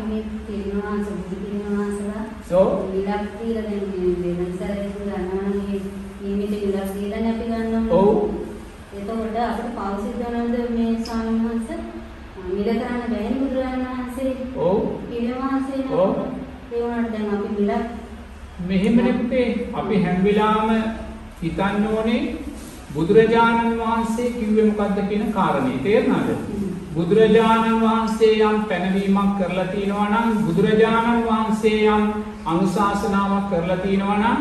අපි මේ වහන්සේ බුදු වහන්සේලා So, මිලක් දීලා දැන් මේ වෙනසරේ ගන්නවා නම් මේ නියමිත මිලක් දීලානේ අපි ගන්නවා. ඔව්. එතකොට අපිට පෞ සිද්ධ වෙනවද මේ ස්වාමීන් වහන්සේ? මිල කරන්න බැහැ බුදුරජාණන් වහන්සේ. ඔව්. පිළිම වහන්සේ ඔව්. ඒ වුණාට දැන් අපි මිලක් මෙහෙමනේ පුතේ අපි හැම වෙලාවම හිතන්න ඕනේ බුදුරජාණන් වහන්සේ කිව්වේ මොකද්ද කියන කාරණේ තේරුණාද? බුදුරජාණන් වහන්සේ යම් පැනවීමක් කරලා තියෙනවා නම් බුදුරජාණන් වහන්සේ යම් අනුශාසනාවක් කරලා තියෙනවා නම්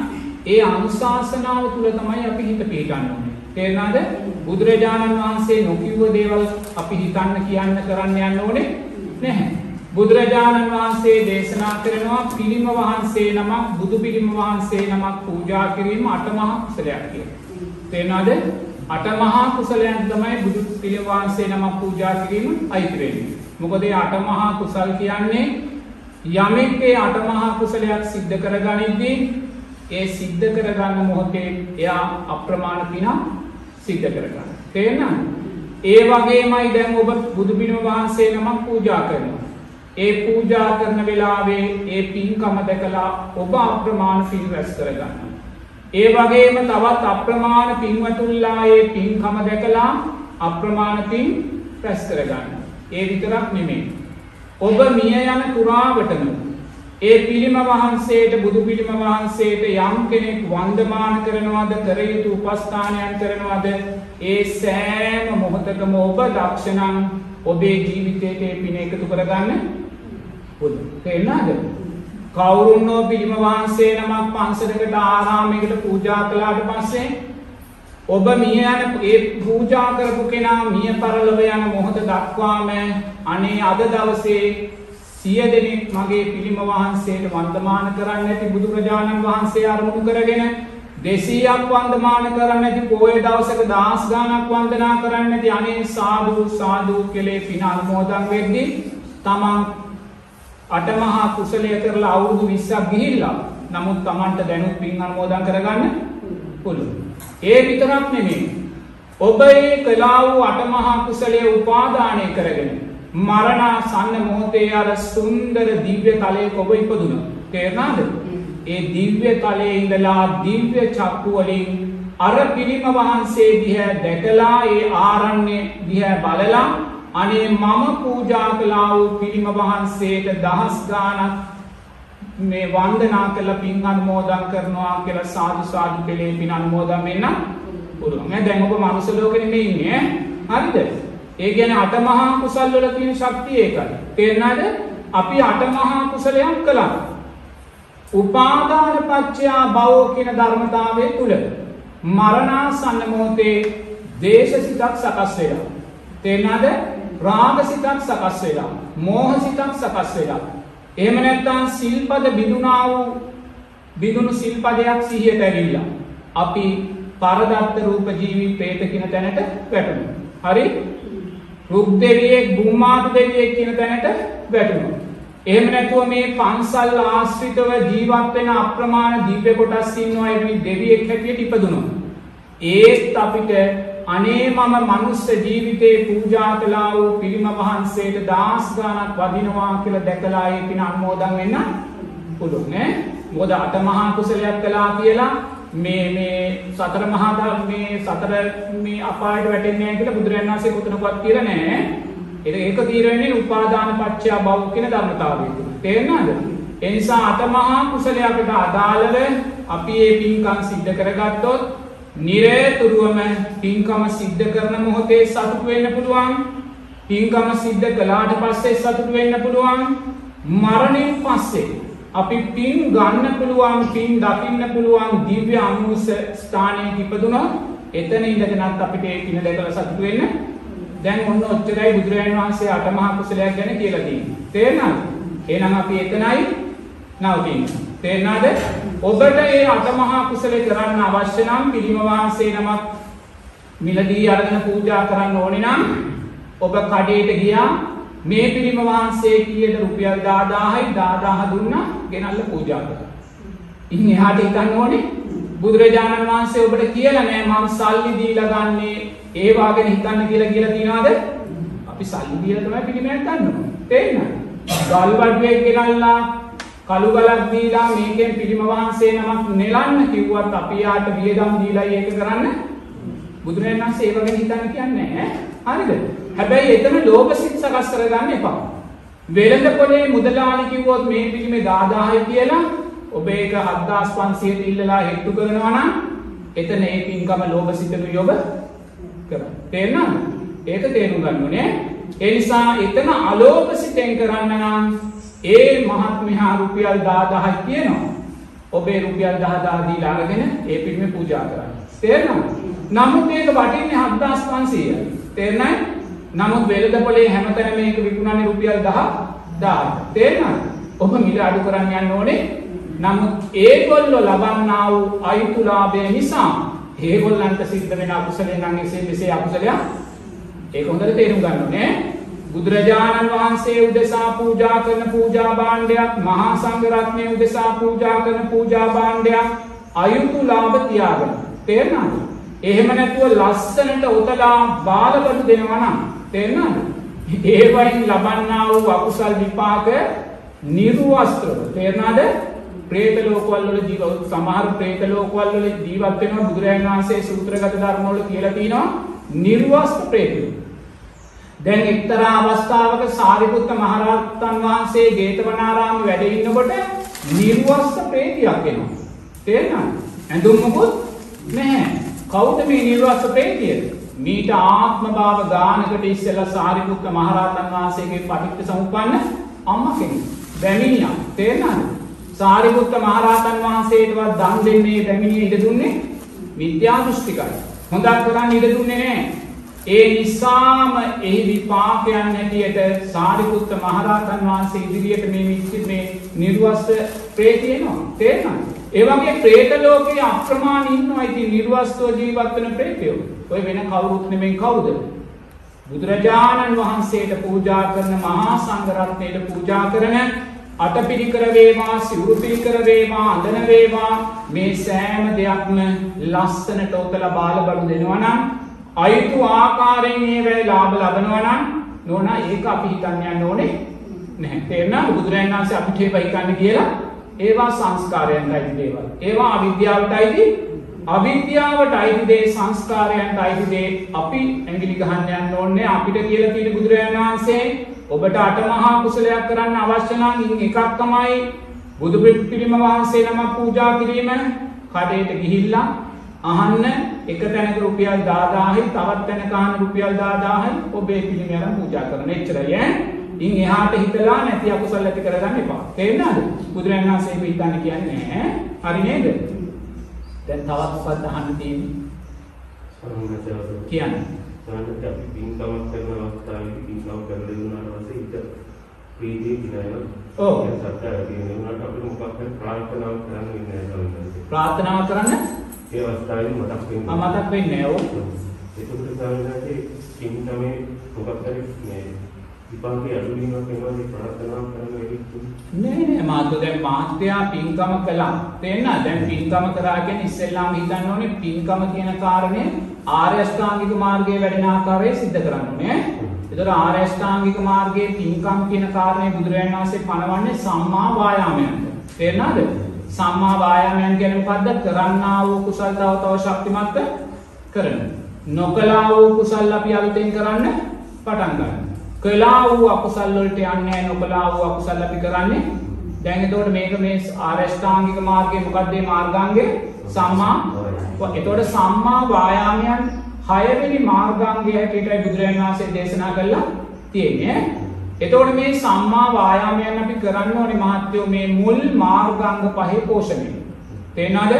ඒ අනුශාසනාව තුල තමයි අපි හිත පිටන්න ඕනේ. තේරුණාද? බුදුරජාණන් වහන්සේ නොකියුව දේවල් අපි හිතන්න කියන්න කරන්න යන්න ඕනේ නැහැ. බුදුරජාණන් වහන්සේ දේශනා කරනවා පිළිම වහන්සේ නමක් බුදු පිළිම වහන්සේ නමක් පූජා කිරීම අටමහා කුසලයක් කියලා. තේරුණාද? අටමහා කුසලයන් තමයි බුදු පිළිම වහන්සේ නමක් පූජා කිරීම අයිති වෙන්නේ. මොකද මේ අටමහා කුසල් කියන්නේ යමෙක් ඒ අටමහා කුසලයක් සිද්ධ කරගනිද්දී ඒ සිද්ධ කරගන්න මොහොතේ එයා අප්‍රමාණ පිනක් සිද්ධ කරගන්න. තේරෙනවද? ඒ වගේමයි දැන් ඔබ බුදු පිළිම වහන්සේ නමක් පූජා කරනවා. ඒ පූජා කරන වෙලාවේ ඒ පින්කම දැකලා ඔබ අප්‍රමාණ පින් රැස් කරගන්නවා. ඒ වගේම තවත් අප්‍රමාණ පින්වතුල්ලා ඒ පින්කම දැකලා අප්‍රමාණ පින් රැස් කරගන්නවා. ඒ විතරක් නෙමෙයි. ඔබ මිය යන තුරාවටම ඒ පිළිම වහන්සේට බුදු පිළිම වහන්සේට යම් කෙනෙක් වන්දමාන කරනවද කර යුතු උපස්ථානයන් කරනවද ඒ සෑම මොහොතකම ඔබ දක්ෂණම් ඔබේ ජීවිතයට ඒ පින එකතු කරගන්න පුළුවන්. තේරුණාද? කවුරුන්නෝ පිළිම වහන්සේ නමක් පන්සලකට ආරාමයකට පූජා කළාට පස්සේ ඔබ මිය යන ඒ පූජා කරපු කෙනා මිය පරලොව යන මොහොත දක්වාම අනේ අද දවසේ සිය දෙනෙක් මගේ පිළිම වහන්සේට වන්දමාන කරන්න ඇති බුදුරජාණන් වහන්සේ අරමුණු කරගෙන දෙසීයක් වන්දමාන කරන්න ඇති පෝය දවසක දහස් ගානක් වන්දනා කරන්න ඇති අනේ සාදු සාදු කෙලේ පින අනුමෝදන් වෙද්දී තමන් අටමහා කුසලය කරලා අවුරුදු 20ක් ගිහිල්ලා නමුත් Tamanට දැනුත් පින් අනුමෝදන් කරගන්න පුළුවන්. ඒ විතරක් නෙමෙයි. ඔබ ඒ කළා වූ අටමහා කුසලයේ උපාදානය කරගෙන මරණාසන්න මොහොතේ අර සුන්දර දිව්‍ය තලයක ඔබ ඉපදුණා. තේරුණාද? ඒ දිව්‍ය තලයේ ඉඳලා දිව්‍ය චක්කු වලින් අර පිළිම වහන්සේ දිහා දැකලා ඒ ආරණ්‍ය දිහා බලලා අනේ මම පූජා කළා වූ පිළිම වහන්සේට දහස් ගානක් මේ වන්දනා කළ පින් අනුමෝදන් කරනවා කියලා සාදු සාදු කෙලේ පින් අනුමෝදන් වෙන්න පුළුවන්. නෑ දැන් ඔබ මනුස්ස ලෝකෙ නෙමෙයි ඉන්නේ ඈ. හරිද? ඒ කියන්නේ අටමහා කුසල් වල තියෙන ශක්තිය ඒකයි. තේරෙනවද? අපි අටමහා කුසලයන් කළා. උපාදාන පච්චයා භවෝ කියන ධර්මතාවයේ තුල මරණාසන්න මොහොතේ දේශසිතක් සකස් වෙනවා. තේරෙනවද? රාගසිතක් සකස් වෙලා මෝහසිතක් සකස් වෙලා. එහෙම නැත්නම් සිල්පද බිඳුනා වූ බිඳුණු සිල්පදයක් සිහියට ඇවිල්ලා අපි පරදත්ත රූප ජීවි പ്രേත කියන තැනට වැටුණා. හරි? රුක් දෙවියෙක් බුම්මාතු දෙවියෙක් කියන තැනට වැටුණා. එහෙම නැතුව මේ පන්සල් ආශ්‍රිතව ජීවත් වෙන අප්‍රමාණ දිව්‍ය කොටස් ඉන්නවා. එවැනි දෙවියෙක් හැටියට ඉපදුණා. ඒත් අපිට අනේ මම මනුස්ස ජීවිතේ පූජා කළා වූ පිළිම වහන්සේට දාස් ගානක් වදිනවා කියලා දැකලා ඒ පින අනුමෝදන් වෙන්න පුළුවන් ඈ? මොකද අටමහා කුසලයක් කළා කියලා මේ මේ සතර මහා ධර්ම මේ සතර මේ අපායට වැටෙන්නේ නැහැ කියලා බුදුරජාණන් වහන්සේ කොතනකවත් කියලා නැහැ ඒක ඒක තීරණය උපාදාන පත්‍ය භව කියන ධර්මතාවය තේරෙනවද ඒ නිසා අටමහා කුසලයකට අදාළව අපි මේ පින්කම් සිද්ධ කරගත්තොත් නිරේතුරුවම පින්කම සිද්ධ කරන මොහොතේ සතුට වෙන්න පුළුවන්. පින්කම සිද්ධ කළාට පස්සේ සතුට වෙන්න පුළුවන්. මරණයෙන් පස්සේ අපි පින් ගන්න පුළුවන් පින් දකින්න පුළුවන් දිව්‍ය අනුස ස්ථානයක ඉපදුනොත් එතන ඉඳගෙනත් අපිට ඒ පින දැකලා සතුට වෙන්න. දැන් ඔන්න ඔච්චරයි බුදුරජාණන් වහන්සේ අටමහා කුසලයක් ගැන කියලා තියෙන්නේ. තේරෙනවද එහෙනම් අපි එතනයි නවතින්නේ තේරෙනවද ඔබට ඒ අටමහා කුසලේ කරන්න අවශ්‍ය නම් පිළිම වහන්සේ නමක් මිලදී අරගෙන පූජා කරන්න ඕනේ නම් ඔබ කඩේට ගියා මේ පිළිම වහන්සේ කීයට රුපියල් 10000යි 10000 දුන්නා ගෙනල්ලා පූජා කළා. ඉතින් එහාට හිතන්න ඕනේ බුදුරජාණන් වහන්සේ ඔබට කියලා නෑ මම සල්ලි දීලා ගන්නේ ඒ වාගෙන හිතන්න කියලා කියලා තියනවාද? අපි සල්ලි දීලා තමයි පිළිමයක් ගන්නවා. තේරෙනවද? ගල් වඩුවෙක් ගෙනල්ලා කළු ගලක් දීලා මේකෙන් පිළිම වහන්සේ නමක් නෙලන්න කිව්වත් අපි යාට වියදම් දීලා ඒක කරන්න බුදුරජාණන් වහන්සේ ඒ වගේ හිතන්න කියන්නේ නැහැ. හරිද? හැබැයි එතන ලෝභ සිත් සකස් කරගන්න එපා. වෙළඳ පොලේ මුදලාලි කිව්වොත් මේ පිළිමේ 10000යි කියලා ඔබ ඒක 7500ට ඉල්ලලා හෙට්ටු කරනවා නම් එතන ඒ පින්කම ලෝභ සිතකුයි ඔබ කරන්නේ. තේරෙනවද? ඒක තේරුම් ගන්න ඕනේ. ඒ නිසා එතන අලෝභ සිතෙන් කරන්න නම් ඒ මහත්මයා රුපියල් 10000යි කියනවා. ඔබේ රුපියල් 10000 දීලා අරගෙන ඒ පිළිමේ පූජා කරන්න. තේරෙනවද? නමුත් මේක වටින්නේ 7500යි. තේරෙනවද? නමුත් වෙළඳපොලේ හැමතැනම මේක විකුණන්නේ රුපියල් 1000. තේරෙනවද? ඔබ මිල අඩු කරන්න යන්න ඕනේ. නමුත් ඒගොල්ලෝ ලබන්නා වූ අයිතු ලාභය නිසා ඒගොල්ලන්ට සිද්ධ වෙන අකුසලයෙන් නම් එසේ මෙසේ අකුසලයක් ඒක හොඳට තේරුම් ගන්න ඕනේ. බුදුරජාණන් වහන්සේ උදෙසා පූජා කරන පූජා භාණ්ඩයක් මහා සංගරත්නය උදෙසා පූජා කරන පූජා භාණ්ඩයක් අයුතු ලාභ තියාගෙන තේරනාද එහෙම නැතුව ලස්සනට ඔතලා බාලබඩු දෙනවනම් තේරනාද ඒවයින් ලබන්නා වූ අකුසල් විපාක නිර්වාස්ත්‍රව තේරනාද ප්‍රේතලෝකවල්ල ජීව සමහර ප්‍රේතලෝකවල්ල ජීවත්වෙන බුදුරජන් වහන්සේ සූත්‍රගත ධර්මවල කියලතිනවා නිර්වාස්ත ප්‍රේතලෝ දැන් එක්තරා අවස්ථාවක සාරිපුත්ත මහරහතන් වහන්සේ ජේතවනාරාමේ වැඩ ඉන්නකොට නිර්වස්ත්‍ර ප්‍රේතියක් එනවා. තේරෙනවද? ඇඳුම් මොකුත් නැහැ. කවුද මේ නිර්වස්ත්‍ර ප්‍රේතිය? මීට ආත්ම භාව ගානකට ඉස්සෙල්ලා සාරිපුත්ත මහරහතන් වහන්සේගේ පටිච්ච සමුප්පන්න අම්මා කෙනෙක්. බැමිණියක්. තේරෙනවද? සාරිපුත්ත මහරහතන් වහන්සේටවත් දන් දෙන්නේ බැමිණිය ඉඩ දුන්නේ විද්‍යා දෘෂ්ටිකයි. හොඳක් කරන්න ඉඩ දුන්නේ නැහැ. ඒ නිසාම එහි විපාකයන් නැටියට සාරිපුත්ත මහරහතන් වහන්සේ ඉදිරියට මේ විච්චි මේ නිර්වස්ස ප්‍රේතියනවා තේරන. ඒවගේ ප්‍රේතලෝකයේ අප්‍රමාණ ඉන්නවා ඉති නිර්වස්තෝ ජීවත්වන ප්‍රේතියෝ ඔය වෙන කවුරුත්නමෙන් කවුද. බුදුරජාණන් වහන්සේට පූජා කරන මහා සංගරත්නයට පූජා කරන අට පිරිකරවේවා සිවුරු පිරිකරවේවා අදනවේවා මේ සෑම දෙයක්ම ලස්සනට ඕතල බාල බලු දෙනවනම් අයිතු ආකාරයෙන් ඒ වෙයි ලාභ ලබනවා නම් නෝනා ඒක අපි හිතන්න යන්න ඕනේ නැහැ. තේරෙනවද? බුදුරජාණන් වහන්සේ අපිට ඒවා හිතන්න කියලා ඒවා සංස්කාරයන්ටයි දේවල්. ඒවා අවිද්‍යාවටයි අවිද්‍යාවටයි දේ සංස්කාරයන්ටයි දේ අපි ඇඟිලි ගහන්න යන්න ඕනේ අපිට කියලා තියෙන බුදුරජාණන් වහන්සේ ඔබට අටමහා කුසලයක් කරන්න අවශ්‍ය නම් ඉන් එකක් තමයි බුදු පිළිම වහන්සේ නමක් පූජා කිරීම කඩේට ගිහිල්ලා අහන්න එක තැනක රුපියල් 10000යි තවත් තැනක අහන්න රුපියල් 10000යි ඔබේ පිළිම යන පූජා කරන එච්චරයි ඈ? ඉන් එහාට හිතලා නැති අකුසල ඇති කරගන්න එපා. තේරෙනවද බුදුරජාණන් වහන්සේ මේ හිතන්න කියන්නේ ඈ? හරි නේද? දැන් තවත් පද අහන්න තියෙන්නේ? කියන්නේ. සාමාන්‍යයෙන් අපි පින්කමක් කරන අවස්ථාවේදී පින්කම කරලා ඉන්නාට පස්සේ ඊට ප්‍රීතිය දිනනවා. ඔව්. තියෙන උනාට අපිට මොකක් හරි ප්‍රාර්ථනාවක් කරන්න වෙන්නේ නැහැ. ප්‍රාර්ථනා කරන්න ඒ අවස්ථාවේ මතක් වෙන්නේ. ආ, මතක් වෙන්නේ ඔව් ඒකට සාමාන්‍යයෙන් පින්කමේ මොකක් හරි මේ විපාකයේ අඩු වීමක් වෙනවාදී ප්‍රාර්ථනා කරන වෙලෙත් නෑ නෑ මාත් දැන් මාත්‍යා පින්කම කළා. තේරෙනවද? දැන් පින්කම කරා කියන්නේ ඉස්සෙල්ලාම හිතන්න ඕනේ පින්කම කියන කාරණය ආර්ය අෂ්ටාංගික මාර්ගයේ වැඩෙන ආකාරයේ සිද්ධ කරන්න ඕනේ. ඒතර ආර්ය අෂ්ටාංගික මාර්ගයේ පින්කම් කියන කාරණේ බුදුරජාණන් වහන්සේ පනවන්නේ සම්මා වායාමයන්ට. තේරෙනවද? සම්මා වායාමයන් කියන්නේ මොකද්ද? කරන්නා වූ කුසල් තව තව ශක්තිමත් කරන. නොකලා වූ කුසල් අපි අලුතෙන් කරන්න පටන් ගන්නවා. කලා වූ අකුසල් වලට යන්නේ නැහැ නොකලා වූ අකුසල් අපි කරන්නේ දැන් එතකොට මේක මේ ආරෂ්ඨාංගික මාර්ගයේ මොකක්ද මේ මාර්ගාංගය සම්මා එතකොට සම්මා වායාමයන් හයවෙනි මාර්ගාංගය හැටියටයි බුදුරජාණන් වහන්සේ දේශනා කළා තියෙන්නේ එතකොට මේ සම්මා වායාමයන් අපි කරන්න ඕනේ මහත්වෝ මේ මුල් මාර්ගාංග පහේ පෝෂණය තේනවද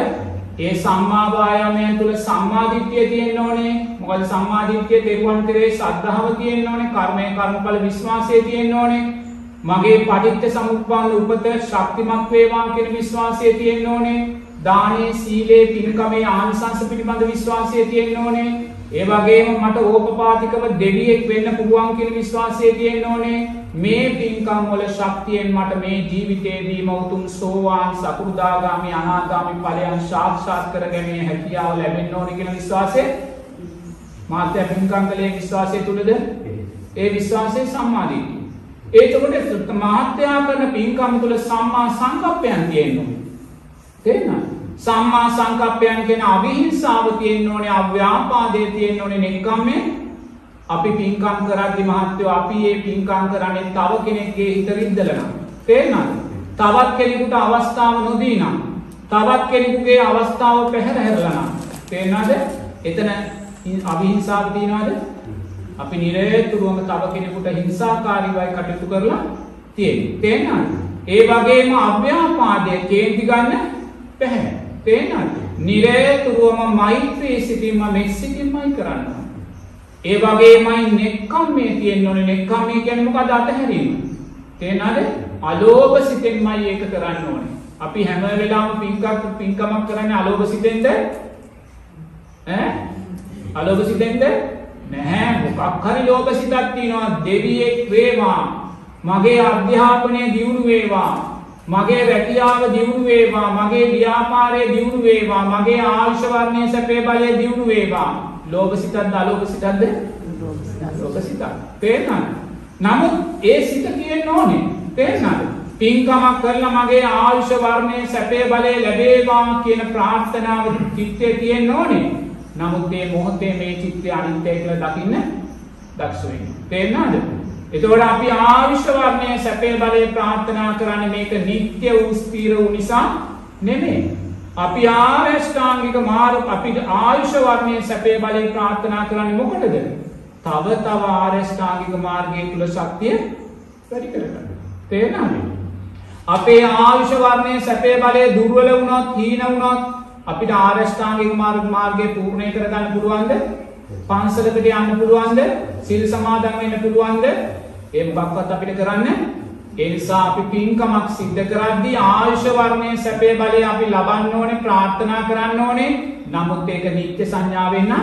ඒ සම්මා වායාමයන් තුල සම්මාදිට්ඨිය තියෙන්න ඕනේ. මොකද සම්මාදිට්ඨිය තෙරුවන් කෙරේ ශ්‍රද්ධාව තියෙන්න ඕනේ. කර්මය කර්මඵල විශ්වාසය තියෙන්න ඕනේ. මගේ පටිච්ච සමුප්පාද උපත ශක්තිමත් වේවා කියන විශ්වාසය තියෙන්න ඕනේ. දානේ සීලේ පින්කමේ ආනිසංස පිළිබඳ විශ්වාසය තියෙන්න ඕනේ. ඒ වගේම මට ඕපපාතිකව දෙවියෙක් වෙන්න පුළුවන් කියන විශ්වාසය තියෙන්න ඕනේ. මේ පින්කම් වල ශක්තියෙන් මට මේ ජීවිතේදීම උතුම් සෝවාන් සකෘදාගාමි අනාගාමි ඵලයන් සාක්ෂාත් කරගැනීමේ හැකියාව ලැබෙන්න ඕනේ කියන විශ්වාසය මාත්‍ය පින්කම් කලේ විශ්වාසය තුලද ඒ විශ්වාසය සම්මාදිට්ඨිය. ඒතකොට මහත්යා කරන පින්කම තුළ සම්මා සංකප්පයන් තියෙන්න ඕනේ. තේරෙනවද? සම්මා සංකප්පයන් කියන අවිහිංසාව තියෙන්න ඕනේ, අව්‍යාපාදේ තියෙන්න ඕනේ, නෙක්ඛම්මේ අපි පින්කම් කරද්දි මහත්යෝ අපි මේ පින්කම් කරන්නේ තව කෙනෙක්ගේ හිත රිද්දලා නම්. තේරෙනවද? තවත් කෙනෙකුට අවස්ථාව නොදී නම්, තවත් කෙනෙකුගේ අවස්ථාව පැහැර හැරලා නම්. තේරෙනවද? එතන අවිහිංසාව තියනවද? අපි නිරේතුරුවම තව කෙනෙකුට හිංසාකාරීවයි කටයුතු කරලා තියෙන්නේ. තේරෙනවද? ඒ වගේම අව්‍යාපාදය කේන්ති ගන්න බැහැ. තේරෙනවද? නිරේතුරුවම මෛත්‍රී සිතින්ම මෙත් සිතින්මයි කරන්න. ඒ වගේමයි නෙක්ඛම්මේ තියෙන්න ඕනේ. නෙක්ඛම්මේ කියන්නේ මොකද? අතහැරීම. තේරෙනවද? අලෝභ සිතෙන්මයි ඒක කරන්න ඕනේ. අපි හැම වෙලාවෙම පින්කම් පින්කමක් කරන්නේ අලෝභ සිතෙන්ද? ඈ? අලෝභ සිතෙන්ද? නැහැ මොකක් හරි ලෝභ සිතක් තියෙනවා දෙවියෙක් වේවා මගේ අධ්‍යාපනය දියුණු වේවා මගේ රැකියාව දියුණු වේවා මගේ ව්‍යාපාරය දියුණු වේවා මගේ ආයුෂ වර්ණය සැපේ බලය දියුණු වේවා. ලෝභ සිතක්ද අලෝභ සිතක්ද? ලෝභ සිතක්. තේරෙනවද නමුත් ඒ සිත තියෙන්න ඕනේ. තේරෙනවද පින්කමක් කරලා මගේ ආයුෂ වර්ණය සැපේ බලය ලැබේවා කියන ප්‍රාර්ථනාව චිත්තේ තියෙන්න ඕනේ. නමුත් මේ මොහොතේ මේ චිත්තය අනිත්‍යයි කියලා දකින්න දක්ෂ වෙන්න. තේරෙනවද? එතකොට අපි ආවිෂ වර්ණයේ සැපේ බලය ප්‍රාර්ථනා කරන්නේ මේක නිට්ටය වූ ස්ථීර වූ නිසා නෙමෙයි. අපි ආරෂ්ඨාංගික මාර්ග අපි ආයුෂ වර්ණයේ සැපේ බලය ප්‍රාර්ථනා කරන්නේ මොකටද? තව තව ආරෂ්ඨාංගික මාර්ගයේ තුල ශක්තිය වැඩි කරගන්න. තේරෙනවද? අපේ ආයුෂ වර්ණයේ සැපේ බලය දුර්වල වුණොත්, හීන වුණොත් අපිට ආරෂ්ඨාංගික මාර්ග මාර්ගය පූර්ණය කරගන්න පුළුවන්ද? පන්සලකට යන්න පුළුවන්ද? සිල් සමාදන් වෙන්න පුළුවන්ද? ඒ මොකක්වත් අපිට කරන්න ඒ නිසා අපි පින්කමක් සිද්ධ කරද්දී ආයුෂ වර්ණයේ සැපේ බලය අපි ලබන්න ඕනේ ප්‍රාර්ථනා කරන්න ඕනේ. නමුත් ඒක නිත්‍ය සංඥාවෙන්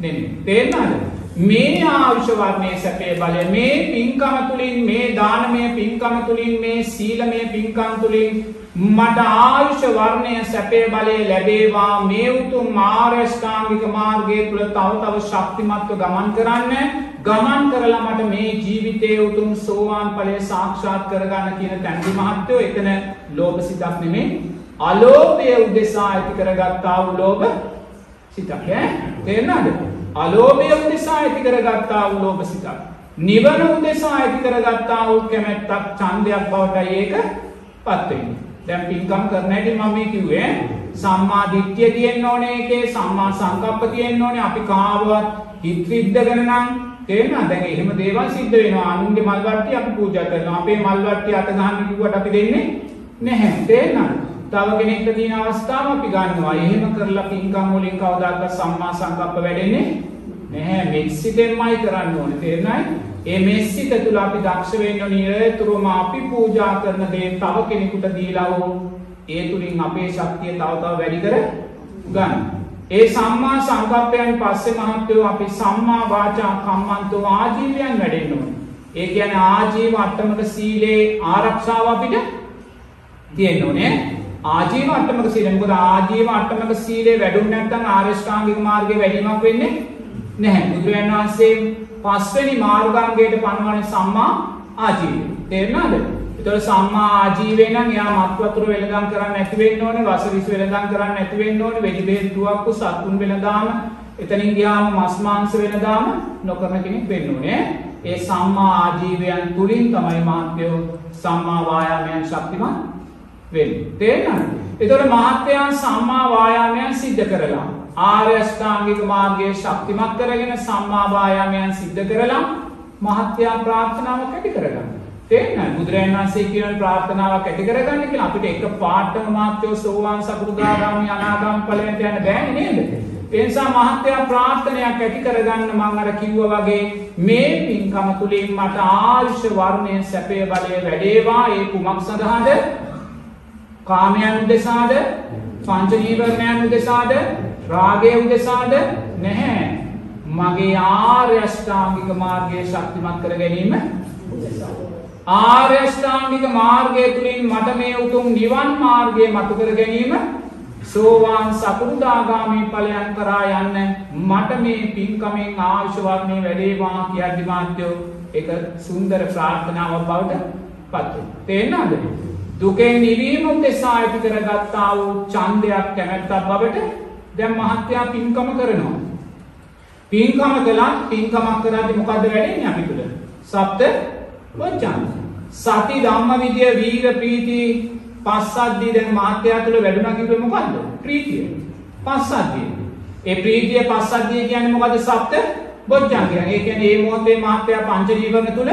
නෙමෙයි. තේරෙනවද? මේ ආයුෂ වර්ණයේ සැපේ බලය මේ පින්කම තුලින් මේ දානමය පින්කම තුලින් මේ සීලමය පින්කම් තුලින් මට ආයුෂ වර්ණය සැපේ බලය ලැබේවා. මේ උතුම් මාර්ගස්ථාංගික මාර්ගය තුළ තව තව ශක්තිමත්ව ගමන් කරන්න. ගමන් කරලා මට මේ ජීවිතයේ උතුම් සෝවාන් ඵලය සාක්ෂාත් කරගන්න කියන තැන්දි මහත්තයෝ එතන ලෝභ සිතක් නෙමෙයි අලෝභය උදෙසා ඇති කරගත්තා වූ ලෝභ සිතක් ඈ. තේරෙනවද අලෝභය උදෙසා ඇති කරගත්තා වූ ලෝභ සිතක්. නිවන උදෙසා ඇති කරගත්තා වූ කැමැත්තක් ඡන්දයක් බවට ඒක පත් වෙන්නේ. දැන් පින්කම් කරන හැටි මම මේ කිව්වේ සම්මා දිට්ඨිය තියෙන්න ඕනේ ඒකේ සම්මා සංකප්ප තියෙන්න ඕනේ. අපි කාවවත් හිත රිද්දගෙන නම් තේරෙනවද දැන් එහෙම දේවල් සිද්ධ වෙනවා. අනුන්ගේ මල් වට්ටිය අපි පූජා කරනවා. අපේ මල් වට්ටිය අත ගන්න කිව්වට අපි දෙන්නේ නැහැ. තේරෙනවද තව කෙනෙක්ට තියෙන අවස්ථාව අපි ගන්නවා. එහෙම කරලා පින්කම් වලින් කවදාකවත් සම්මා සංකප්ප වැඩෙන්නේ නැහැ. මෙත්සිතෙන්මයි කරන්න ඕනේ. තේරෙනවද? ඒ මෙත්සිත තුල අපි දක්ෂ වෙන්න නිරතුරුවම අපි පූජා කරන දේ තව කෙනෙකුට දීලා වූ ඒ තුලින් අපේ ශක්තිය තව තව වැඩි කර ගන්න. ඒ සම්මා සංකප්පයන් පස්සේ මහත්වෝ අපි සම්මා වාචා කම්මන්තෝ ආජීවයන් වැඩෙන්න ඕනේ. ඒ කියන්නේ ආජීව අට්ටමක සීලේ ආරක්ෂාව අපිට තියෙන්න ඕනේ. ආජීව අට්ටමක සීලය. මොකද ආජීව අට්ටමක සීලය වැඩුණ නැත්නම් ආරියෂ්ඨාංගික මාර්ගයේ වැඩිමක් වෙන්නේ නැහැ. බුදුරජාණන් වහන්සේ පස්වෙනි මාර්ගාංගයට පනවන්නේ සම්මා ආජීවය. තේරෙනවද? ඒතකොට සම්මා ආජීවය නම් යා මත් වතුර වෙලඳන් කරන්න නැති වෙන්න ඕනේ, වසවිස වෙලඳන් කරන්න නැති වෙන්න ඕනේ, වෙඩි බෙහෙත් තුවක්කු සත්තුන් වෙලඳාම එතනින් ගියාම මස් මාංශ වෙලඳාම නොකරන කෙනෙක් වෙන්න ඕනේ. ඒ සම්මා ආජීවයන් තුලින් තමයි මාත්‍යෝ සම්මා වායාමයන් ශක්තිමත් වෙන්නේ. තේරෙනවද? එතකොට මහත්යන් සම්මා වායාමයන් සිද්ධ කරලා ආර්ය අෂ්ටාංගික මාර්ගයේ ශක්තිමත් කරගෙන සම්මා වායාමයන් සිද්ධ කරලා මහත්යා ප්‍රාර්ථනාවක් ඇති කරගන්න. තේරෙනවද? බුදුරජාණන් වහන්සේ කියන ප්‍රාර්ථනාවක් ඇති කරගන්න කියලා අපිට එක පාඩම මාත්‍යෝ සෝවාන් සකෘදාගාමි අනාගාමි ඵලයට යන්න බෑනේ නේද? ඒ නිසා මහත්යා ප්‍රාර්ථනයක් ඇති කරගන්න මම අර කිව්වා වගේ මේ පින්කම තුලින් මට ආයුෂ වර්ණය සැපය බලය වැඩේවා ඒ කුමක් සඳහාද කාමයන් උදෙසාද පංච නීවරණයන් උදෙසාද රාගය උදෙසාද නැහැ මගේ ආර්ය අෂ්ටාංගික මාර්ගයේ ශක්තිමත් කර ගැනීම ආර්ය අෂ්ටාංගික මාර්ගය තුලින් මට මේ උතුම් නිවන් මාර්ගය මතු කර ගැනීම සෝවාන් සකෘදාගාමී ඵලයන් කරා යන්න මට මේ පින්කමෙන් ආශිර්වාදනේ වැඩේවා කියද්දි මාත්‍යෝ එක සුන්දර ප්‍රාර්ථනාවක් බවට පත් වෙනවා. තේරෙනවද? දුකෙන් නිවීම උදෙසා ඇති කරගත්තා වූ ඡන්දයක් කැමැත්තක් බවට දැන් මහත්යා පින්කම කරනවා. පින්කම කළා පින්කමක් කරද්දී මොකද්ද වැඩෙන්නේ අපි තුල? සප්ත වචන. සති ධම්ම විද්‍ය වීර ප්‍රීති පස්සද්ධිය දැන් මහත්යා තුල වැඩුණා කිව්වේ මොකද්ද? ප්‍රීතිය. පස්සද්ධිය. ඒ ප්‍රීතිය පස්සද්ධිය කියන්නේ මොකද්ද? සප්ත බොජ්ජංගය. ඒ කියන්නේ මේ මොහොතේ මහත්යා පංච ජීවන තුල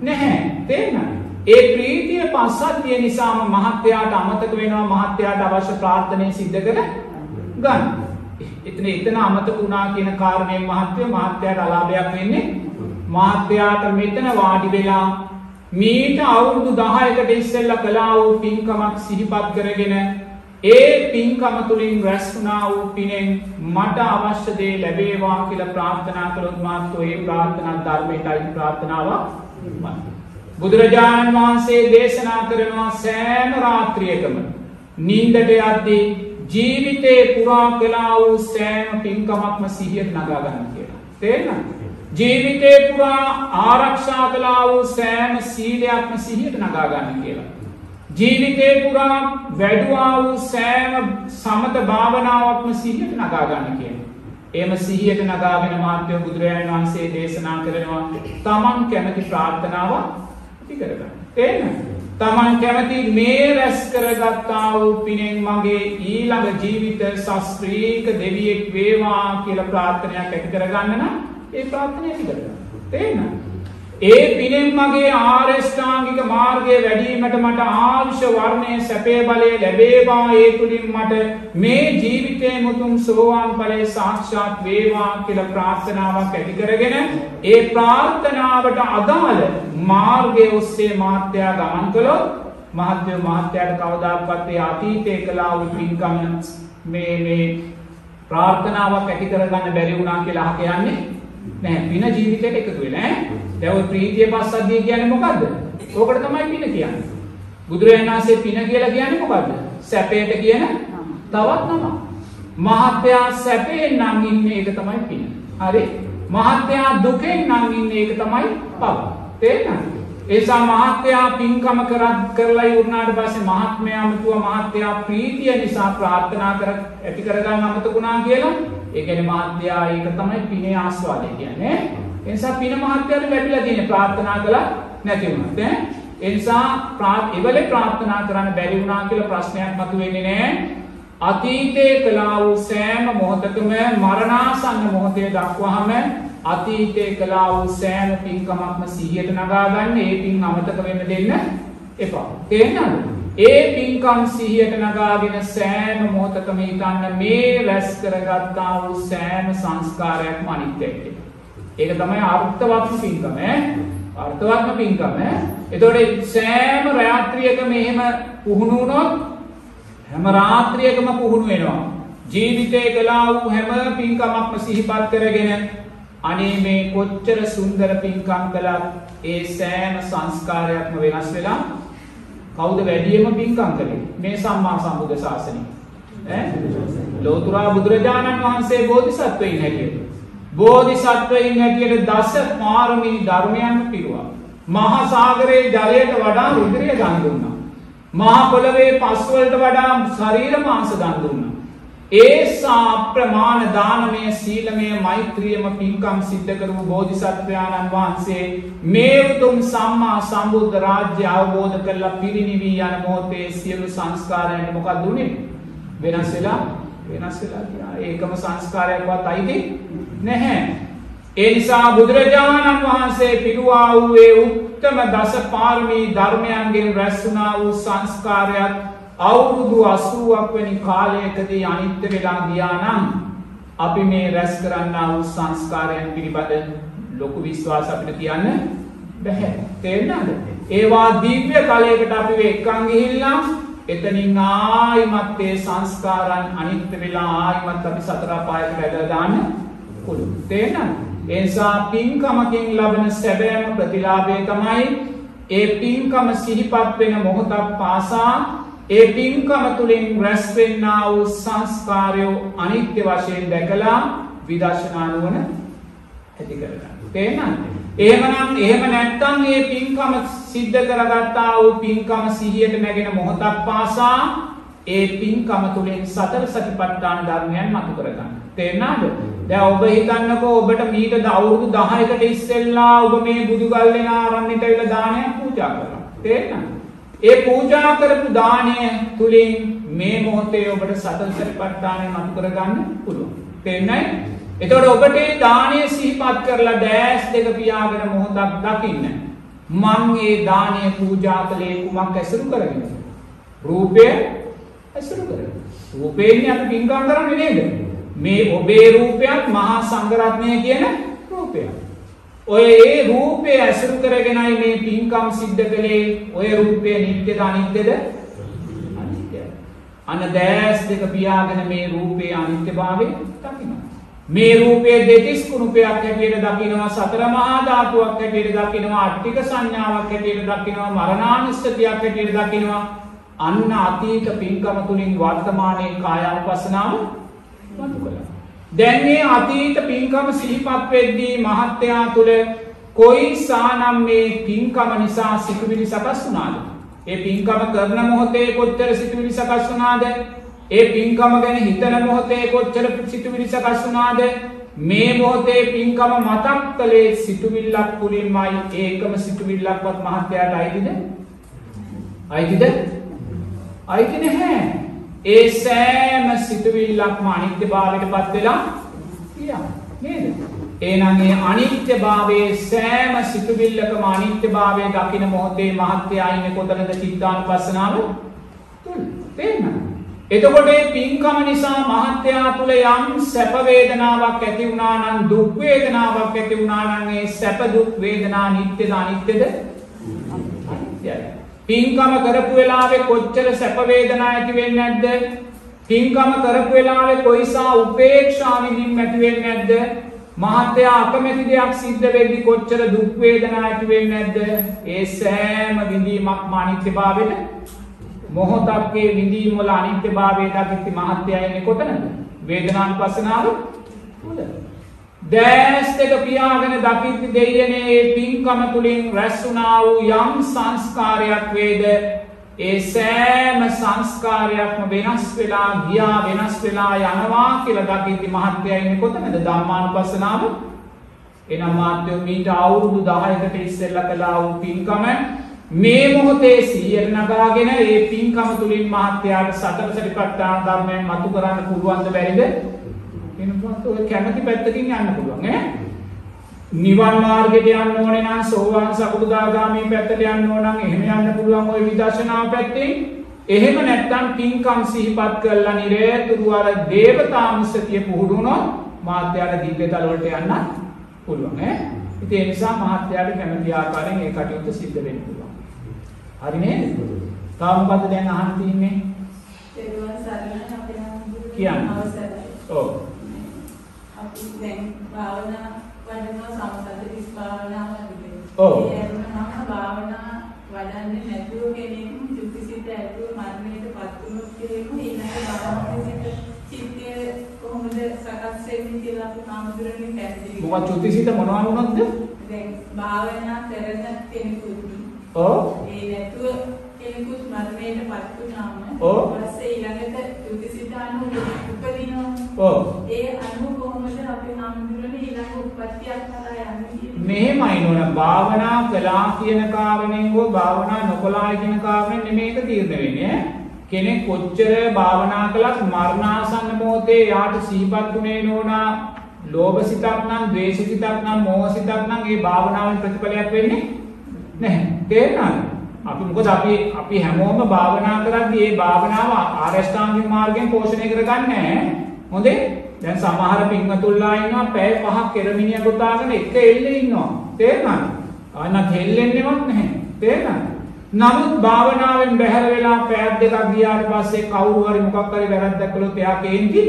නැහැ. තේරෙනවද? ඒ ප්‍රීතිය පස්සද්ධිය නිසාම මහත්යාට අමතක වෙනවා මහත්යාට අවශ්‍ය ප්‍රාර්ථනය සිද්ධ කර ගන්න. එතන එතන අමතක වුණා කියන කාරණයෙන් මහත්ය මහත්යාට අලාභයක් වෙන්නේ මහත්යාට මෙතන වාඩි වෙලා මීට අවුරුදු 10කට ඉස්සෙල්ලා කළා වූ පින්කමක් සිහිපත් කරගෙන ඒ පින්කම තුලින් රැස් වුණා වූ පිනෙන් මට අවශ්‍ය දේ ලැබේවා කියලා ප්‍රාර්ථනා කළොත් මාත්‍රෝ ඒ ප්‍රාර්ථනා ධර්මයටයි ප්‍රාර්ථනාවක් බුදුරජාණන් වහන්සේ දේශනා කරනවා සෑම රාත්‍රියකම නින්දට යද්දී ජීවිතේ පුරා කළා වූ සෑම පින්කමක්ම සිහියට නගා ගන්න කියලා. තේරෙනවද? ජීවිතේ පුරා ආරක්ෂා කළා වූ සෑම සීලයක්ම සිහියට නගා ගන්න කියලා. ජීවිතේ පුරා වැඩුවා වූ සෑම සමත භාවනාවක්ම සිහියට නගා ගන්න කියලා. එම සිහියට නගාගෙන මාත්‍යව බුදුරජාණන් වහන්සේ දේශනා කරනවා තමන් කැමති ප්‍රාර්ථනාවක් ඇති කරගන්න. තේරෙනවද? තමන් කැමති මේ රැස් කරගත්තා වූ පිනෙන් මගේ ඊළඟ ජීවිත ශස්ත්‍රීක දෙවියෙක් වේවා කියලා ප්‍රාර්ථනයක් ඇති කරගන්න නම් ඒ ප්‍රාර්ථනය ඇති කරගන්න. තේරෙනවද? ඒ පිනෙන් මගේ ආරෂ්ඨාංගික මාර්ගය වැඩීමට මට ආයුෂ වර්ණය සැපේ බලය ලැබේවා. ඒ තුලින් මට මේ ජීවිතේ මුතුන් සෝවාන් ඵලයේ සාක්ෂාත් වේවා කියලා ප්‍රාර්ථනාවක් ඇති කරගෙන ඒ ප්‍රාර්ථනාවට අදාළ මාර්ගය ඔස්සේ මාත්‍යා ගමන් කළොත් මහත්ය මහත්යාට කවදාකවත් ඒ අතීතයේ කළා වූ පින්කම මේ මේ ප්‍රාර්ථනාවක් ඇති කරගන්න බැරි වුණා කියලා අහ කියන්නේ නෑ පින ජීවිතයට එකතු වෙලා ඈ දැන් ඔය ප්‍රීතිය පස්සද්ධිය කියන්නේ මොකද්ද? ඕකට තමයි පින කියන්නේ. බුදුරජාණන් වහන්සේ පින කියලා කියන්නේ මොකද්ද? සැපයට කියන තවත් නම. මහත්යා සැපයෙන් නම් ඉන්නේ ඒක තමයි පින. හරි? මහත්යා දුකෙන් නම් ඉන්නේ ඒක තමයි පව. තේරෙනවද? ඒසා මහත්යා පින්කම කරත් කරලා ඉවරනාට පස්සේ මහත්මයාම කිව්වා මහත්යා ප්‍රීතිය නිසා ප්‍රාර්ථනා කර ඇති කරගන්න අමතකුණා කියලා. ඒ කියන්නේ මහත්යා ඒක තමයි පිනේ ආස්වාදය කියන්නේ. ඒ නිසා පින මහත්යට ලැබිලා තියෙන ප්‍රාර්ථනා කළා නැති වුණත් ඈ. ඒ නිසා එවලේ ප්‍රාර්ථනා කරන්න බැරි වුණා කියලා ප්‍රශ්නයක් මතුවෙන්නේ නැහැ. අතීතයේ කළා වූ සෑම මොහොතකම මරණාසන්න මොහොතේ දක්වාම අතීතයේ කළා වූ සෑම පින්කමක්ම සිහියට නගා ගන්න ඒ පින් අමතක වෙන්න දෙන්න එපා. තේරෙනවද? ඒ පින්කම් සිහියට නගාගෙන සෑම මොහොතකම හිතන්න මේ රැස් කරගත්තා වූ සෑම සංස්කාරයක්ම අනිත්‍යයි කියලා. ඒක තමයි අර්ථවත්ම පින්කම ඈ. අර්ථවත්ම පින්කම ඈ. එතකොට සෑම රාත්‍රියකම එහෙම පුහුණු වුණොත් හැම රාත්‍රියකම පුහුණු වෙනවා. ජීවිතේ කළා වූ හැම පින්කමක්ම සිහිපත් කරගෙන අනේ මේ කොච්චර සුන්දර පින්කම් කළත් ඒ සෑම සංස්කාරයක්ම වෙනස් වෙලා කවුද වැඩියම පින්කම් කළේ? මේ සම්මා සම්බුද්ධ ශාසනය. ඈ? ලෝතුරා බුදුරජාණන් වහන්සේ බෝධිසත්වයින් හැටියට. බෝධිසත්වයින් හැටියට දස පාරමී ධර්මයන් පිරුවා. මහා සාගරයේ ජලයට වඩා රුධිරය දන් දුන්නා. මහා පොළවේ පස් වලට වඩා ශරීර මාංශ දන් දුන්නා. ඒසා අප්‍රමාණ දානමය සීලමය මෛත්‍රියම පින්කම් සිද්ධ කරපු බෝධිසත්වයාණන් වහන්සේ මේ උතුම් සම්මා සම්බුද්ධ රාජ්‍ය අවබෝධ කරලා පිරිනිවී යන මොහොතේ සියලු සංස්කාරයන්ට මොකක්ද උනේ? වෙනස් වෙලා වෙනස් වෙලා ගියා. ඒකම සංස්කාරයක්වත් අයිති නැහැ. ඒ නිසා බුදුරජාණන් වහන්සේ පිරුවා වූ ඒ උත්තම දස පාරමී ධර්මයන්ගෙන් රැස් වුණා වූ සංස්කාරයක් අවුරුදු 80ක් වැනි කාලයකදී අනිත්‍ය වෙලා ගියා නම් අපි මේ රැස් කරන්නා වූ සංස්කාරයන් පිළිබඳ ලොකු විශ්වාස අපිට තියන්න බැහැ. තේරෙනවද? ඒවා දිව්‍ය තලයකට අපි එක්කන් ගිහිල්ලා එතනින් ආයිමත් ඒ සංස්කාරයන් අනිත්‍ය වෙලා ආයිමත් අපි සතර පායකට ඇදලා දාන්න පුළුවන්. තේරෙනවද? ඒ නිසා පින්කමකින් ලබන සැබෑම ප්‍රතිලාභය තමයි ඒ පින්කම සිහිපත් වෙන මොහොතක් පාසා ඒ පින්කම තුළින් රැස්වෙන්නා වූ සංස්කාරයෝ අනිත්‍ය වශයෙන් දැකලා විදර්ශනානුවන ඇති කරගන්න. තේනන්නේ. එහෙමනම් එහෙම නැත්තම් මේ පින්කම සිද්ධ කරගත්තා වූ පින්කම සිහියට නැගෙන මොහොතක් පාසා ඒ පින්කම තුළින් සතර සතිපට්ඨාන ධර්මයන් මතු කරගන්න. තේරුණාද? දැන් ඔබ හිතන්නකෝ ඔබට මීට අවුරුදු 10කට ඉස්සෙල්ලා ඔබ මේ බුදුගල්ලෙන ආරණ්‍යට ඇවිල්ලා දානයක් පූජා කරනවා. තේරුණාද? ඒ පූජා කරපු දානය තුළින් මේ මොහොතේ ඔබට සතර සතිපට්ඨානය මතු කරගන්න පුළුවන්. තේරුණාද? එතකොට ඔබට ඒ දානය සිහිපත් කරලා දැස් දෙක පියාගෙන මොහොතක් දකින්න. මං ඒ දානය පූජා කළේ කුමක් ඇසුරු කරගෙන? රූපය ඇසුරු කරගෙන. රූපයෙන් අපි පින්කම් කරන්නේ නේද? මේ ඔබේ රූපයත් මහා සංඝරත්නය කියන රූපයක්. ඔය ඒ රූපය ඇසුරු කරගෙනයි මේ පින්කම් සිද්ධ කළේ. ඔය රූපය නිත්‍යද අනිත්‍යද? අනිත්‍යයි. අන දැස් දෙක පියාගෙන මේ රූපයේ අනිත්‍යභාවය දකිනවා. මේ රූපය දෙතිස් කුණුපයක් හැටියට දකිනවා සතර මහා ධාතුවක් හැටියට දකිනවා අට්ටික සංඥාවක් හැටියට දකිනවා මරණානුස්සතියක් හැටියට දකිනවා අන්න අතීත පින්කම තුලින් වර්තමානයේ කායානුපස්සනාව වතු කළා. දැන් මේ අතීත පින්කම සිහිපත් වෙද්දී මහත්යා තුල කොයි සානම් මේ පින්කම නිසා සිතුවිලි සකස් වුණාද? ඒ පින්කම කරන මොහොතේ කොච්චර සිතුවිලි සකස් වුණාද? ඒ පින්කම ගැන හිතන මොහොතේ කොච්චර සිතුවිලි සකස් වුණාද? මේ මොහොතේ පින්කම මතක් කළේ සිතුවිල්ලක් පුලින්මයි ඒකම සිතුවිල්ලක්වත් මහත්යාට අයිතිද? අයිතිද? අයිති නැහැ. ඒ සෑම සිතුවිල්ලක්ම අනිත්‍යභාවයට පත් වෙලා තියෙනවා. නේද? එහෙනම් මේ අනිත්‍යභාවයේ සෑම සිතුවිල්ලකම අනිත්‍යභාවය දකින මොහොතේ මහත්යා ඉන්නේ කොතනද චිත්තානුපස්සනාව තුල. තේරෙනවද? එතකොට මේ පින්කම නිසා මහත්යා තුල යම් සැප වේදනාවක් ඇති වුණා නම් දුක් වේදනාවක් ඇති වුණා නම් ඒ සැප දුක් වේදනා නිට්ටයද අනිත්‍යද? අනිත්‍යයි. පින්කම කරපු වෙලාවේ කොච්චර සැප වේදනා ඇති වෙන්නේ නැද්ද? පින්කම කරපු වෙලාවේ කොයිසා උපේක්ෂා විඳින්න ඇති වෙන්නේ නැද්ද? මහත්යා අකමැති දෙයක් සිද්ධ වෙද්දි කොච්චර දුක් වේදනා ඇති වෙන්නේ නැද්ද? ඒ සෑම විඳීමක්ම අනිත්‍යභාවයට මොහොතක්ගේ විඳීම් වල අනිත්‍යභාවය දකිති මහත්යා ඉන්නේ කොතනද? වේදනානුපස්සනාව තුල. දැස් දෙක පියාගෙන දකිති දෙයනේ ඒ පින්කම තුලින් රැස් වුණා වූ යම් සංස්කාරයක් වේද ඒ සෑම සංස්කාරයක්ම වෙනස් වෙලා ගියා වෙනස් වෙලා යනවා කියලා දකිති මහත්යා ඉන්නේ කොතනද? ධම්මානුපස්සනාව. එනම් මාත්‍යෝ මීට අවුරුදු 10කට ඉස්සෙල්ලා කළා වූ පින්කම මේ මොහොතේ සිහියට නගාගෙන ඒ පින්කම තුලින් මහත්යාට සතර සතිපට්ඨාන ධර්මයන් මතු කරන්න පුළුවන්ද බැරිද? එනකොට ඔය කැමැති පැත්තකින් යන්න පුළුවන් ඈ. නිවන් මාර්ගයට යන්න ඕනේ නම් සෝවාන් සකෘදාගාමී පැත්තට යන්න ඕන නම් එහෙම යන්න පුළුවන් ওই විදර්ශනා පැත්තෙන්. එහෙම නැත්නම් පින්කම් සිහිපත් කරලා නිරේතුරු අර දේවතාංශතිය පුහුණු වුණොත් මාත්‍යාට දිග්ගතල වලට යන්න පුළුවන් ඈ. ඉතින් ඒ නිසා මහත්යාට කැමති ආකාරයෙන් ඒ කටයුත්ත සිද්ධ වෙන්න පුළුවන්. හරි නේද? තව මොකද්ද දැන් අහන්න තියෙන්නේ? කියන්න. ඔව්. අපි දැන් භාවනා වඩනවා සමතදිස් භාවනාව වගේ. ඔව්. අනුව භාවනා වඩන්නේ නැතුව කෙනෙක් චුතිසිත ඇතුව මරණයට පත් වුණොත් කෙනෙක් ඊළඟ භාවනාවේ චිත්තය කොහොමද සකස් වෙන්නේ කියලා අපි කාමදුරනේ පැහැදිලි මොකක් චුතිසිත මොනවා වුණොත්ද? දැන් භාවනා කරන කෙනෙකුට ඔව්. ඒ නැතුව කෙනෙකුත් මරණයට පත් වුණාම ඔව්. පස්සේ ඊළඟට චුතිසිත අනුව උපදිනවා. ඔව්. ඒ අනුව කොහොමද අපේ හාමුදුරනේ ඊළඟ උප්පත්තියක් කරා යන්නේ කියන්නේ? මෙහෙමයි නෝන භාවනා කළා කියන කාරණෙන් හෝ භාවනා නොකළා කියන කාරණෙන් නෙමෙයි ඒක තීරණය වෙන්නේ. කෙනෙක් කොච්චර භාවනා කළත් මරණාසන්න මොහොතේ යාට සිහිපත් උනේ නෝනා ලෝභ සිතක් නම්, ද්වේෂ සිතක් නම්, මෝහ සිතක් නම් ඒ භාවනාවෙන් ප්‍රතිඵලයක් වෙන්නේ නැහැ. තේරුණාද? අපි මොකද අපි අපි හැමෝම භාවනා කරද්දී ඒ භාවනාව ආරෂ්ඨාංගික මාර්ගයෙන් පෝෂණය කරගන්නේ නැහැ. හොඳේ? දැන් සමහර පින්වතුන්ලා ඉන්නවා පැය පහක් කෙරමිනිය ගොතාගෙන එක එල්ලේ ඉන්නවා. තේරුණාද? අන්න හෙල්ලෙන්නේවත් නැහැ. තේරුණාද? නමුත් භාවනාවෙන් බැහැර වෙලා පැයක් දෙකක් ගියාට පස්සේ කවුරු හරි මොකක් හරි වැරද්දක් කළොත් එයා කේන්ති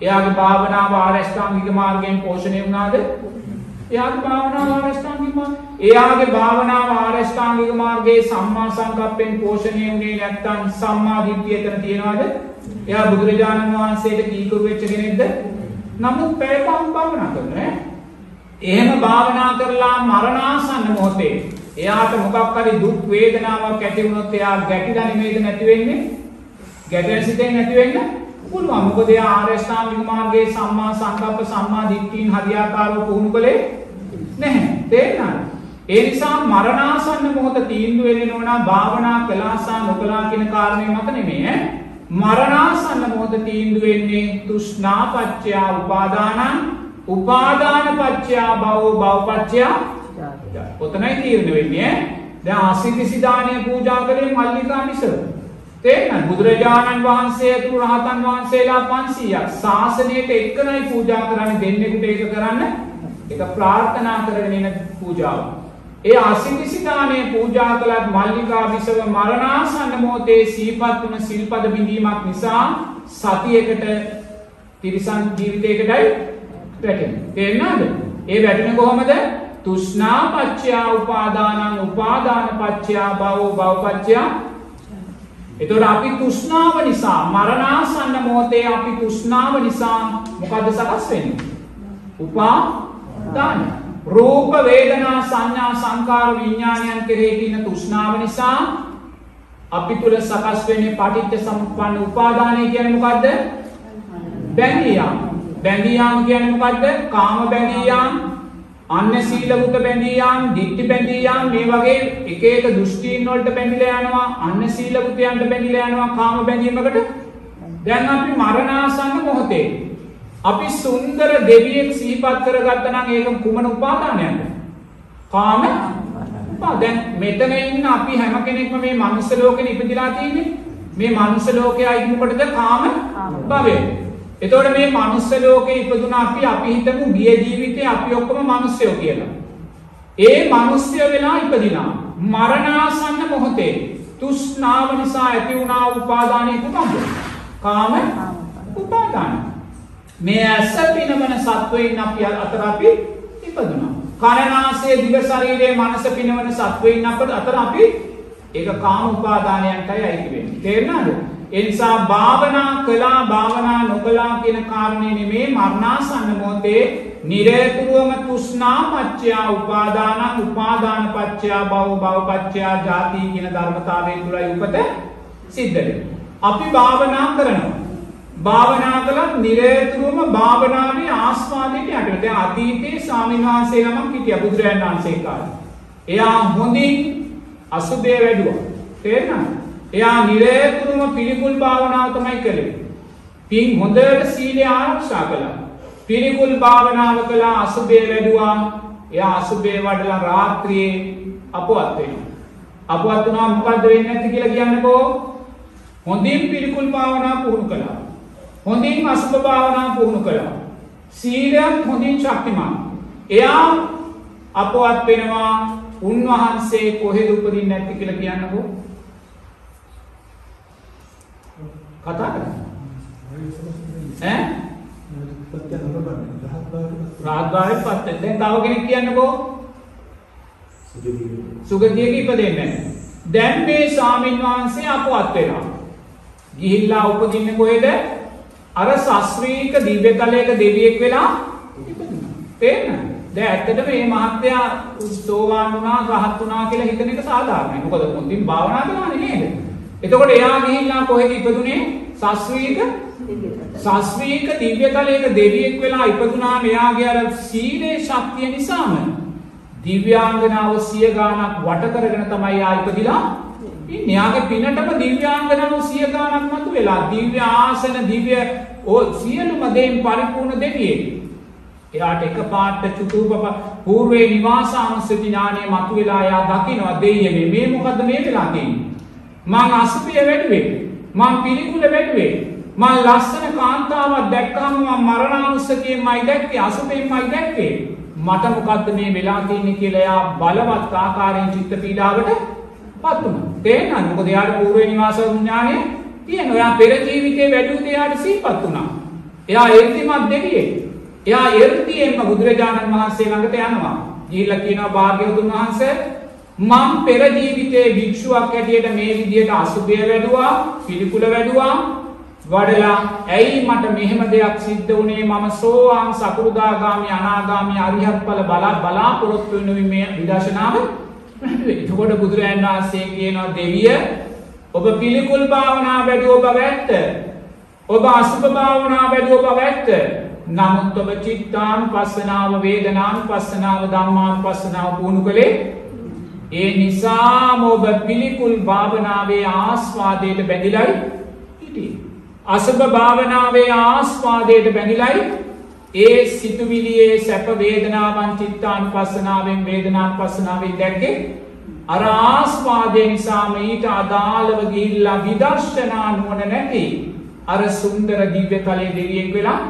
එයාගේ භාවනාව ආරෂ්ඨාංගික මාර්ගයෙන් පෝෂණය වුණාද? එයාගේ භාවනාව ආරෂ්ඨාංගික මාර්ගය එයාගේ භාවනාව ආරෂ්ඨාංගික මාර්ගයේ සම්මා සංකප්පෙන් පෝෂණය වුණේ නැත්නම් සම්මා දිට්ඨිය එතන තියනවාද? එයා බුදුරජාණන් වහන්සේට කීකරු වෙච්ච කෙනෙක්ද? නමුත් පැය පහක් භාවනා කරනවා ඈ. එහෙම භාවනා කරලා මරණාසන්න මොහොතේ එයාට මොකක් හරි දුක් වේදනාවක් ඇති වුණොත් එයා ගැටිලා නෙමෙයිද නැති වෙන්නේ? ගැටෙන සිතෙන් නැති වෙන්න පුළුවන්. මොකද එයා ආර්ය ශ්‍රාමික මාර්ගයේ සම්මා සංකප්ප සම්මා දිට්ඨීන් හරියාකාරව පුහුණු කළේ නැහැ. තේරෙනවද? ඒ නිසා මරණාසන්න මොහොත තීන්දුව වෙන්නේ නෝනා භාවනා කළාසා නොකළා කියන කාරණේ මත නෙමෙයි ඈ. මරණාසන්න මොහොත තීන්දුව වෙන්නේ තෘෂ්ණා පත්‍ය උපාදානං උපාදාන පත්‍ය භව භව පත්‍ය ඔතනයි තීරණය වෙන්නේ ඈ. දැන් ආසිතිසි දාණය පූජා කරේ මල්ලිකා මිසර. තේරෙනවද? බුදුරජාණන් වහන්සේ ඇතුළු රහතන් වහන්සේලා 500ක් ශාසනයට එක්කනයි පූජා කරන්නේ දෙන්නෙකුට ඒක කරන්න. ඒක ප්‍රාර්ථනා කරගෙන ඉන පූජාව. ඒ ආසිතිසි දාණය පූජා කළත් මල්ලිකා විසව මරණාසන්න මොහොතේ සීපත් වුණ සිල්පද බිඳීමක් නිසා සතියකට තිරිසන් ජීවිතයකටයි වැටෙන්නේ. තේරෙනවද? ඒ වැටෙන්නේ කොහොමද? තුෂ්ණා පච්චයා උපාදානං උපාදාන පච්චයා භව භව පච්චයා එතකොට අපි තෘෂ්ණාව නිසා මරණාසන්න මොහොතේ අපි තෘෂ්ණාව නිසා මොකද්ද සකස් වෙන්නේ? උපාදාන. රූප වේදනා සංඥා සංකාර විඥානයන් කෙරෙහි තියෙන තෘෂ්ණාව නිසා අපි තුල සකස් වෙන්නේ පටිච්ච සමුප්පන්න උපාදානය කියන්නේ මොකද්ද? බැඳියාම. බැඳියාම කියන්නේ මොකද්ද? කාම බැඳියාම අන්න සීලබුත බැඳීයාම් දිට්ටි බැඳීයාම් මේ වගේ එක එක දෘෂ්ටීන් වලට බැඳිලා යනවා. අන්න සීලබුතයන්ට බැඳිලා යනවා කාම බැඳීමකට. දැන් අපි මරණාසන්න මොහොතේ අපි සුන්දර දෙවියෙක් සිහිපත් කරගත්තා නම් ඒක කුමන උපාදානයක්ද? කාම දැන් මෙතන ඉන්න අපි හැම කෙනෙක්ම මේ මනුස්ස ලෝකෙ ඉපදිලා තියෙන්නේ. මේ මනුස්ස ලෝකයේ අයිති මොකටද කාම. භවය එතකොට මේ මනුස්ස ලෝකේ ඉපදුන අපි අපි හිතමු ගිය ජීවිතේ අපි ඔක්කොම මිනිස්සයෝ කියලා. ඒ මිනිස්සය වෙලා ඉපදිනා. මරණාසන්න මොහොතේ තෘෂ්ණාව නිසා ඇති වුණා උපාදානය කුමක්ද? කාම උපාදාන. මේ ඇස පිනවන සත්වයින් අපි අතර අපි ඉපදුනා. කනනාසය දිව ශරීරයේ මනස පිනවන සත්වයින් අපට අතර අපි ඒක කාම උපාදානයන්ටයි අයිති වෙන්නේ. තේරුණාද? එනිසා භාවනා කළා භාවනා නොකළා කියන කාරණේ නෙමේ මරණාසන්න මොහොතේ නිරේතුරුවම තෘෂ්ණා පච්චයා උපාදානං උපාදාන පච්චයා භව භව පච්චයා ජාති කියන ධර්මතාවයෙන් තුලයි උපත සිද්ධ වෙන්නේ. අපි භාවනා කරනවා. භාවනා කළත් නිරේතුරුවම භාවනාවේ ආස්වාදයට යටවෙනවා. දැන් අතීතයේ ස්වාමීන් වහන්සේ නමක් හිටියා බුදුරජාණන් වහන්සේ කාලේ. එයා හොඳින් අසුබය වැඩුවා. තේරෙනවද? එයා නිරේතුරුම පිළිකුල් භාවනාව තමයි කළේ. පින් හොඳට සීලය ආරක්ෂා කළා. පිළිකුල් භාවනාව කළා අසුබේ වැඩුවා. එයා අසුබේ වඩලා රාත්‍රියේ අපවත් වෙනවා. අපවත් වුණා මොකද්ද වෙන්නේ නැති කියලා කියන්නකෝ. හොඳින් පිළිකුල් භාවනා පුහුණු කළා. හොඳින් අසුබ භාවනා පුහුණු කළා. සීලයත් හොඳින් ශක්තිමත්. එයා අපවත් වෙනවා උන්වහන්සේ කොහෙද උපදින්නේ නැති කියලා කියන්නකෝ. කතා කරන්නේ? ඈ? රාග්භාවයෙන් පත් වෙන. දැන් තව කෙනෙක් කියන්නකෝ. සුගතියක ඉපදෙන්නේ දැන් මේ ස්වාමින් වහන්සේ අපවත් වෙනවා. ගිහිල්ලා උපදින්නේ කොහෙද? අර සස්ත්‍රීක දිව්‍ය තලයක දෙවියෙක් වෙලා ඉපදිනවා තේරෙනවද? දැන් ඇත්තටම මේ මහත්තයා සෝවාන් වුණා රහත් වුණා කියලා හිතන එක සාධාරණයි. මොකද මුන්දින් භාවනා කරන්නේ නේද? එතකොට එයා ගිහිල්ලා කොහෙද ඉපදුනේ? සස්ත්‍රීක සස්ත්‍රීක දිව්‍ය තලයක දෙවියෙක් වෙලා ඉපදුනා මෙයාගේ අර සීලේ ශක්තිය නිසාම දිව්‍යාංගනාව සිය ගාණක් වට කරගෙන තමයි ආ ඉපදිලා ඉන්නේ. යාගේ පිනටම දිව්‍යාංගනාව සිය ගාණක් මතු වෙලා දිව්‍ය ආසන දිව්‍ය ඕ සියලුම දේන් පරිපූර්ණ දෙවියෙක්. එයාට එක පාට චුතුපප పూర్වේ නිවාසානුස්සති ඥානය මතු වෙලා යා දකිනවා දෙයියනේ මේ මොකද්ද මේ වෙලා තියෙන්නේ? මං අසුපිය වැඩුවේ මං පිළිකුල වැඩුවේ මං ලස්සන කාන්තාවක් දැක්කම මං මරණානුස්සතියෙන්මයි දැක්කේ අසුපෙන්මයි දැක්කේ මට මොකද්ද මේ වෙලා තියෙන්නේ කියලා එයා බලවත් ආකාරයෙන් චිත්ත පීඩාවට පත් වුණා. තේරෙනවද? මොකද එයාට పూర్ව නිවාස විඥානය තියෙනවා. එයා පෙර ජීවිතේ වැඩුවද එයාට සිහිපත් වුණා. එයා එර්තිමත් දෙවියෙක්. එයා එර්තියෙන්ම බුදුරජාණන් වහන්සේ ළඟට යනවා. ගිහිල්ලා කියනවා භාග්‍යවතුන් වහන්සේ මං පෙර ජීවිතේ භික්ෂුවක් හැටියට මේ විදියට අසුභය වැඩුවා, පිළිකුල වැඩුවා, වඩලා ඇයි මට මෙහෙම දෙයක් සිද්ධ වුණේ? මම සෝවාන් සකෘදාගාමි අනාගාමි අරිහත් ඵල බලා බලාපොරොත්තු වෙනුයි මේ විදර්ශනාව එතකොට බුදුරජාණන් වහන්සේ කියනවා දෙවිය ඔබ පිළිකුල් භාවනා වැඩුව බව ඇත්ත ඔබ අසුභ භාවනා වැඩුව බව ඇත්ත නමුත් ඔබ චිත්තාන් පස්සනාව වේදනාන් පස්සනාව ධම්මාන් පස්සනාව පුහුණු කළේ ඒ නිසාම ඔබ පිළිකුල් භාවනාවේ ආස්වාදයට බැඳිලයි හිටියේ. අසභ භාවනාවේ ආස්වාදයට බැඳිලයි ඒ සිතුවිලියේ සැප වේදනාවන් චිත්තාන් පස්සනාවෙන් වේදනාන් පස්සනාවෙන් දැක්කේ අර ආස්වාදය නිසාම ඊට අදාළව ගිහිල්ලා විදර්ශනා නුවණ නැති අර සුන්දර දිව්‍ය තලයේ දෙවියෙක් වෙලා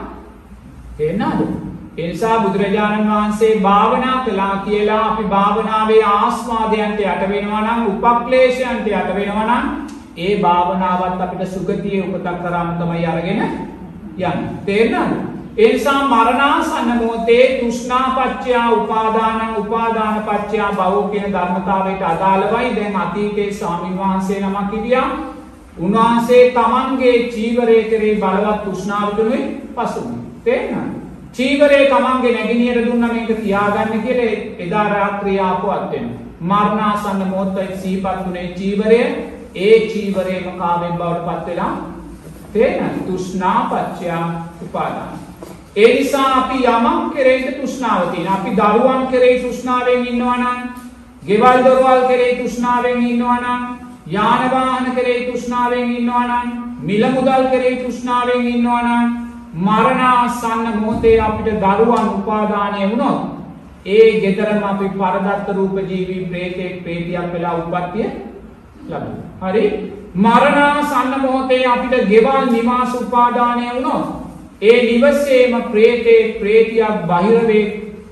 එන්නාද? ඒ නිසා බුදුරජාණන් වහන්සේ භාවනා කළා කියලා අපි භාවනාවේ ආස්වාදයන්ට යට වෙනවා නම් උපක්ලේශයන්ට යට වෙනවා නම් ඒ භාවනාවත් අපිට සුගතියේ උපතක් කරාම තමයි අරගෙන යන්නේ. තේරෙනවද? ඒ නිසා මරණාසන්න මොහොතේ තෘෂ්ණාපච්චය උපාදානං උපාදානපච්චය භවෝ කියන ධර්මතාවයට අදාළවයි දැන් අතීතයේ ස්වාමීන් වහන්සේ නමක් හිටියා. උන්වහන්සේ තමන්ගේ චීවරය කරේ බලවත් තෘෂ්ණාවතුනුයි පසුුණේ. තේරෙනවද? චීවරේ තමන්ගේ නැගිනියට දුන්න මේක තියාගන්න කියලා එදා රාත්‍රියේ ආපු අත්වෙන. මරණාසන්න මොහොතේ සීපත් උනේ චීවරය ඒ චීවරේම කාමෙන් බවට පත් වෙලා තේරෙනවද? තෘෂ්ණාපච්චය උපාදාන. ඒ නිසා අපි යමක් කෙරෙහිද තෘෂ්ණාව තියෙන. අපි දරුවන් කෙරෙහි තෘෂ්ණාවෙන් ඉන්නවා නම්, ගෙවල් දොරවල් කෙරෙහි තෘෂ්ණාවෙන් ඉන්නවා නම්, යාන වාහන කෙරෙහි තෘෂ්ණාවෙන් ඉන්නවා නම්, මිල මුදල් කෙරෙහි තෘෂ්ණාවෙන් ඉන්නවා නම්, මරණාසන්න මොහොතේ අපිට දරුවන් උපාදානය වුණොත් ඒ ගෙදරම අපි පරදත්ත රූප ජීවී ප්‍රේතෙක් ප්‍රේතියක් වෙලා උපත්තිය ලැබෙනවා. හරි? මරණාසන්න මොහොතේ අපිට ගෙවල් නිවාස උපාදානය වුණොත් ඒ නිවසේම ප්‍රේතේ ප්‍රේතියක් බහිරවේ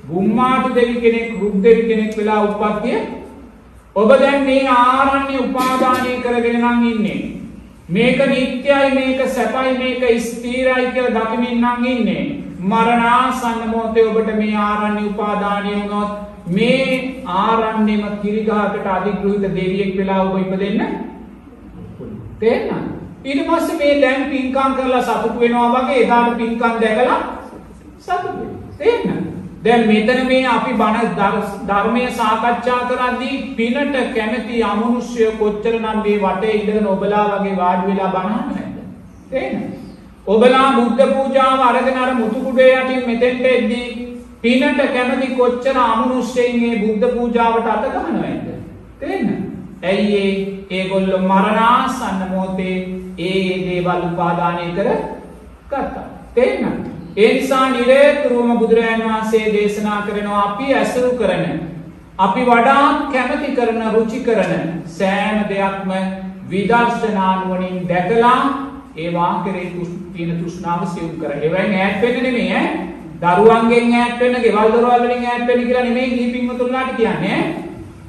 බුම්මාට දෙවි කෙනෙක් රුක් දෙවි කෙනෙක් වෙලා උපත්තිය ඔබ දැන් මේ ආරණ්‍ය උපාදානය කරගෙන නම් ඉන්නේ මේක නිත්‍යයි මේක සැපයි මේක ස්ථීරයි කියලා දකිමින් නම් ඉන්නේ. මරණාසන්න මොහොතේ ඔබට මේ ආරණ්‍ය උපාදානය වුණොත් මේ ආරණ්‍යෙම කිරිගහකට අධිග්‍රහිත දෙවියෙක් වෙලා ඔබ ඉපදෙන්න? තේරෙනවද ඊට පස්සේ මේ දැන් පින්කම් කරලා සතුටු වෙනවා වගේ එදාට පින්කම් දැකලා සතුටු වෙනවා. තේරෙනවද දැන් මෙතන මේ අපි බණ ධර්මය සාකච්ඡා කරද්දී පිනට කැමති අමනුෂ්‍ය කොච්චරනම් මේ වටේ ඉඳගෙන ඔබලා වගේ වාඩි වෙලා බණහන්නේ නැද්ද? තේරෙනවද? ඔබලා බුද්ධ පූජාව අරගෙන අර මුතු කුඩේ යටින් මෙතෙන්ට එද්දී පිනට කැමති කොච්චර අමනුෂ්‍යයින් මේ බුද්ධ පූජාවට අත ගන්නවද? තේරෙනවද? ඇයි ඒ ඒගොල්ලෝ මරණාසන්න මොහොතේ ඒ ඒ දේවල් උපාදානය කර ගත්තා. තේරෙනවද? ඒ නිසා නිරේතුරුවම බුදුරජාණන් වහන්සේ දේශනා කරනවා අපි ඇසුරු කරන අපි වඩාත් කැමති කරන රුචි කරන සෑම දෙයක්ම විදර්ශනානුවනින් දැකලා ඒවා කරේ තියෙන තෘෂ්ණාව සියුම් කර. ඒවෙන් ඈත් වෙන්න නෙමෙයි ඈ. දරුවන්ගෙන් ඈත් වෙන්න, ගෙවල් දොරවල් වලින් ඈත් වෙන්න කියලා නෙමෙයි ගිහි පින්වතුන්ලාට කියන්නේ.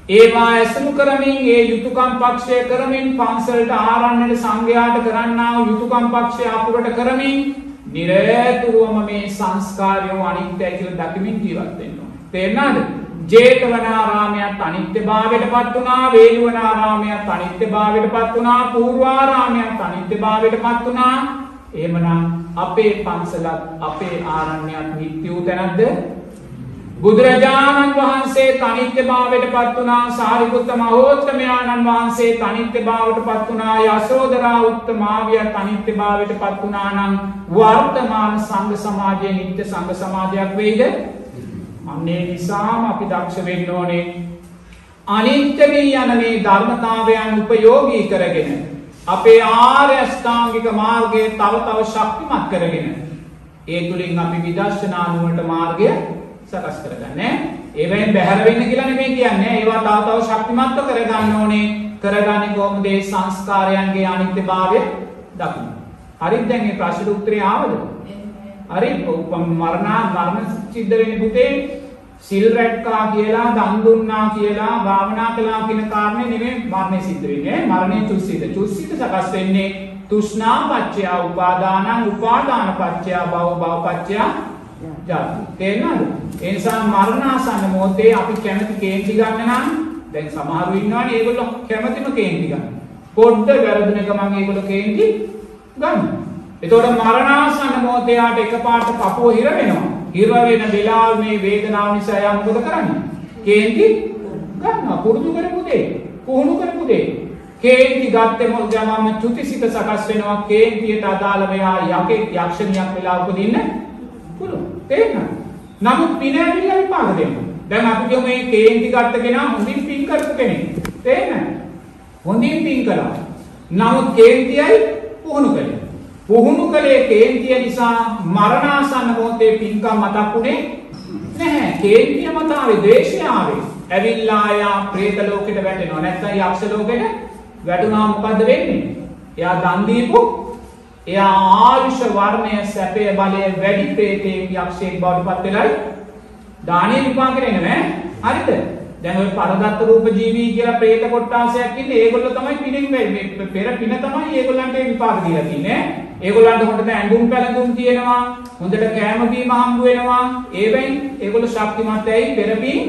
ඒවා ඇසුරු කරමින් ඒ යුතුයකම් පක්ෂය කරමින් පන්සලට ආරණ්‍යයට සංඝයාට කරන්නා වූ යුතුයකම් පක්ෂය අපුරට කරමින් නිරේතුරුවම මේ සංස්කාරයෝ අනිත්‍යයි කියලා දකිමින් ජීවත් වෙන්න ඕනේ. තේරුණාද? ජේතවනාරාමයත් අනිත්‍යභාවයට පත් වුණා, වේළුවනාරාමයත් අනිත්‍යභාවයට පත් වුණා, පූර්වාරාමයත් අනිත්‍යභාවයට පත් වුණා. එහෙමනම් අපේ පන්සලත් අපේ ආරණ්‍යත් නිත්‍ය වූ තැනක්ද? බුදුරජාණන් වහන්සේ තනිත්‍යභාවයට පත් වුණා. සාරිපුත්ත මහෝත්තමයාණන් වහන්සේ තනිත්‍යභාවයට පත් වුණා. යශෝදරා උත්තමාවිය තනිත්‍යභාවයට පත් වුණා නම් වර්තමාන සංඝ සමාජයේ නිත්‍ය සංඝ සමාජයක් වෙයිද? අන්නේ නිසාම අපි දක්ෂ වෙන්න ඕනේ. අනිත්‍ය වී යන මේ ධර්මතාවයන් උපයෝගී කරගෙන අපේ ආර්ය අෂ්ටාංගික මාර්ගය තව තව ශක්තිමත් කරගෙන ඒ තුලින් අපි විදර්ශනා නුවණට මාර්ගය සකස් කරගන්න. ඒවෙන් බැහැර වෙන්න කියලා නෙමෙයි කියන්නේ. ඒවා තව තව ශක්තිමත්ව කරගන්න ඕනේ. කරගන්නේ කොහොමද? ඒ සංස්කාරයන්ගේ අනිත්‍යභාවය දකින්න. හරිද? දැන් මේ ප්‍රශ්නෙට උත්තරේ ආවද? හරි. මරණා මරණ සිද්ධ වෙන්නේ පුතේ සිල් රැක්කා කියලා දන් දුන්නා කියලා භාවනා කළා කියන කාරණේ නෙමෙයි මරණය සිද්ධ වෙන්නේ. මරණය තුසිත. තුසිත සකස් වෙන්නේ තෘෂ්ණා පත්‍ය උපාදානං උපාදාන පත්‍ය භව භව පත්‍ය ජාති. තේරෙනවද ඒ නිසා මරණාසන්න මොහොතේ අපි කැමති කේන්ති ගන්න නම් දැන් සමහරු ඉන්නවනේ ඒගොල්ලෝ කැමතිම කේන්ති ගන්න පොඩ්ඩ වැරදුන එක මම ඒගොල්ලෝ කේන්ති ගන්න එතකොට මරණාසන්න මොහොතේ යාට එකපාරට කපුව හිර වෙනවා. හිර වෙන වෙලාව මේ වේදනාව නිසා යා මොකද කරන්නේ? කේන්ති ගන්නවා. පුරුදු කරපු දේ, පුහුණු කරපු දේ. කේන්ති ගත්තේ මොකද ගමම චුතිසිත සකස් වෙනවා. කේන්තියට අදාළ මෙයා යකෙක් යක්ෂණියක් වෙලා උපදින්න පුළුවන්. තේරෙනවද? නමුත් පින ඇවිල්ලා විපාක දෙනවා. දැන් අපි කියමු මේ කේන්ති ගත්ත කෙනා හොඳින් පින් කරපු කෙනෙක්. තේරෙනවද? හොඳින් පින් කළා. නමුත් කේන්තියයි පුහුණු කළේ. පුහුණු කළේ කේන්තිය නිසා මරණාසන්න මොහොතේ පින්කම් මතක්ුනේ නැහැ. කේන්තිය මත ආවේ ද්වේෂය ආවේ. ඇවිල්ලා යා പ്രേත ලෝකෙට වැටෙනවා. නැත්නම් යක්ෂ ලෝකෙට වැටුණා මොකද්ද වෙන්නේ? එයා දන් දීපු එයා ආයුෂ වර්ණය සැපය බලය වැඩි ප්‍රේතයෙක් යක්ෂයෙක් බවට පත් වෙලයි දානේ විපාක දෙන්නේ නෑ. හරිද? දැන් ඔය පරදත්ත රූප ජීවී කියලා പ്രേත කොට්ටාසයක් ඉන්නේ ඒගොල්ලෝ තමයි පිනෙන් මේ පෙර පින තමයි ඒගොල්ලන්ට ඒ විපාක දීලා තින්නේ. ඒගොල්ලන්ට හොඳට ඇඳුම් පැළඳුම් තියෙනවා, හොඳට කෑම බීම හම්බ වෙනවා. ඒවෙන් ඒගොල්ලෝ ශක්තිමත් ඇයි පෙර පින්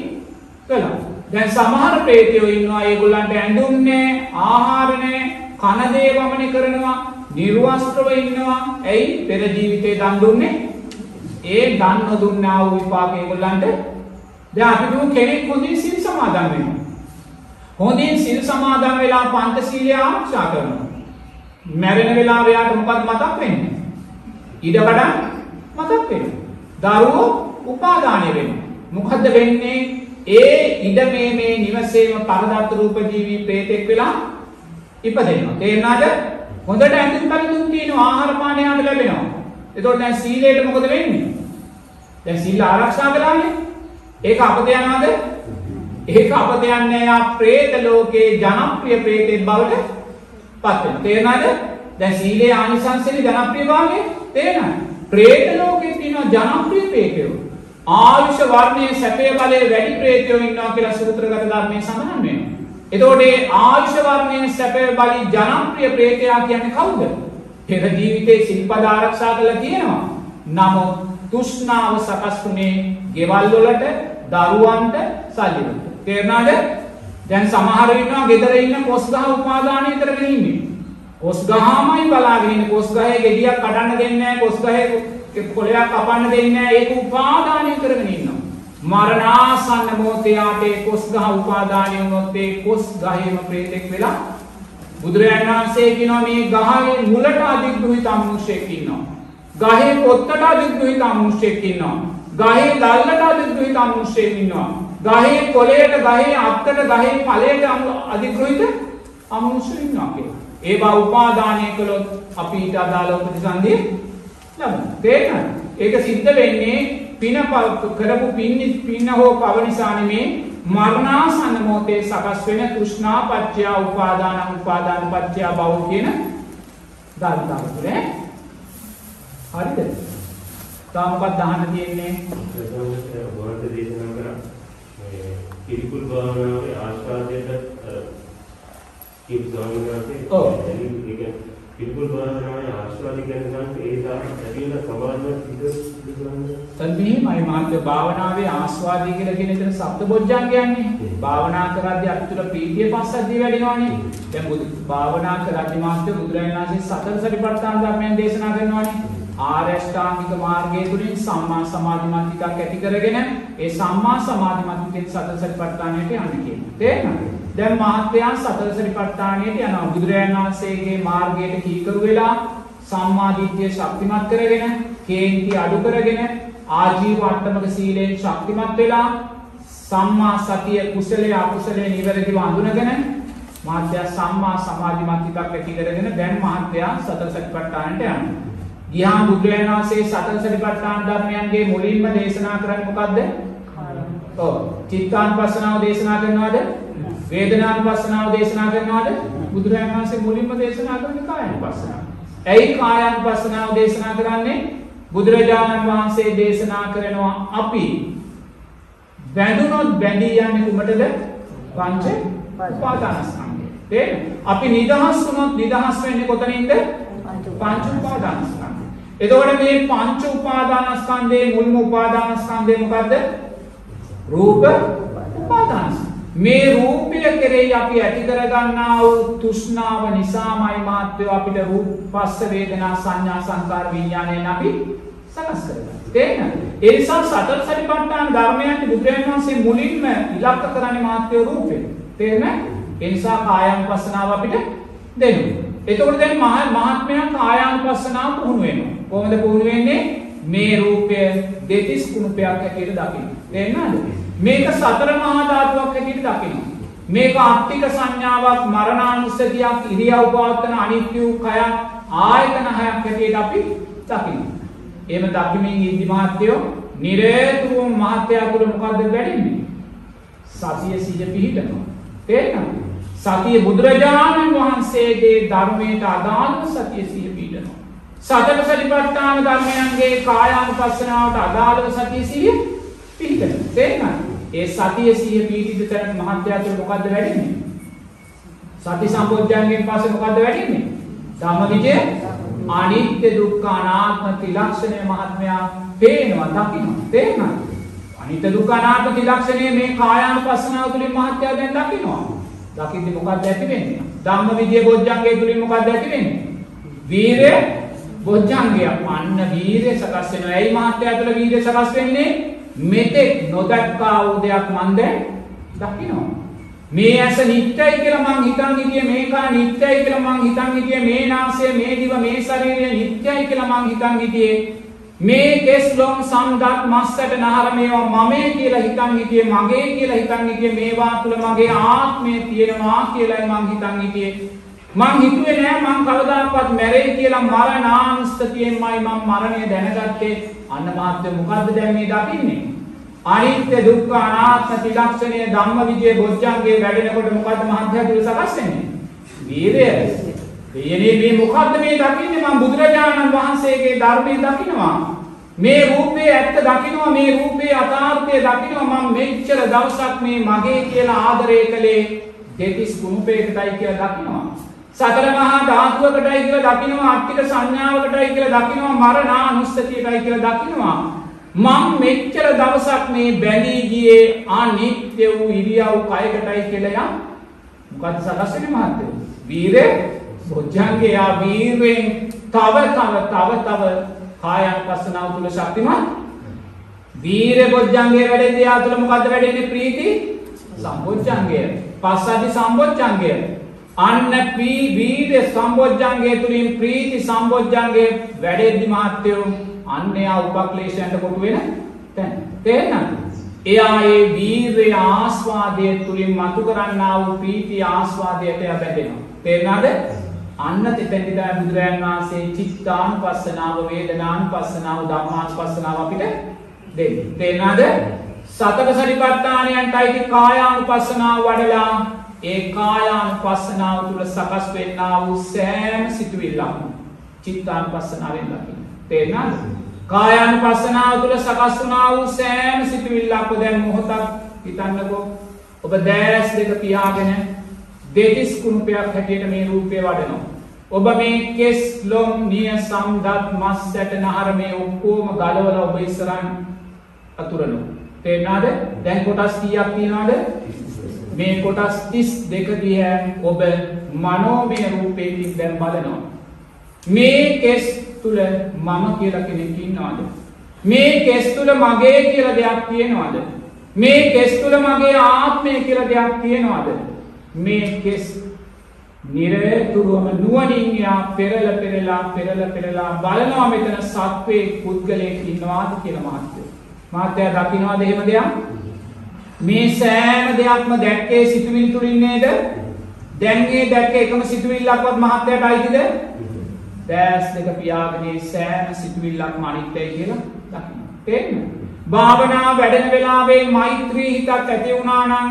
කළා. දැන් සමහර ප්‍රේතයෝ ඉන්නවා ඒගොල්ලන්ට ඇඳුම් නෑ, ආහාර නෑ, කන දේ වමනේ කරනවා, නිර්වස්ත්‍රව ඉන්නවා. ඇයි පෙර ජීවිතේ දන් දුන්නේ? ඒ දන් නොදුන්නා වූ විපාක ඒගොල්ලන්ට දැන් අපි දුමු කෙනෙක් හොඳින් සිල් සමාදන් වෙනවා. හොඳින් සිල් සමාදන් වෙලා පංචශීලය ආරක්ෂා කරනවා. මැරෙන වෙලාව යාට මොකක්ද මතක් වෙන්නේ? ඉඩකඩ මතක් වෙනවා. දරුවෝ උපාදානය වෙනවා. මොකද්ද වෙන්නේ? ඒ ඉඩ මේ මේ නිවසේම පරදත්ත රූප ජීවී ප්‍රේතෙක් වෙලා ඉපදෙනවා. තේරුණාද? හොඳට ඇඳුම් පැළඳුම් තියෙනවා ආහාර පාන යාට ලැබෙනවා. එතකොට දැන් සීලයට මොකද වෙන්නේ? දැන් සීල ආරක්ෂා කළානේ. ඒක අපත යනවාද? ඒක අපත යන්නේ යා പ്രേත ලෝකේ ජනප්‍රිය പ്രേතෙක් බවට පත් වෙනවා. තේරෙනවද? දැන් සීලේ ආනිසංසනේ ජනප්‍රියභාවය තේරෙනවද? പ്രേත ලෝකේ තියෙන ජනප්‍රිය പ്രേතයෝ ආයුෂ වර්ණයේ සැපේ බලයේ වැඩි പ്രേතයෝ ඉන්නවා කියලා සූත්‍රගත ධර්මයේ සඳහන් වෙනවා. එතකොට මේ ආයුෂ වර්ණයේ සැපේ බලී ජනප්‍රිය പ്രേතයා කියන්නේ කවුද? පෙර ජීවිතේ සිල්පද ආරක්ෂා කරලා තියෙනවා. නමුත් තෘෂ්ණාව සකස්ුනේ ගෙවල් වලට, දරුවන්ට, සල්ලි වලට. තේරුණාද? දැන් සමහර ඉන්නවා ගෙදර ඉන්න කොස් ගහ උපාදානය කරගෙන ඉන්නේ. කොස් ගහමයි බලාගෙන ඉන්නේ. කොස් ගහේ ගෙඩියක් කඩන්න දෙන්නේ නැහැ. කොස් ගහේ කොළයක් කපන්න දෙන්නේ නැහැ. ඒක උපාදානය කරගෙන ඉන්නවා. මරණාසන්න මොහොතේ ආතේ කොස් ගහ උපාදානය වුණොත් ඒ කොස් ගහේම ප්‍රේතෙක් වෙලා බුදුරජාණන් වහන්සේ කියනවා මේ ගහේ මුලට අධිග්‍රහිත අමනුෂ්‍යෙක් ඉන්නවා. ගහේ පොත්තට අධිග්‍රහිත අමනුෂ්‍යෙක් ඉන්නවා. ගහේ දැල්ලට අධිග්‍රහිත අමනුෂ්‍යෙක් ඉන්නවා. ගහේ කොළයට, ගහේ අත්තට, ගහේ ඵලයට අධිග්‍රහිත අමනුෂ්‍යෙක් ඉන්නවා කියලා. ඒවා උපාදානය කළොත් අපි ඊට අදාළ ප්‍රතිසන්දිය ලබනවා. තේරෙනවද? ඒක සිද්ධ වෙන්නේ පින කරපු පින් පින්න හෝ පව නිසා නෙමේ මරණාසන්න මොහොතේ සකස් වෙන තෘෂ්ණා පත්‍ය උපාදාන උපාදාන පත්‍ය භව කියන ධර්මතාව තුළ හරිද? තා මොකක්ද අහන්න තියෙන්නේ? වර්ත දේශනා කරා මේ පිළිකුල් භාවනාවේ ආස්වාදයට කීප ස්වාමීන් ඔව්. පිළිකුල් භාවනාවේ ආස්වාද කියන ගමන් ඒ දැන් මෙහිමයි මාත්‍ය භාවනාවේ ආස්වාදී කියලා කියන එතන සබ්ද බොජ්ජංගයන්නේ. භාවනා කරද්දී අපි තුල ප්‍රීතිය පස්සද්ධිය වැඩිනවනේ. දැන් බුදු භාවනා කරද්දී මාත්‍ය බුදුරජාණන් වහන්සේ සතර සතිපට්ඨාන ධර්මයන් දේශනා කරනවානේ. ආර්ය අෂ්ටාංගික මාර්ගයේ තුලින් සම්මා සමාධිමත් ටිකක් ඇති කරගෙන ඒ සම්මා සමාධිමත් ටිකෙන් සතර සතිපට්ඨානයට යන්න කියනවා. තේරෙනවද? දැන් මහත්යන් සතර සතිපට්ඨානයට යනවා. බුදුරජාණන් වහන්සේගේ මාර්ගයට කීකරු වෙලා සම්මා දිට්ඨිය ශක්තිමත් කරගෙන, කේන්ති අඩු කරගෙන, ආජීව අට්ටමක සීලයෙන් ශක්තිමත් වෙලා සම්මා සතිය කුසලයේ අකුසලයේ නිවැරදිව අඳුනගෙන මහත්ය සම්මා සමාධිමත් ටිකක් ඇති කරගෙන දැන් මහත්ය සතර සතිපට්ඨානට යනවා. ගියාම බුදුරජාණන් වහන්සේ සතර සතිපට්ඨාන ධර්මයන්ගේ මුලින්ම දේශනා කරන්නේ මොකද්ද? ඔව්. චිත්තානුපස්සනාව දේශනා කරනවද? වේදනානුපස්සනාව දේශනා කරනවද? බුදුරජාණන් වහන්සේ මුලින්ම දේශනා කරන්නේ කායानुපස්සනාව. ඇයි කායानुපස්සනාව දේශනා කරන්නේ? බුදුරජාණන් වහන්සේ දේශනා කරනවා අපි බැඳුනොත් බැඳී යන්නේ කුමටද? පංච උපාදානස්කන්ධය. තේරෙනවද? අපි නිදහස් වුණොත් නිදහස් වෙන්නේ කොතනින්ද? පංච උපාදානස්කන්ධය. එතකොට මේ පංච උපාදානස්කන්ධයේ මුල්ම උපාදානස්කන්ධය මොකද්ද? රූප උපාදානස්කන්ධය. මේ රූපය කෙරෙහි අපි ඇති කරගන්නා වූ තෘෂ්ණාව නිසාමයි මාත්‍යව අපිට රූප පස්ස වේදනා සංඥා සංකාර විඥානයෙන් අපි සකස් කරගන්නේ. තේරෙනවද? ඒ නිසා සතර සතිපට්ඨාන ධර්මයන්ට බුදුරජාණන් වහන්සේ මුලින්ම ඉලක්ක කරන්නේ මාත්‍ය රූපේ. තේරෙනවද? ඒ නිසා කායानुපස්සනාව අපිට දෙනවා. එතකොට දැන් මහත්මයා කායානුපස්සනාව පුහුණු වෙනවා. කොහොමද පුහුණු වෙන්නේ? මේ රූපය දෙතිස් කුණුපයක් හැටියට දකින්න. තේරෙනවද? මේක සතර මහා ධාතුවක් හැටියට දකින්න. මේක ආත්තික සංඥාවක් මරණානුස්සතියක් ඉරියව් පවත්තන අනිත්‍ය වූ කයක් ආයතන හයක් හැටියට අපි දකින්න. එහෙම දකිමින් ඉදි මහත්යෝ නිරේතුරුවම මහත්යා තුළ මොකද්ද වැඩින්නේ? සතිය සිහිය පිහිටනවා. තේරෙනවද? සතිය බුදුරජාණන් වහන්සේගේ ධර්මයට අදාළව සතිය සිහිය පිහිටනවා. සතර සතිපට්ඨාන ධර්මයන්ගේ කායානුපස්සනාවට අදාළව සතිය සිහිය පිහිටනවා. තේරෙනවද? ඒ සතිය සිහිය පිහිටිද තැන මහත්යා තුළ මොකද්ද වැඩින්නේ? සති සම්පෝඥයෙන් පස්සේ මොකද්ද වැඩින්නේ? ධම්මවිජය අනිත්‍ය දුක්ඛ අනාත්ම ත්‍රිලක්ෂණය මහත්මයා පේනවා දකින්න තේරෙනවද? අනිත්‍ය දුක්ඛ අනාත්ම ත්‍රිලක්ෂණය මේ කායානුපස්සනාව තුළින් මහත්යා දැන් දකින්නවා. දකිද්දි මොකක්ද ඇති වෙන්නේ? ධම්ම විදියේ බොජ්ජංගය තුලින් මොකක්ද ඇති වෙන්නේ? වීරය බොජ්ජංගය අන්න වීරය සකස් වෙනවා. ඇයි මහත්ය තුළ වීරය සකස් වෙන්නේ? මෙතෙක් නොදක්කා වූ දෙයක් මන් දැන් දකිනවා. මේ ඇස නිත්‍යයි කියලා මං හිතන් හිටියේ මේ කන නිත්‍යයි කියලා මං හිතන් හිටියේ මේ නාසය මේ දිව මේ ශරීරය නිත්‍යයි කියලා මං හිතන් හිටියේ. මේ කෙස් ලොම් සම්දත් මස්සට නහර මේවා මමේ කියලා හිතන් හිටියේ මගේ කියලා හිතන් හිටියේ මේවා තුල මගේ ආත්මය තියෙනවා කියලායි මං හිතන් හිටියේ. මං හිතුවේ නෑ මං කවදාකවත් මැරෙයි කියලා මරණානුස්සතියෙන්මයි මං මරණය දැනගත්තේ. අන්න මාත්‍ය මොකද්ද දැන් මේ දකින්නේ? අනිත්‍ය දුක්ඛ අනාත්ම ත්‍රිලක්ෂණය ධම්මවිජය බොජ්ජංගේ වැඩෙනකොට මොකද්ද මහත්ය තුල සකස් වෙන්නේ? වීරය. දෙයනේ මේ මොකද්ද මේ දකින්නේ? මම බුදුරජාණන් වහන්සේගේ ධර්මයේ දකින්නවා මේ රූපේ ඇත්ත දකින්නවා මේ රූපේ යථාර්ථය දකින්නවා මම මෙච්චර දවසක් මේ මගේ කියලා ආදරය කළේ දෙතිස් කුණුපේකටයි කියලා දකින්නවා සතර මහා ධාතුවකටයි කියලා දකින්නවා අට්ටික සංඥාවකටයි කියලා දකින්නවා මරණානුස්සතියටයි කියලා දකින්නවා මම මෙච්චර දවසක් මේ බැඳී ගියේ අනිත්‍ය වූ ඉරියව් කයකටයි කියලා යම්. මොකද්ද සකස් වෙන්නේ මහත්තයෝ වීරේ බොජ්ජංගයා වීරයෙන් තව තව තව තව කායනුපස්සනාව තුල ශක්තිමත්. වීර බොජ්ජංගයේ වැඩෙන්නේ යා තුල මොකද්ද වැඩෙන්නේ ප්‍රීති? සම්බොජ්ජංගය. පස්සද්ධි සම්බොජ්ජංගය. අන්න පී වීර සම්බොජ්ජංගය තුලින් ප්‍රීති සම්බොජ්ජංගය වැඩෙද්දි මාත්‍යෝ අන්‍යයා උපක්ලේශයන්ට කොටු වෙන තැන තේරෙනවද එයා ඒ වීරය ආස්වාදය තුලින් මතු කරන්නා වූ ප්‍රීති ආස්වාදයට එයා බැඳෙනවා තේරෙනවද අන්න තෙතෙන්දි තමයි බුදුරයන් වහන්සේ චිත්තානුපස්සනාව වේදනානුපස්සනාව ධම්මානුපස්සනාව අපිට දෙන්නේ. තේරෙනවද? සතර සතිපට්ඨානයන්ටයි කායානුපස්සනාව වඩලා ඒ කායානුපස්සනාව තුළ සකස් වෙන්නා වූ සෑම සිතුවිල්ලක්ම චිත්තානුපස්සනාවෙන් දකින්න. තේරෙනවද? කායානුපස්සනාව තුළ සකස් වුණා වූ සෑම සිතුවිල්ලක්ම දැන් මොහොතක් හිතන්නකෝ. ඔබ දැස් දෙක පියාගෙන දෙතිස් කුණුපයක් හැටියට මේ රූපය වඩනවා. ඔබ මේ කෙස් ලොම් නිය සම්දත් මස් සැට නහර මේ ඔක්කෝම ගලවල ඔබ ඉස්සරන් අතුරනු. තේරනාද දැන් කොටස් කියක් තියෙනවාද මේ කොටස් තිස් දෙක දිය ඔබ මනෝමය රූපයකින් දැන් බලනවා. මේ කෙස් තුළ මම කියලා කෙනෙක් ඉන්නවාද. මේ කෙස් තුළ මගේ කියල දෙයක් තියෙනවාද. මේ කෙස් තුළ මගේ ආත්මය කියල දෙයක් තියෙනවාද. මේ කෙස් නිරතුරුවම නුවනින් යා පෙරල පෙරලා පෙරල පෙරලා බලනවා මෙතන සත්වයේ පුද්ගලයෙක් ඉන්නවාද කියලා මහත්තයෝ. මහත්තයා දකින්නවාද එහෙම දෙයක්? මේ සෑම දෙයක්ම දැක්කේ සිතුවිලි තුලින් නේද? දැන් මේ දැක්ක එකම සිතුවිල්ලක්වත් මහත්තයාට අයිතිද? දැස් දෙක පියාගෙන සෑම සිතුවිල්ලක්ම අනිත්‍යයි කියලා දකින්න. තේරෙනවද? භාවනා වැඩෙන වෙලාවේ මෛත්‍රී හිතක් ඇති වුණා නම්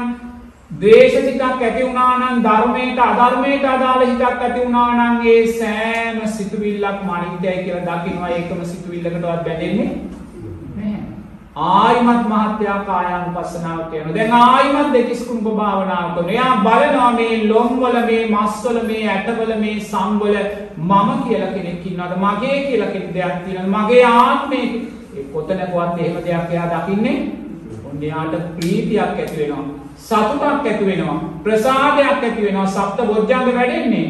ද්වේෂ සිතක් ඇති වුණා නම් ධර්මයට අධර්මයට අදාළ හිතක් ඇති වුණා නම් ඒ සෑම සිතුවිල්ලක් අනිත්‍යයි කියලා දකින්නවා ඒකම සිතුවිල්ලකටවත් බැඳෙන්නේ නැහැ. ආයිමත් මහත්යා කායානුපස්සනාව කියනවා. දැන් ආයිමත් දෙතිස් කුම්භ භාවනාව කරනවා. එයා බලනවා මේ ලොම්වල මේ මස්වල මේ ඇටවල මේ සම්වල මම කියලා කෙනෙක් ඉන්නවද? මගේ කියලා කෙනෙක් දෙයක් තියෙනවද? මගේ ආත්මේ ඒ කොතනකවත් එහෙම දෙයක් එයා දකින්නේ. ඔන්න එයාට ප්‍රීතියක් ඇති වෙනවා. සතුටක් ඇති වෙනවා. ප්‍රසාදයක් ඇති වෙනවා. සප්ත බොජ්ජංග වැඩෙන්නේ.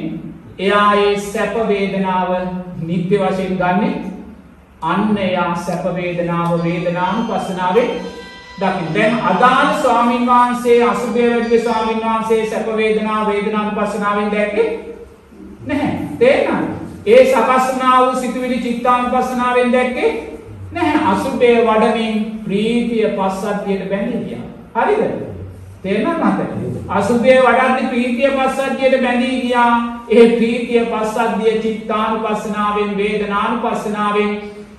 එයා ඒ සැප වේදනාව නිත්‍ය වශයෙන් ගන්නෙ අන්න එයා සැප වේදනාව වේදනානුපස්සනාවේ දකින්න. දැන් අදාළ ස්වාමින් වහන්සේ අසුභය වැඩි ස්වාමින් වහන්සේ සැප වේදනා වේදනානුපස්සනාවෙන් දැක්කේ නැහැ. තේරෙනවද? ඒ සකස් වුණා වූ සිතුවිලි චිත්තානුපස්සනාවෙන් දැක්කේ නැහැ. අසුභය වඩමින් ප්‍රීතිය පස්සද්ධියට බැඳී ගියා. හරිද? තේරෙනවද මතක? අසුභය වඩද්දි ප්‍රීතිය පස්සද්ධියට බැඳී ගියා. ඒ ප්‍රීතිය පස්සද්ධිය චිත්තානුපස්සනාවෙන් වේදනානුපස්සනාවෙන්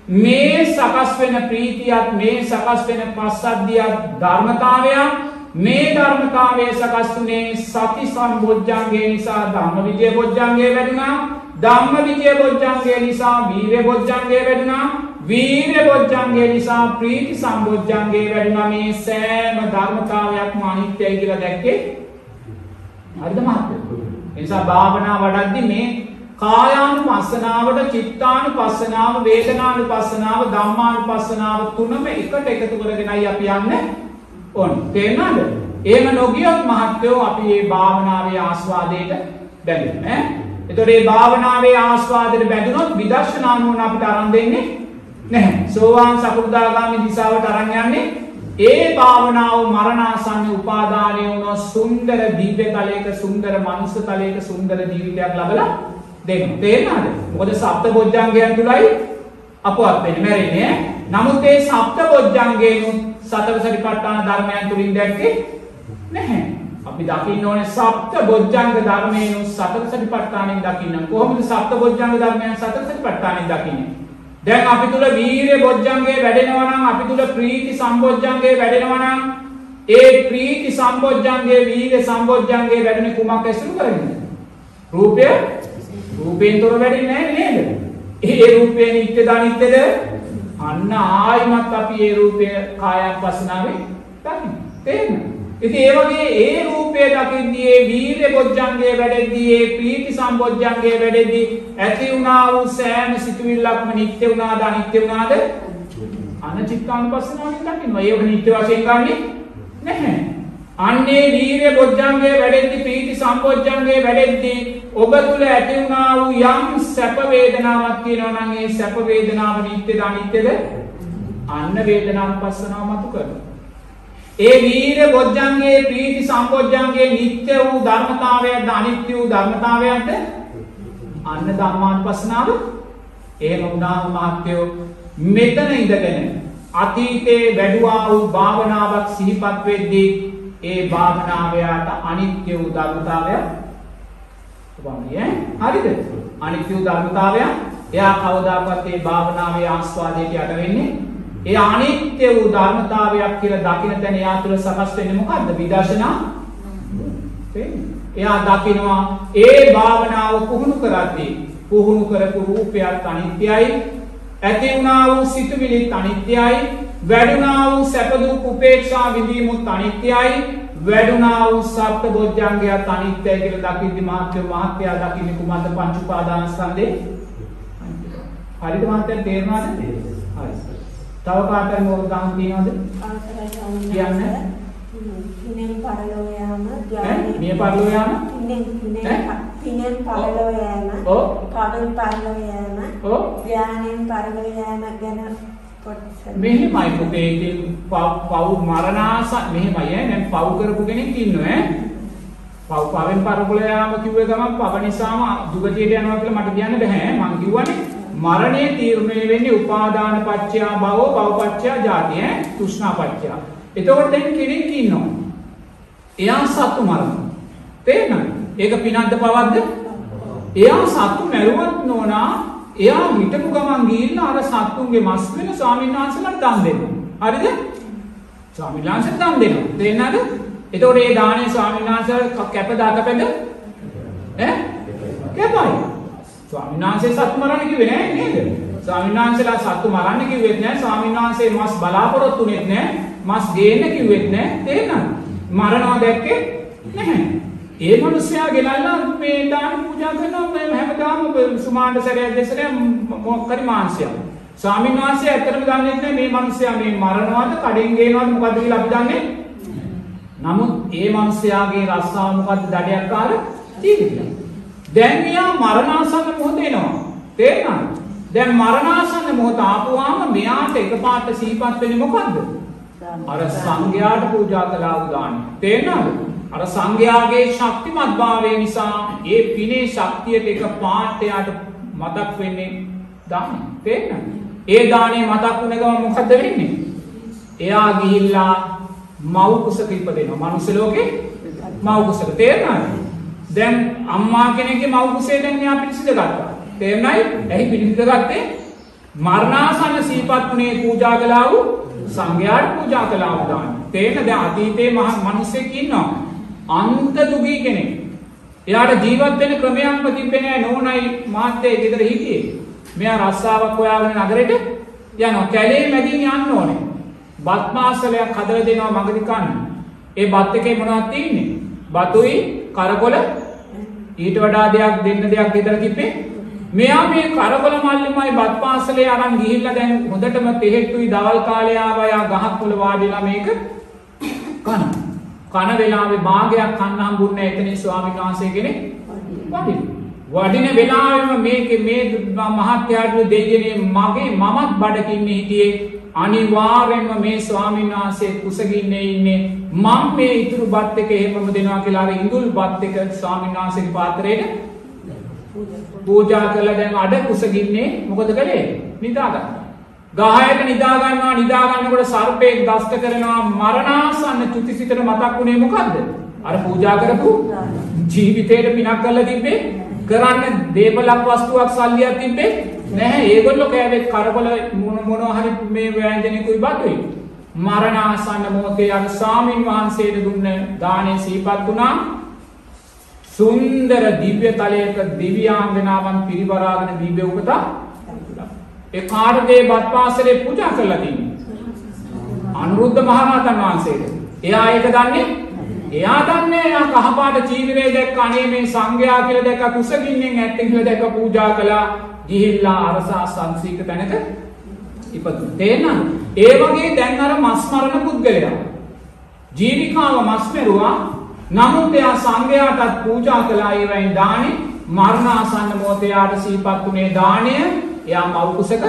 මේ සකස් වෙන ප්‍රීතියත් මේ සකස් වෙන පස්සද්ධියත් ධර්මතාවයක් මේ ධර්මතාවය සකස් වුණේ සති සම්බොජ්ජංගේ නිසා ධම්මවිජය බොජ්ජංගේ වැඩුණා. ධම්මවිජය බොජ්ජංගේ නිසා වීර්ය බොජ්ජංගේ වැඩුණා. වීර්ය බොජ්ජංගේ නිසා ප්‍රීති සම්බොජ්ජංගේ වැඩුණා. මේ සෑම ධර්මතාවයක්ම අනිත්‍යයි කියලා දැක්කේ. හරිද මහත්තයෝ? ඒ නිසා භාවනා වඩද්දි මේ කායානුපස්සනාවට චිත්තානුපස්සනාව වේදනානුපස්සනාව ධම්මානුපස්සනාව තුනම එකට එකතු කරගෙනයි අපි යන්නේ ඕනේ. තේරෙනවද? එහෙම නොගියොත් මහත්වෝ අපි මේ භාවනාවේ ආස්වාදයට බැඳෙනවා ඈ. එතකොට මේ භාවනාවේ ආස්වාදයට බැඳුනොත් විදර්ශනා නුවණ අපිට අරන් දෙන්නේ නැහැ. සෝවාන් සකෘදාගාමි දිශාවට අරන් යන්නේ ඒ භාවනාව මරණාසන්න උපාදානය වුණ සුන්දර දිව්‍ය තලයක සුන්දර මනුස්ස තලයක සුන්දර ජීවිතයක් ලබලා දෙනවා. තේරෙනවද? මොකද සප්ත බොජ්ජංගයන් තුලයි අපවත් වෙන්නේ මැරෙන්නේ. නමුත් ඒ සප්ත බොජ්ජංගේනුත් සතර සතිපට්ඨාන ධර්මයන් තුලින් දැක්කේ නැහැ. අපි දකින්න ඕනේ සප්ත බොජ්ජංග ධර්මයෙන් සතර සතිපට්ඨානෙන් දකින්න. කොහොමද සප්ත බොජ්ජංග ධර්මයන් සතර සතිපට්ඨානෙන් දකින්නේ? දැන් අපි තුල වීර්ය බොජ්ජංගේ වැඩෙනවා නම් අපි තුල ප්‍රීති සම්බොජ්ජංගේ වැඩෙනවා නම් ඒ ප්‍රීති සම්බොජ්ජංගේ වීර්ය සම්බොජ්ජංගේ වැඩෙන කුමක් ඇසුරු කරගෙනද? රූපය රූපයෙන් තොර වැඩෙන්නේ නැහැ නේද? ඒ රූපේ නිත්‍යද අනිත්‍යද? අන්න ආයිමත් අපි ඒ රූපය කායයක් වසනාවේ දකින්න. තේරෙනවද? ඉතින් ඒ වගේ ඒ රූපය දකිද්දී ඒ වීර්ය බොජ්ජංගයේ වැඩෙද්දී ඒ ප්‍රීති සම්බොජ්ජංගයේ වැඩෙද්දී ඇති වුණා වූ සෑම සිතුවිල්ලක්ම නිත්‍ය වුණාද අනිත්‍ය වුණාද? අනචිත්තානුපස්සනාවෙන් දකින්නවා. ඒක නිත්‍ය වශයෙන් ගන්නෙ නැහැ. අන්නේ වීර්ය බොජ්ජංගයේ වැඩෙද්දී ප්‍රීති සම්බොජ්ජංගයේ වැඩෙද්දී ඔබ තුල ඇති වුණා වූ යම් සැප වේදනාවක් තියෙනවා නම් ඒ සැප වේදනාව නිත්‍යද අනිත්‍යද? අන්න වේදනානුපස්සනාව මතු කරනවා. ඒ වීර බොජ්ජංගේ ප්‍රීති සම්බොජ්ජංගේ නිත්‍ය වූ ධර්මතාවයක්ද අනිත්‍ය වූ ධර්මතාවයක්ද අන්න ධම්මානුපස්සනාව එහෙම වුණාම මහත්යෝ මෙතන ඉඳගෙන අතීතේ වැඩුවා වූ භාවනාවක් සිහිපත් වෙද්දී ඒ භාවනාවයට අනිත්‍ය වූ ධර්මතාවය වන්නේ හරිද අනිත්‍ය වූ ධර්මතාවය එයා කවදාකවත් ඒ භාවනාවේ ආස්වාදයට යට වෙන්නේ ඒ අනිත්‍ය වූ ධර්මතාවයක් කියලා දකින තැන එයා තුළ සකස් වෙන්නේ මොකද්ද? විදර්ශනා. එයා දකිනවා ඒ භාවනාව පුහුණු කරද්දී පුහුණු කරපු රූපයත් අනිත්‍යයි. ඇති වුණා වූ සිතුවිලිත් අනිත්‍යයි. වැඩුණා වූ සැප දුක් උපේක්ෂා විඳීමුත් අනිත්‍යයි. වැඩුණා වූ සප්ත බොජ්ජංගයත් අනිත්‍යයි කියලා දකිද්දි මහත්ය මහත්යා දකින්නේ කුමද්ද පංච උපාදානස්කන්ධේ? හරිද මහත්ය තේරෙනවද? හරි. තව කාටද මොකද ගන්න තියනවද? කියන්න. පිනෙන් පරලෝ යාම මිය පරලෝ යාම? පිනෙන් පිනෙන් පරලෝ යාම ඔව්. කඩෙන් පරලෝ යාම ඔව්. ධානයෙන් පරලෝ යාම ගැන මෙහෙමයි පුතේ. ඉතින් පව් මරණාස මෙහෙමයි ඈ. දැන් පව් කරපු කෙනෙක් ඉන්නවා ඈ. පව් පවෙන් පරපොල යාම කිව්වේ ගමන් පව නිසාම දුගතියට යනවා කියලා මට කියන්න බෑ මං කිව්වනේ මරණය තීරණය වෙන්නේ උපාදාන පත්‍යා භව භව පත්‍යා ජාති ඈ. තෘෂ්ණා පත්‍යා. එතකොට දැන් කෙනෙක් ඉන්නවා. එයා සත්තු මරනවා. තේරෙනවද? ඒක පිනක්ද පවක්ද? එයා සත්තු මැරුවත් නෝනා එයා හිටපු ගමන් ගිහිල්ලා අර සත්තුන්ගේ මස් වෙන ස්වාමීන් වහන්සේලාට දන් දෙනවා හරිද ස්වාමීන් වහන්සේට දන් දෙනවා තේරෙනවද එතකොට ඒ දානේ ස්වාමීන් වහන්සේ කැපද අකපද ඈ කැපයි ස්වාමීන් වහන්සේ සත්තු මරන්න කිව්වේ නෑ නේද? ස්වාමීන් වහන්සේලා සත්තු මරන්න කිව්වෙත් නෑ. ස්වාමීන් වහන්සේ මස් බලාපොරොත්තු වෙත් නෑ. මස් ගේන්න කිව්වෙත් නෑ. තේරෙනවද? මරනවා දැක්කේ නැහැ. ඒ මිනිස්සයා ගෙනල්ලා මේ දාන පූජා කරනවා මේ හැමදාම සුමාන සැරයක් දෙසරයක් මොකක් හරි මාංශයක්. ස්වාමීන් වහන්සේ ඇත්තටම දන්නේ නැහැ මේ මිනිස්සයා මේ මරනවාද කඩෙන් ගේනවාද මොකද්ද කියලා අපි දන්නේ නමුත් ඒ මිනිස්යාගේ රස්සාව මොකද්ද දඩයක්කාර ජීවිතය. දැන් මෙයා මරණාසන්න මොහොත එනවා. තේරෙනවද? දැන් මරණාසන්න මොහොත ආපුවාම මෙයාට එකපාරට සිහිපත් වෙන්නේ මොකද්ද? අර සංඝයාට පූජා කළා වූ දානි. තේරෙනවද? අර සංඝයාගේ ශක්තිමත් භාවය නිසා ඒ පිනේ ශක්තියට එක පාටයට මතක් වෙන්නේ දානි. තේරෙනවද? ඒ දානේ මතක් වුණ ගමන් මොකද වෙන්නේ? එයා ගිහිල්ලා මව් කුසක ඉපදෙනවා. මනුස්ස ලෝකේ මව් කුසක තේරෙනවද? දැන් අම්මා කෙනෙක්ගේ මව් කුසේ දැන් එයා පිළිසිඳ ගත්තා. තේරුණයි? එහි පිළිසිඳ ගත්තේ මරණාසන්න සීපත් වුණේ පූජා කළා වූ සංඝයාට පූජා කළා වූ දාන. තේරෙන දැන් අතීතේ මහ මිනිස්සෙක් ඉන්නවා. අන්ත දුගී කෙනෙක්. එයාට ජීවත් වෙන්න ක්‍රමයක්ම තිබ්බේ නෑ නෝනයි මාත්‍යේ ගෙදර හිටියේ. මෙයා රස්සාවක් හොයාගෙන නගරෙට යනවා. කැලේ මැදින් යන්න ඕනේ. බත් මාසලයක් හදලා දෙනවා මගදී කන්න. ඒ බත් එකේ මොනවද තියෙන්නේ? බතුයි කරකොල ඊට වඩා දෙයක් දෙන්න දෙයක් ගෙදර තිබ්බේ. මෙයා මේ කරකොල මල්ලිමයි බත් පාසලේ අරන් ගිහිල්ලා දැන් හොඳටම තෙහෙට්ටුයි දවල් කාලේ ආවා යා ගහක් මුල වාඩිලා මේක කන. කන වෙලාවේ භාගයක් කන්න හම්බුන්නේ එතනින් ස්වාමීන් වහන්සේ කෙනෙක්? වඩින. වඩින වෙලාවෙම මේක මේ මහත්යාට දෙයියනේ මගේ මමත් බඩකින්නේ හිටියේ. අනිවාර්යෙන්ම මේ ස්වාමීන් වහන්සේ කුසගින්නේ ඉන්නේ. මම මේ ඉතුරු බත් එක එහෙමම දෙනවා කියලා අර ඉඳුල් බත් එක ස්වාමීන් වහන්සේගේ පාත්‍රයට පූජා කරලා දැන් අඩ කුසගින්නේ මොකද කළේ? නිදාගත්තා. ගහයට නිදා ගන්නවා නිදා ගන්නකොට සර්පයෙක් දෂ්ට කරනවා මරණාසන්න චුතිසිතට මතක් වුණේ මොකද්ද? අර පූජා කරපු ජීවිතේට පිනක් කරලා තිබ්බේ කරන්න දේපලක් වස්තුවක් සල්ලියක් තිබ්බේ නැහැ. ඒගොල්ලෝ කෑවෙත් කරකොල මොන මොනවා හරි මේ ව්‍යංජනිකුයි බතුයි. මරණාසන්න මොහොතේ අර ස්වාමින් වහන්සේට දුන්න දානේ සීපත් වුණා. සුන්දර දිව්‍ය තලයක දිව්‍යාංගනාවන් පිරිවරාගෙන දිව්‍ය උපතක් ඒ කාර්දේ බත් පාසලේ පූජා කරලා තින්නේ. අනුරුද්ධ මහරහතන් වහන්සේට. එයා ඒක දන්නේ එයා දන්නේ එයා කහපාට චීවරේ දැක්ක අනේ මේ සංඝයා කියලා දැක්ක කුසගින්නෙන් ඇත්තෙන් කියලා දැක්ක පූජා කළා ගිහිල්ලා අරසා සංසීක තැනක ඉපදුණා. තේරෙනවද? ඒ වගේ දැන් අර මස් මරණ පුද්ගලයා ජීවිකාව මස් මෙරුවා නමුත් එයා සංඝයාටත් පූජා කළා ඒ වයින් දානේ මරණාසන්න මොහොතේ යාට සීපත් උනේ දාණය එයා මව් කුසක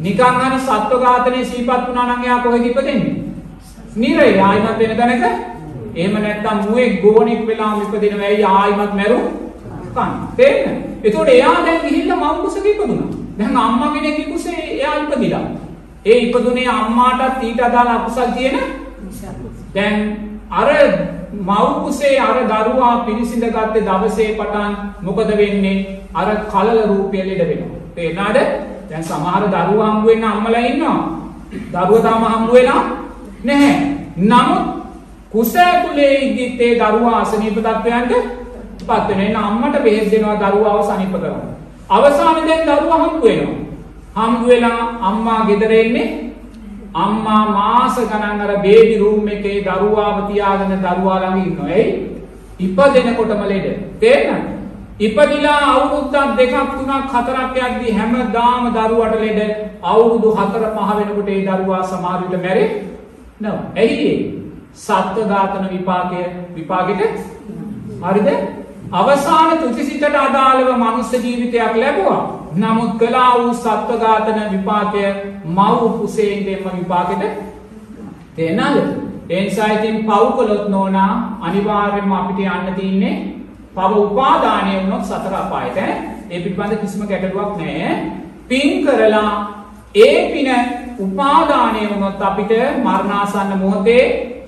නිකන් හරි සත්ව ඝාතනයේ සීපත් වුණා නම් එයා කොහෙද ඉපදෙන්නේ? නිරේ ආයිමත් වෙන තැනක එහෙම නැත්නම් මුවේ ගෝණෙක් වෙලාම ඉපදිනවා ඇයි ආයිමත් මැරු කන් තේරෙනවද? එතකොට එයා දැන් ගිහිල්ලා මව් කුසක ඉපදුණා. දැන් අම්මා කෙනෙක් කුසේ එයා ඉපදිලා. ඒ ඉපදුනේ අම්මාටත් ඊට අදාළ අකුසල් තියෙන දැන් අර මව් කුසේ අර දරුවා පිළිසිඳ ගත්තේ දවසේ පටන් මොකද වෙන්නේ? අර කලල රූපය ලෙඩ වෙනවා. තේරෙනවද? දැන් සමහර දරුවෝ හම්බ වෙන්න අම්මලා ඉන්නවා. දරුවා තාම හම්බ වෙලා නැහැ. නමුත් කුස ඇතුලේ ඉද්දිත් ඒ දරුවා අසනීප තත්වයන්ට පත් වෙනවා. එන්න අම්මට බෙහෙත් දෙනවා දරුවාව සනීප කරන්න. අවසානයේ දැන් දරුවා හම්බ වෙනවා. හම්බ වෙලා අම්මා ගෙදර එන්නේ අම්මා මාස ගණන් අර බේබි රූම් එකේ දරුවාව තියාගෙන දරුවා ළඟ ඉන්නවා. එයි ඉපදෙනකොටම ලෙඩ. තේරෙනවද? ඉපදිලා අවුරුද්දක් දෙකක් තුනක් හතරක් යද්දී හැමදාම දරුවට ලෙඩ අවුරුදු 4 5 වෙනකොට ඒ දරුවා සමහර විට මැරෙනවා. ඇයි ඒ? සත්ව ඝාතන විපාකය විපාකෙට හරිද? අවසාන තුතිසිතට අදාළව මනුස්ස ජීවිතයක් ලැබුවා. නමුත් කළා වූ සත්ව ඝාතන විපාකය මව් කුසයෙන් දෙන්න විපාකෙට තේනද? ඒ නිසා ඉතින් පව් කළොත් නෝනා අනිවාර්යයෙන්ම අපිට යන්න තියෙන්නේ පව උපාදානය වුණොත් සතර අපායට ඈ. ඒ පිළිබඳ කිසිම ගැටලුවක් නැහැ. පින් කරලා ඒ පින උපාදානය වුණොත් අපිට මරණාසන්න මොහොතේ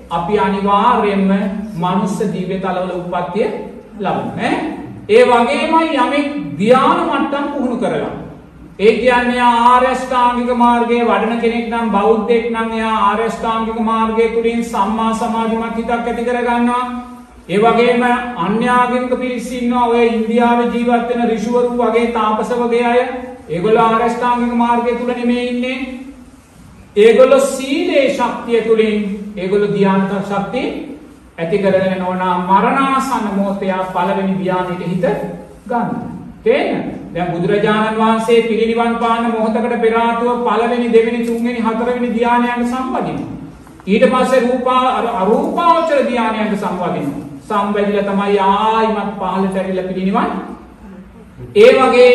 අපි අනිවාර්යයෙන්ම මනුස්ස දිව්‍ය තලවල උප්පත්තිය ලබනවා ඒ වගේමයි යමෙක් ධ්‍යාන මට්ටම් පුහුණු කරලා ඒ කියන්නේ ආර්ය අෂ්ටාංගික මාර්ගයේ වඩන කෙනෙක් නම් බෞද්ධයෙක් නම් එයා ආර්ය අෂ්ටාංගික මාර්ගය තුලින් සම්මා සමාධිමත් හිතක් ඇති කර ගන්නවා ඒ වගේම අන්‍යාගමික පිරිස් ඉන්නවා ඔය ඉන්දියාවේ ජීවත් වෙන ඍෂිවරු වගේ තාපස වගේ අය ඒගොල්ලෝ ආර්ය අෂ්ටාංගික මාර්ගය තුල නෙමෙයි ඉන්නේ ඒගොල්ලෝ සීලේ ශක්තිය තුලින් ඒගොල්ලෝ ධ්‍යාන ශක්තිය ඇති කරගෙන නොනා මරණාසන්න මොහොතේ පළවෙනි ධ්‍යානෙට හිත ගන්න. තේරෙනවද? දැන් බුදුරජාණන් වහන්සේ පිරිනිවන් පාන මොහොතකට පෙර ආතුව පළවෙනි දෙවෙනි තුන්වෙනි හතරවෙනි ධ්‍යානයන් සම්බන්ධිනවා. ඊට පස්සේ රූපා අර අරූපාවචර ධානයන්ට සම්බන්ධිනවා. සම්බන්ධිලා තමයි ආයිමත් පහළට ඇවිල්ලා පිළිනිවන්. ඒ වගේ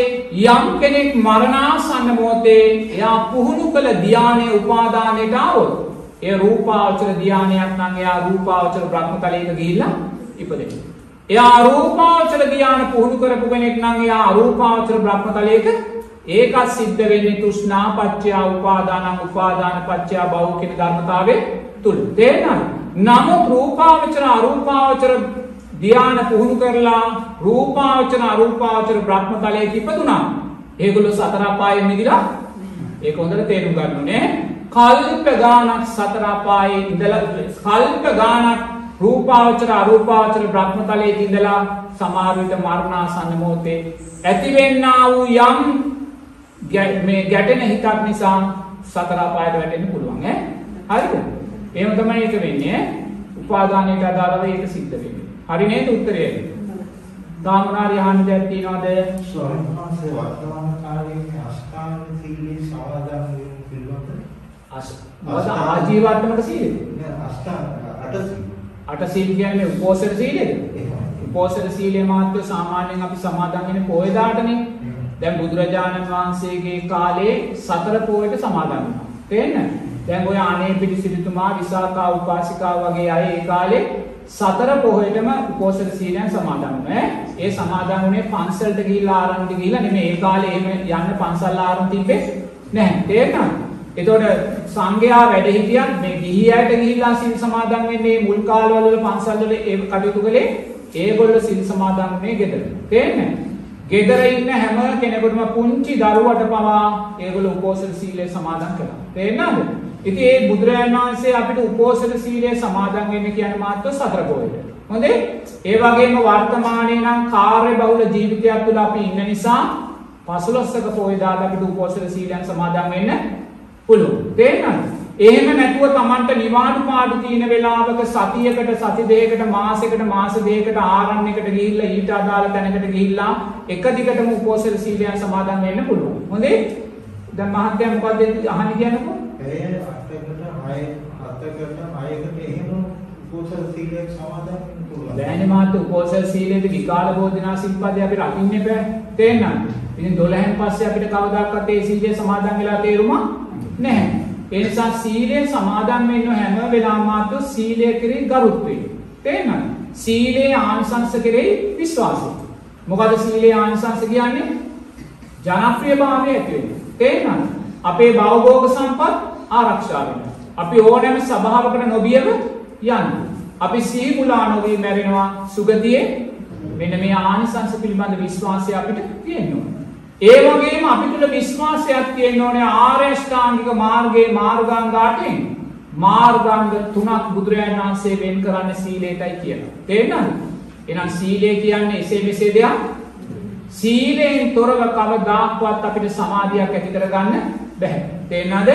යම් කෙනෙක් මරණාසන්න මොහොතේ එයා පුහුණු කළ ධානයේ උපාදානයට આવොත් ඒ රූපාවචර ධානයක් නම් එයා රූපාවචර බ්‍රහ්මතලයක ගිහිල්ලා ඉපදෙනවා. එයා අරූපාවචර ධාන පුහුණු කරපු කෙනෙක් නම් එයා අරූපාවචර බ්‍රහ්මතලයක ඒකත් සිද්ධ වෙන්නේ තෘෂ්ණා පත්‍ය උපාදානං උපාදාන පත්‍ය භව කියන ධර්මතාවයේ තුල. තේරෙනවද? නමුත් රූපාවචර අරූපාවචර ධාන පුහුණු කරලා රූපාවචර අරූපාවචර බ්‍රහ්මතලයේ ඉපදුනා. ඒගොල්ලෝ සතර අපායෙ මිදිලා ඒක හොඳට තේරුම් ගන්න ඕනේ. කල්ප ගානක් සතර අපායේ ඉඳලා කල්ප ගානක් රූපාවචර අරූපාවචර බ්‍රහ්මතලයේ ඉඳලා සමහර විට මරණාසන්න මොහොතේ ඇතිවෙන්නා වූ යම් මේ ගැටෙන හිතක් නිසා සතර අපායට වැටෙන්න පුළුවන් ඈ හරිද එහෙම තමයි ඒක වෙන්නේ ඈ උපාදානයට අදාළව ඒක සිද්ධ වෙන්නේ හරි නේද උත්තරය තාමනාරි අහන්න දෙයක් තියනවද ස්වාමීන් වහන්සේ වර්තමාන කාලයේ අෂ්ටාංග සීලේ සමාදන් වීම පිළිබඳ අස් මොකද ආජීවත්වමක සීලෙද නෑ අෂ්ටාංග අට සීල. අට සීල් කියන්නේ උපෝසථ සීලෙද එහෙමයි. උපෝසථ සීලේ මාත්‍ය සාමාන්‍යයෙන් අපි සමාදන් වෙන්නේ පොය දාටනේ. දැන් බුදුරජාණන් වහන්සේගේ කාලේ සතර පොයට සමාදන් වෙනවා. තේරෙනවද? දැන් ඔය අනේ පිළිසිරිතුමා විසාකා උපාසිකා වගේ අය ඒ කාලේ සතර පොහොයටම උපෝසථ සීලයන් සමාදන් වුණා. ඒ සමාදන් වුණේ පන්සලට ගිහිල්ලා ආරම්භ ගිහිල්ලා නෙමෙයි. ඒ කාලේ එහෙම යන්න පන්සල් ආරම්භ තිබ්බේ නැහැ. තේරෙනවද? එතකොට සංඝයා වැඩ හිටියත් මේ ගිහි අයට ගිහිල්ලා සිල් සමාදන් වෙන්නේ මුල් කාලවල වල පන්සල් වල ඒ කටයුතු කළේ ඒගොල්ලෝ සිල් සමාදන් වුණේ ගෙදර. තේරෙනවද? ගෙදර ඉන්න හැම කෙනෙකුටම පුංචි දරුවට පවා ඒගොල්ලෝ උපෝසථ සීලය සමාදන් කළා. තේරෙනවද? ඉතින් ඒ බුදුරජාණන් වහන්සේ අපිට උපෝසථ සීලය සමාදන් වෙන්න කියන මාත්‍ර සතර පොයද. හොඳේ? ඒ වගේම වර්තමානයේ නම් කාර්ය බහුල ජීවිතයක් තුළ අපි ඉන්න නිසා පසළොස්වක පොය දාලා අපිට උපෝසථ සීලයන් සමාදන් වෙන්න පුළුවන්. තේරෙනවද? එහෙම නැතුව Tamanට නිවාඩු පාඩු තියෙන වෙලාවක සතියකට සති දෙකකට මාසයකට මාස දෙකකට ආරණ්‍යයකට ගිහිල්ලා ඊට අදාළ තැනකට ගිහිල්ලා එක දිගටම උපෝසථ සීලයන් සමාදන් වෙන්න පුළුවන්. හොඳේ? දැන් මහත්තයා මොකද්ද අහන්නේ කියන්නකෝ? පැය අටකට හය හතකට හයකට එහෙම උපෝසථ සීලයක් සමාදන් වෙන්න පුළුවන්. බෑනේ මාත් උපෝසථ සීලයේද විකාල බෝධිනා සිල්පදේ අපි රකින්න බෑ. තේරෙනවද? ඉතින් 12න් පස්සේ අපිට කවදාකවත් ඒ සීලය සමාදන් වෙලා තේරුමක් නැහැ. ඒ නිසා සීලය සමාදන් වෙන්න හැම වෙලාවම මාත් සීලය කෙරෙහි ගරුත්වය. තේරෙනවද? සීලේ ආංශංශ කෙරෙහි විශ්වාසය. මොකද සීලේ ආංශංශ කියන්නේ ජනප්‍රියභාවය ඇති වෙනවා. තේරෙනවද? අපේ භවභෝග සම්පත් ආරක්ෂා වෙනවා. අපි ඕනෑම සභාවකට නොබියව යන්න. අපි සීමුලා නොවී මැරෙනවා සුගතියේ මෙන්න මේ ආනිසංස පිළිබඳ විශ්වාසය අපිට තියෙන්න ඕනේ. ඒ වගේම අපි තුල විශ්වාසයක් තියෙන්න ඕනේ ආර්ය ශ්‍රාංගික මාර්ගයේ මාර්ගාංග 8න් මාර්ගාංග තුනක් බුදුරජාණන් වහන්සේ වෙන් කරන්නේ සීලයටයි කියලා. තේරෙනවද? එහෙනම් සීලය කියන්නේ එසේ මෙසේ දෙයක් සීලයෙන් තොරව කවදාක්වත් අපිට සමාධියක් ඇති කරගන්න බැහැ. තේරෙනවද?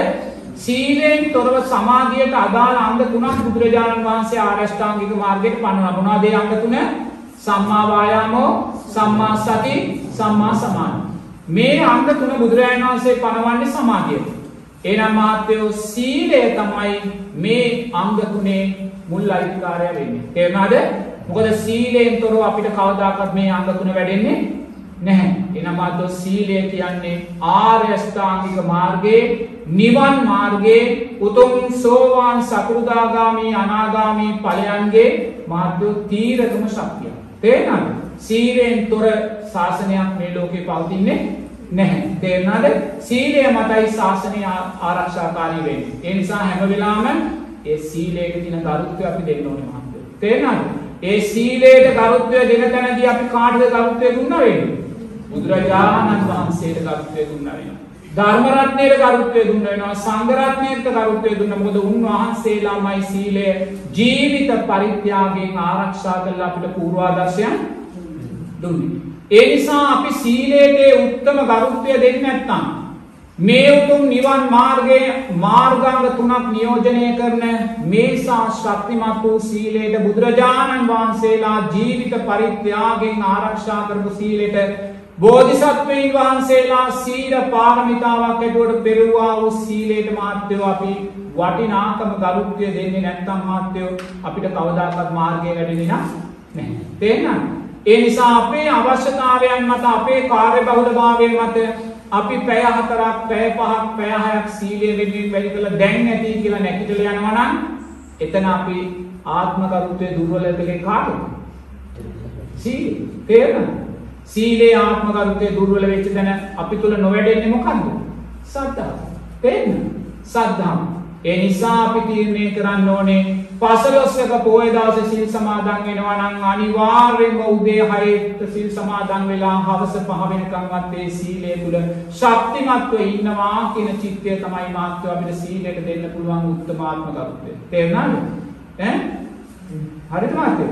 සීලයෙන් තොරව සමාධියට අදාළ අංග තුනක් බුදුරජාණන් වහන්සේ ආරෂ්ඨාංගික මාර්ගයට පනවනවා. මොනවද ඒ අංග තුන? සම්මා වායාමෝ, සම්මා සති, සම්මා සමාධි. මේ අංග තුන බුදුරජාණන් වහන්සේ පනවන්නේ සමාධියට. එහෙනම් මාත්‍යෝ සීලය තමයි මේ අංග තුනේ මුල් අයිතිකාරය වෙන්නේ. තේරුණාද? මොකද සීලයෙන් තොරව අපිට කවදාකවත් මේ අංග තුන වැඩෙන්නේ නැහැ. එනම් මාතෝ සීලය කියන්නේ ආර්ය අෂ්ටාංගික මාර්ගයේ නිවන් මාර්ගයේ උතුම් සෝවාන් සකෘදාගාමි අනාගාමි ඵලයන්ගේ මාර්ගය තීරකම ශක්තිය. තේරෙනවද? සීලෙන් තොර ශාසනයක් මේ ලෝකේ පවතින්නේ නැහැ. තේරෙනවද? සීලය මතයි ශාසනය ආරක්ෂාකාරී වෙන්නේ. ඒ නිසා හැම වෙලාවෙම ඒ සීලයට තියෙන ගරුත්වය අපි දෙන්න ඕනේ මහත්තයෝ. තේරෙනවද? ඒ සීලයට ගරුත්වය දෙන තැනදී අපි කාටද ගරුත්වය දුන්නා වෙන්නේ? බුදුරජාණන් වහන්සේට ගරුත්වය දුන්නා වෙනවා. ධර්ම රත්නයට ගරුත්වය දුන්නා වෙනවා. සංඝ රත්නයට ගරුත්වය දුන්නා. මොකද උන්වහන්සේලාමයි සීලය ජීවිත පරිත්‍යාගයෙන් ආරක්ෂා කරලා අපිට පූර්වාදර්ශයන් දුන්නේ. ඒ නිසා අපි සීලයට උත්තම ගරුත්වය දෙන්නේ නැත්නම් මේ උතුම් නිවන් මාර්ගයේ මාර්ගාංග තුනක් නියෝජනය කරන මේසා ශක්තිමත් වූ සීලයට බුදුරජාණන් වහන්සේලා ජීවිත පරිත්‍යාගයෙන් ආරක්ෂා කරපු සීලයට බෝධිසත්වයින් වහන්සේලා සීල පාරමිතාවක් ඇතුවට පෙරුවා වූ සීලයට මාත්‍යව අපි වටිනාකම ගරුත්වය දෙන්නේ නැත්නම් මහත්තයෝ අපිට කවදාකවත් මාර්ගය වැඩෙන්නේ නැහැ. තේරෙනවද? ඒ නිසා අපේ අවශ්‍යතාවයන් මත අපේ කාර්යබහුලභාවය මත අපි පැය හතරක් පැය පහක් පැය හයක් සීලය වෙනුවෙන් වැඩි කළා දැන් නැති කියලා නැගිටලා යනවා නම් එතන අපි ආත්ම කරුත්වයේ දුර්වල එකේ කාටද? සීලය. තේරෙනවද? සීලේ ආත්ම කරුත්වයේ දුර්වල වෙච්ච තැන අපි තුල නොවැඩෙන්නේ මොකන්ද? සද්ධාව. තේරෙනවද? සද්ධාව. ඒ නිසා අපි තීරණය කරන්න ඕනේ පසළොස්වක පොය දවසේ සිල් සමාදන් වෙනවා නම් අනිවාර්යයෙන්ම උදේ 6ට සිල් සමාදන් වෙලා හවස 5 වෙනකන්වත් ඒ සීලය තුල ශක්තිමත්ව ඉන්නවා කියන චිත්තය තමයි මාත්‍ය අපිට සීලයට දෙන්න පුළුවන් උත්තමාත්ම කරුත්වය. තේරුණාද? ඈ? හරිද මාත්‍ය?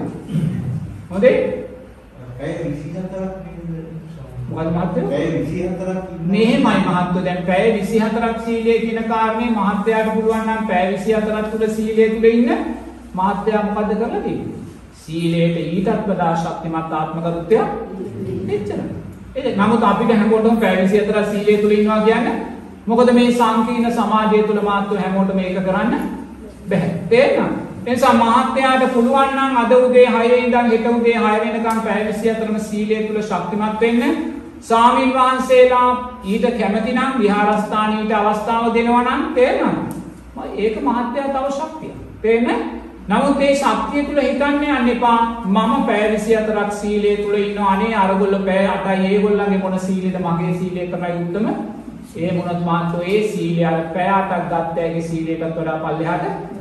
හොඳේ? පැය 24ක් මොකද මහත්තයෝ? පැය 24ක් මෙහෙමයි මහත්තයෝ දැන් පැය 24ක් සීලය කියන කාරණේ මහත්තයාට පුළුවන් නම් පැය 24ක් තුල සීලය තුල ඉන්න මහත්තයා මොකද කරලා තියෙන්නේ? සීලයට ඊටත් වඩා ශක්තිමත් ආත්මගරුත්වයක් එච්චරයි. නමුත් අපිට හැමෝටම පැය 24ක් සීලය තුල ඉන්නවා කියන්නේ මොකද මේ සංකීර්ණ සමාජය තුල මාත්‍ය හැමෝටම මේක කරන්න බැහැ. තේරෙනවද? එනිසා මහත්යාට පුළුවන් නම් අද උදේ 6 ඉඳන් හෙට උදේ 6 වෙනකම් පැය 24ම සීලය තුල ශක්තිමත් වෙන්න සාමීන් වහන්සේලා ඊට කැමති නම් විහාරස්ථානීට අවස්ථාව දෙනවා නම් තේරෙනවද? ඒක මහත්යා තව ශක්තියක්. තේරෙන්නේ? නමුත් ඒ ශක්තිය තුල හිතන්න යන්න එපා මම පැය 24ක් සීලය තුල ඉන්නවා අනේ අරගොල්ල පැය 8යි ඒගොල්ලන්ගේ මොන සීලෙද මගේ සීලය තමයි උත්තම ඒ මොනත් මාත්‍රෝ ඒ සීලය අර පැය 8ක් ගත්ත ඇගේ සීලයටත් වඩා පල්ලෙහාට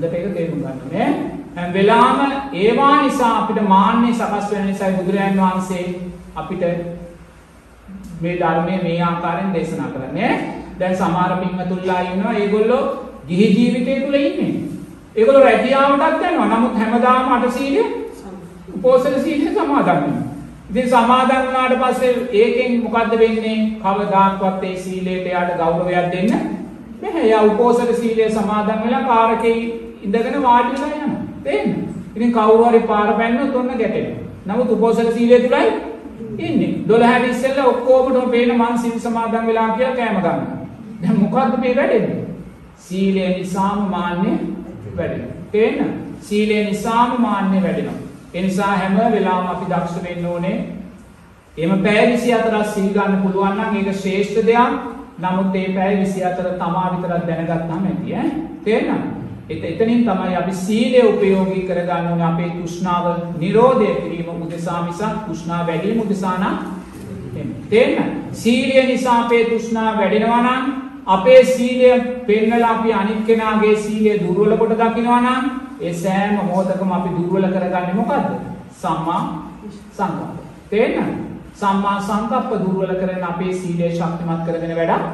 හොඳට ඒක තේරුම් ගන්න ඕනේ. හැම වෙලාවම ඒවා නිසා අපිට මාන්නේ සකස් වෙන නිසායි බුදුරජාන් වහන්සේ අපිට මේ ධර්මයේ මේ ආකාරයෙන් දේශනා කරන්නේ. දැන් සමහර පින්වතුන්ලා ඉන්නවා ඒගොල්ලෝ ගිහි ජීවිතය තුල ඉන්නේ. ඒගොල්ලෝ රැකියාවටත් යනවා. නමුත් හැමදාම අට සීලය උපෝසථ සීලය සමාදන් වෙනවා. ඉතින් සමාදන් වුණාට පස්සේ ඒකෙන් මොකද්ද වෙන්නේ? කවදාක්වත් ඒ සීලයට යාට ගෞරවයක් දෙන්න බැහැ. යා උපෝසථ සීලය සමාදන් වෙලා කාරකේ ඉඳගෙන වාඩි වෙලා යනවා. තේරෙනවද? ඉතින් කවුරු හරි පාර පැන්නොත් ඔන්න ගැටෙනවා. නමුත් උපෝසථ සීලය තුලයි ඉන්නේ. 12 ඉස්සෙල්ලා ඔක්කොමටම පේන මං සීල් සමාදන් වෙලා කියලා කෑම ගන්නවා. දැන් මොකද්ද මේ වැඩෙන්නේ? සීලය නිසාම මාන්නේ වැඩෙනවා. තේරෙනවද? සීලය නිසාම මාන්නේ වැඩෙනවා. ඒ නිසා හැම වෙලාවම අපි දක්ෂ වෙන්න ඕනේ. එහෙම පැය 24ක් සීල් ගන්න පුළුවන් නම් ඒක ශ්‍රේෂ්ඨ දෙයක්. නමුත් ඒ පැය 24 තමා විතරක් දැනගත්තාම ඇති ඈ. තේරෙනවද? එත එතනින් තමයි අපි සීලය උපයෝගී කරගන්න ඕනේ අපේ තෘෂ්ණාව නිරෝධය කිරීම උදෙසා මිසක් තෘෂ්ණාව වැඩි වීම උදෙසා නම් තේරෙනවද? සීලය නිසා අපේ තෘෂ්ණාව වැඩෙනවා නම් අපේ සීලය පෙන්වලා අපි අනිත් කෙනාගේ සීලය දුර්වල කොට දකිනවා නම් ඒ සෑම මොහොතකම අපි දුර්වල කරගන්නේ මොකද්ද? සම්මා සංකප්ප. තේරෙනවද? සම්මා සංකප්ප දුර්වල කරගෙන අපේ සීලය ශක්තිමත් කරගෙන වැඩක්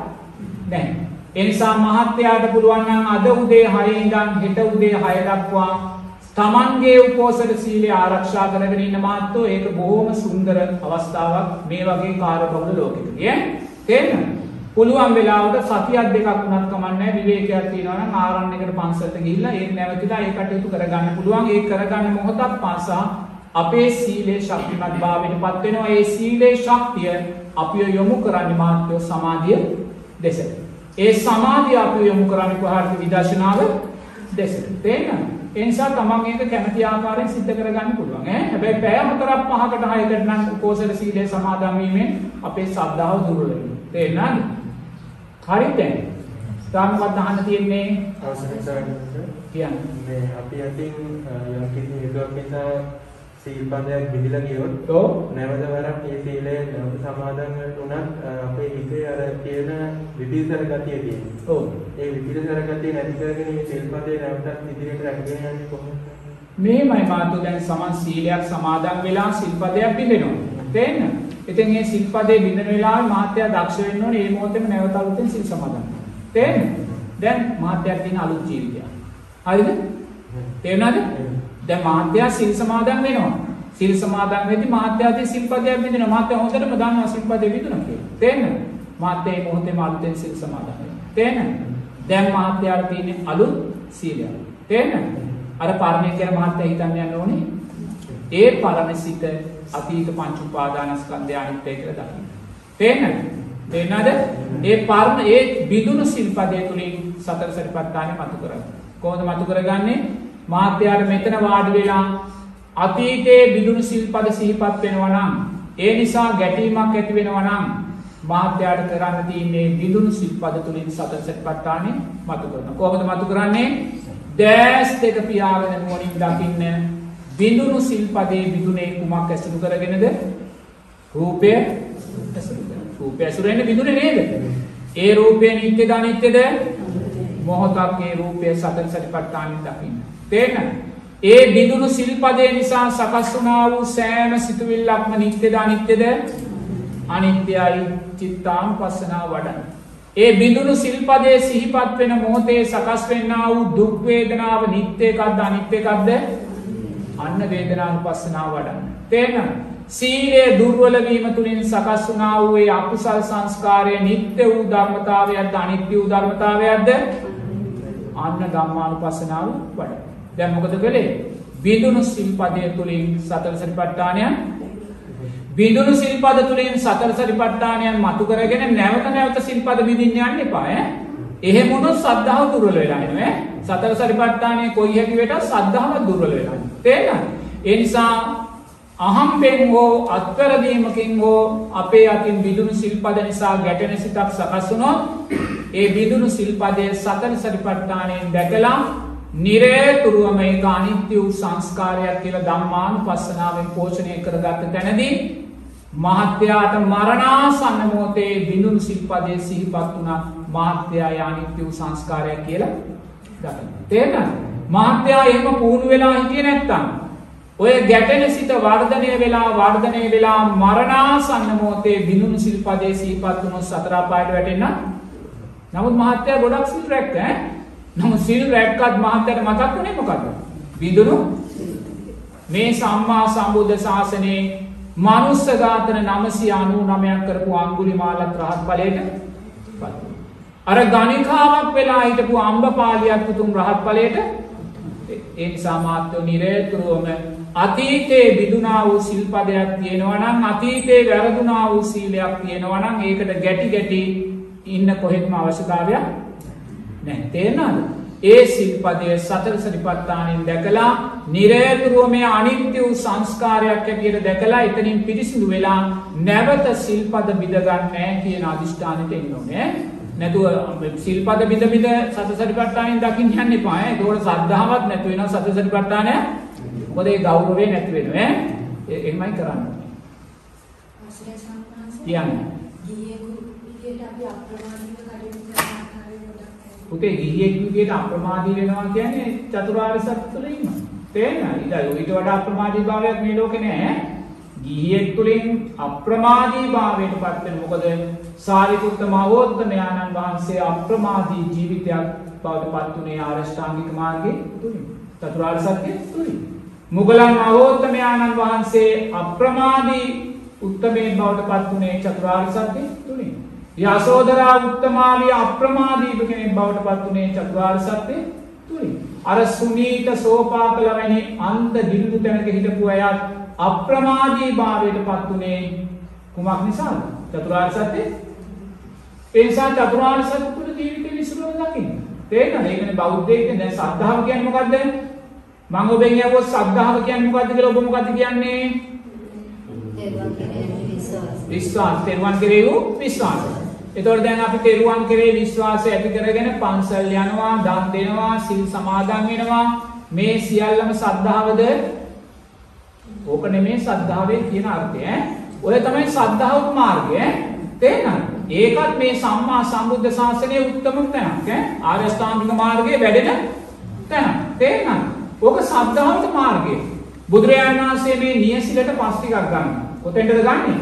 නැහැ. ඒ නිසා මහත්යාට පුළුවන් නම් අද උදේ 6 ඉඳන් හෙට උදේ 6 දක්වා තමන්ගේ උපෝසථ සීලය ආරක්ෂා කරගෙන ඉන්න මාත්‍රෝ. ඒක බොහොම සුන්දර අවස්ථාවක්. මේ වගේ කාර්යබහුල ලෝකෙකදී ඈ. තේරෙනවද? පුළුවන් වෙලාවට සතියක් දෙකක් වුණත් කමන්නේ විවේකයක් තියෙනවා නම් ආරණ්‍යයකට පන්සලට ගිහිල්ලා ඒක නැවතිලා ඒ කටයුතු කරගන්න පුළුවන්. ඒ කරගන්න මොහොතක් පාසා අපේ සීලේ ශක්තිමත් භාවයට පත් වෙනවා. ඒ සීලේ ශක්තිය අපිව යොමු කරන්නේ මාත්‍ය සමාධිය දෙසට. ඒ සමාධිය අපිව යොමු කරන්නේ කොහාට විදර්ශනාව දෙසට. තේරෙනවද? ඒ නිසා තමන් ඒක කැමති ආකාරයෙන් සිද්ධ කරගන්න පුළුවන් හැබැයි පැය හතරක් පහකට හයකට නම් උපෝසථ සීලය සමාදන් වීමෙන් අපේ ශ්‍රද්ධාව දුර්වල වෙනවා. තේරෙනවද? හරිද දැන්. තාම මොකක්ද අහන්න තියෙන්නේ? අවසරයි සර් කියන්න. මේ අපි අතින් යම් කිසි හේතුවක් නිසා සීල්පදයක් බිඳිලා ගියොත් ඔව්. නැවත වරක් මේ සීලය නැවත සමාදන් වුණත් අපේ හිතේ අර තියෙන විපිරිසර ගතිය තියෙනවා. ඔව්. ඒ විපිරිසර ගතිය නැති කරගෙන මේ සීල්පදේ නැවතත් ඉදිරියට රැකගෙන යන්නේ කොහොමද? මේමයි මාතු දැන් සමන් සීලයක් සමාදන් වෙලා සිල්පදයක් බිඳිනවා. තේන්න? ඉතින් මේ සිල්පදේ බිඳින වෙලාවේ මාත්‍යා දක්ෂ වෙන්න ඕනේ. මේ මොහොතේම නැවත අලුතෙන් සිල් සමාදන් තේන්න? දැන් මාත්‍යාට තියෙන අලුත් ජීවිතයක්. හරිද? තේරුණාද දැන් මාත්‍යා සිල් සමාදන් වෙනවා සිල් සමාදන් වෙද්දි මාත්‍යාගේ සිල්පදයක් බිඳිනවා මාත්‍යා හොඳටම දන්නවා සිල්පදේ බිඳිනවා කියලා තේන්න මාත්‍යා මේ මොහොතේම අලුතෙන් සිල් සමාදන් වෙනවා තේන්න දැන් මාත්‍යාට තියෙන අලුත් සීලයක් තේන්න අර පරණය කියන මහත්ය හිතන්න යන්න ඕනේ. ඒ පරණ සිත අතීත පංච උපාදානස්කන්ධය අනිත්‍ය කියලා දකින්න. තේරෙනවද? තේරෙනවද? ඒ පරණ ඒ බිඳුණු සිල්පදයේ තුලින් සතර සතිපට්ඨානෙ මතු කරගන්න. කොහොමද මතු කරගන්නේ? මාත්‍යාට මෙතන වාඩි වෙලා අතීතයේ බිඳුණු සිල්පද සිහිපත් වෙනවා නම් ඒ නිසා ගැටීමක් ඇති වෙනවා නම් මාත්‍යාට කරන්න තියෙන්නේ බිඳුණු සිල්පද තුලින් සතර සතිපට්ඨානෙ මතු කරනවා. කොහොමද මතු කරන්නේ? දැස් දෙක පියාගෙන නුවණින් දකින්න බිඳුණු සිල්පදේ බිඳුනේ කුමක් ඇසුරු කරගෙනද? රූපය ඇසුරු කරගෙන. රූපය ඇසුරු වෙන්නේ බිඳුනේ නේද? ඒ රූපය නිට්ටයද අනිත්‍යද? මොහොතක් ඒ රූපය සතර සතිපට්ඨානෙන් දකින්න. තේරෙනවද? ඒ බිඳුණු සිල්පදේ නිසා සකස් වුණා වූ සෑම සිතුවිල්ලක්ම නිට්ටයද අනිත්‍යද? අනිත්‍යයි චිත්තානුපස්සනාව වඩන්න. ඒ බිඳුණු සිල්පදේ සිහිපත් වෙන මොහොතේ සකස් වෙන්නා වූ දුක් වේදනාව නිත්‍ය එකක්ද අනිත්‍ය එකක්ද? අන්න වේදනානුපස්සනාව වඩන්න. තේරෙනවද? සීලය දුර්වල වීම තුලින් සකස් වුණා වූ ඒ අකුසල් සංස්කාරය නිත්‍ය වූ ධර්මතාවයක්ද අනිත්‍ය වූ ධර්මතාවයක්ද? අන්න ධම්මානුපස්සනාව වඩන්න. දැන් මොකද කළේ? බිඳුණු සිල්පදයේ තුලින් සතර සතිපට්ඨානය බිඳුණු සිල්පද තුලින් සතර සතිපට්ඨානයන් මතු කරගෙන නැවත නැවත සිල්පද බිඳින්න යන්න එපා ඈ. එහෙම වුණොත් සද්ධාව දුර්වල වෙලා යනවා ඈ. සතර සතිපට්ඨානයේ කොයි හැටි වෙතත් සද්ධාව දුර්වල වෙලා යනවා. තේරෙනවද? ඒ නිසා අහම්බෙන් හෝ අත්වැරදීමකින් හෝ අපේ අතින් බිඳුණු සිල්පද නිසා ගැටෙන සිතක් සකස් වුණොත් ඒ බිඳුණු සිල්පදයේ සතර සතිපට්ඨානයෙන් දැකලා නිරේතුරුවම ඒක අනිත්‍ය වූ සංස්කාරයක් කියලා ධම්මානුපස්සනාවෙන් පෝෂණය කරගත්ත තැනදී මහත්යාට මරණාසන්න මොහොතේ බිඳුණු සිල්පදයේ සිහිපත් වුණා මහත්යාය අනිත්‍ය වූ සංස්කාරයක් කියලා දකින්න. තේරෙනවද? මහත්යා එහෙම පුහුණු වෙලා හිටියේ නැත්තම් ඔය ගැටෙන සිත වර්ධනය වෙලා වර්ධනය වෙලා මරණාසන්න මොහොතේ බිඳුණු සිල්පදයේ සිහිපත් වුණොත් සතර අපායට වැටෙන්න. නමුත් මහත්යා ගොඩක් සිල් රැක්ක ඈ. නමුත් සිල් රැක්කත් මහත්යට මතක් වුණේ මොකද්ද? බිඳුණු මේ සම්මා සම්බුද්ධ ශාසනයේ මනුස්ස ඝාතන 999ක් කරපු අඟුලිමාලත් රහත් ඵලයට පත් අර ගණිකාවක් වෙලා හිටපු අම්බපාලියක් පුතුන් රහත් ඵලයට ඒ නිසා මාත්‍ය නිරේතුරුවම අතීතයේ බිදුනා වූ සිල්පදයක් තියෙනවා නම් අතීතයේ වැරදුනා වූ සීලයක් තියෙනවා නම් ඒකට ගැටි ගැටි ඉන්න කොහෙත්ම අවශ්‍යතාවයක් නැහැ. තේරෙනවද? ඒ සිල්පදය සතර සතිපට්ඨානෙන් දැකලා නිරේතුරුව මේ අනිත්‍ය වූ සංස්කාරයක් හැටියට දැකලා එතනින් පිරිසිදු වෙලා නැවත සිල්පද බිඳ ගන්නෑ කියන අදිෂ්ඨානෙට එන්න ඕනේ. නැතුව සිල්පද බිඳ බිඳ සතර සතිපට්ඨානෙන් දකින්න යන්න එපා. ඒකෝට සද්ධාවත් නැතු වෙනවා සතර සතිපට්ඨානය. මොකද ඒ ගෞරවය නැති වෙනවා ඈ. එහෙමයි කරන්නේ. කියන්නේ ගිහියෙකු විදියට අපි අප්‍රමාදීව කටයුතු කරන ආකාරය ගොඩක් පුතේ ගිහියෙක් විදියට අප්‍රමාදී වෙනවා කියන්නේ චතුරාර්ය සත්‍ය තුළ ඉන්නවා. තේරෙනවද? ඊට ඊට වඩා අප්‍රමාදී භාවයක් මේ ලෝකේ නැහැ. ගිහියෙක් තුළින් අප්‍රමාදී භාවයට පත් වෙන මොකද සාරිපුත්ත මහෝත්තමයාණන් වහන්සේ අප්‍රමාදී ජීවිතයක් බවට පත් වුණේ ආරෂ්ඨාංගික මාර්ගයේ තුලින්. චතුරාර්ය සත්‍ය තුලින්. මුගලන් මහෝත්තමයාණන් වහන්සේ අප්‍රමාදී උත්තමේ බවට පත් වුණේ චතුරාර්ය සත්‍ය තුලින්. යසෝදරා උත්තමාලිය අප්‍රමාදීව කෙනෙක් බවට පත් වුණේ චතුරාර්ය සත්‍ය තුලින්. අර සුනීත සෝපාකල වැනි අන්ධ දිල්දු තැනක හිටපු අයත් අප්‍රමාදී භාවයට පත් වුණේ කුමක් නිසාද? චතුරාර්ය සත්‍ය. ඒ නිසා චතුරාර්ය සත්‍ය තුල ජීවිතේ විසුරුව දකින්න. තේරෙනවද? ඒ කියන්නේ බෞද්ධයෙක් දැන් සද්ධාව කියන්නේ මොකද්ද? මම ඔබෙන් අහුවොත් සද්ධාව කියන්නේ මොකද්ද කියලා ඔබ මොකද්ද කියන්නේ? විශ්වාස. විශ්වාස. තෙරුවන් කෙරෙහි වූ විශ්වාසය. එතකොට දැන් අපි තෙරුවන් කෙරේ විශ්වාසය ඇති කරගෙන පන්සල් යනවා, දන් දෙනවා, සිල් සමාදන් වෙනවා. මේ සියල්ලම සද්ධාවද? ඕක නෙමේ සද්ධාවේ කියන අර්ථය ඈ. ඔය තමයි සද්ධාවක මාර්ගය ඈ. තේරෙනවද? ඒකත් මේ සම්මා සම්බුද්ධ ශාසනයේ උත්තම තැනක් ඈ. ආර්ය අෂ්ටාංගික මාර්ගයේ වැඩෙන තැනක්. තේරෙනවද? ඕක සද්ධාවක මාර්ගය. බුදුරජාණන් වහන්සේ මේ නියසිලට පස් ටිකක් ගන්නවා. කොතෙන්ද ගන්නෙ?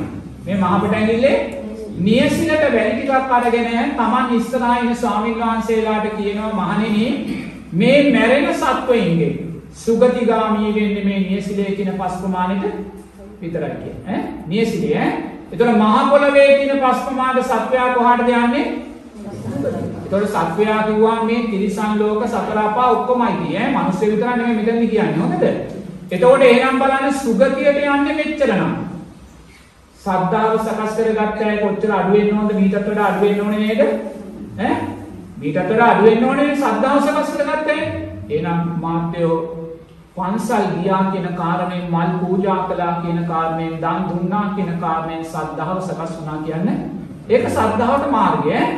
මේ මහපට ඇඟිල්ලේ නියසිලට වැලි ටිකක් අරගෙන Taman ඉස්සරහා ඉන්න ස්වාමීන් වහන්සේලාට කියනවා මහණෙනි මේ මැරෙන සත්වයින්ගේ සුගතිගාමී වෙන්නේ මේ නියසිලේ කියන පස් ප්‍රමාණයට විතරයි කියන්නේ. ඈ? නියසිලේ ඈ? ඒතර මහ පොළවේ තියෙන පස් ප්‍රමාණ සත්වයා කොහාටද යන්නේ? ඒතර සත්වයා කිව්වා මේ තිරිසන් ලෝක සතර අපා ඔක්කොමයි කියන්නේ ඈ? මිනිස්සු විතර නෙමෙයි මෙතනදි කියන්නේ හොඳද? එතකොට එහෙනම් බලන්න සුගතියට යන්නේ මෙච්චර නම්. සද්ධාව සකස් කරගත්ත අය කොච්චර අඩු වෙන්න ඕනද මීටත් වඩා අඩු වෙන්න ඕනේ නේද? ඈ මීටත් වඩා අඩු වෙන්න ඕනේ සද්ධාව සකස් කරගත්ත අය. එහෙනම් මාත්‍යෝ පන්සල් ගියා කියන කාරණයෙන් මල් පූජා කළා කියන කාරණයෙන් දන් දුන්නා කියන කාරණයෙන් සද්ධාව සකස් වුණා කියන්නේ ඒක සද්ධාවට මාර්ගය ඈ.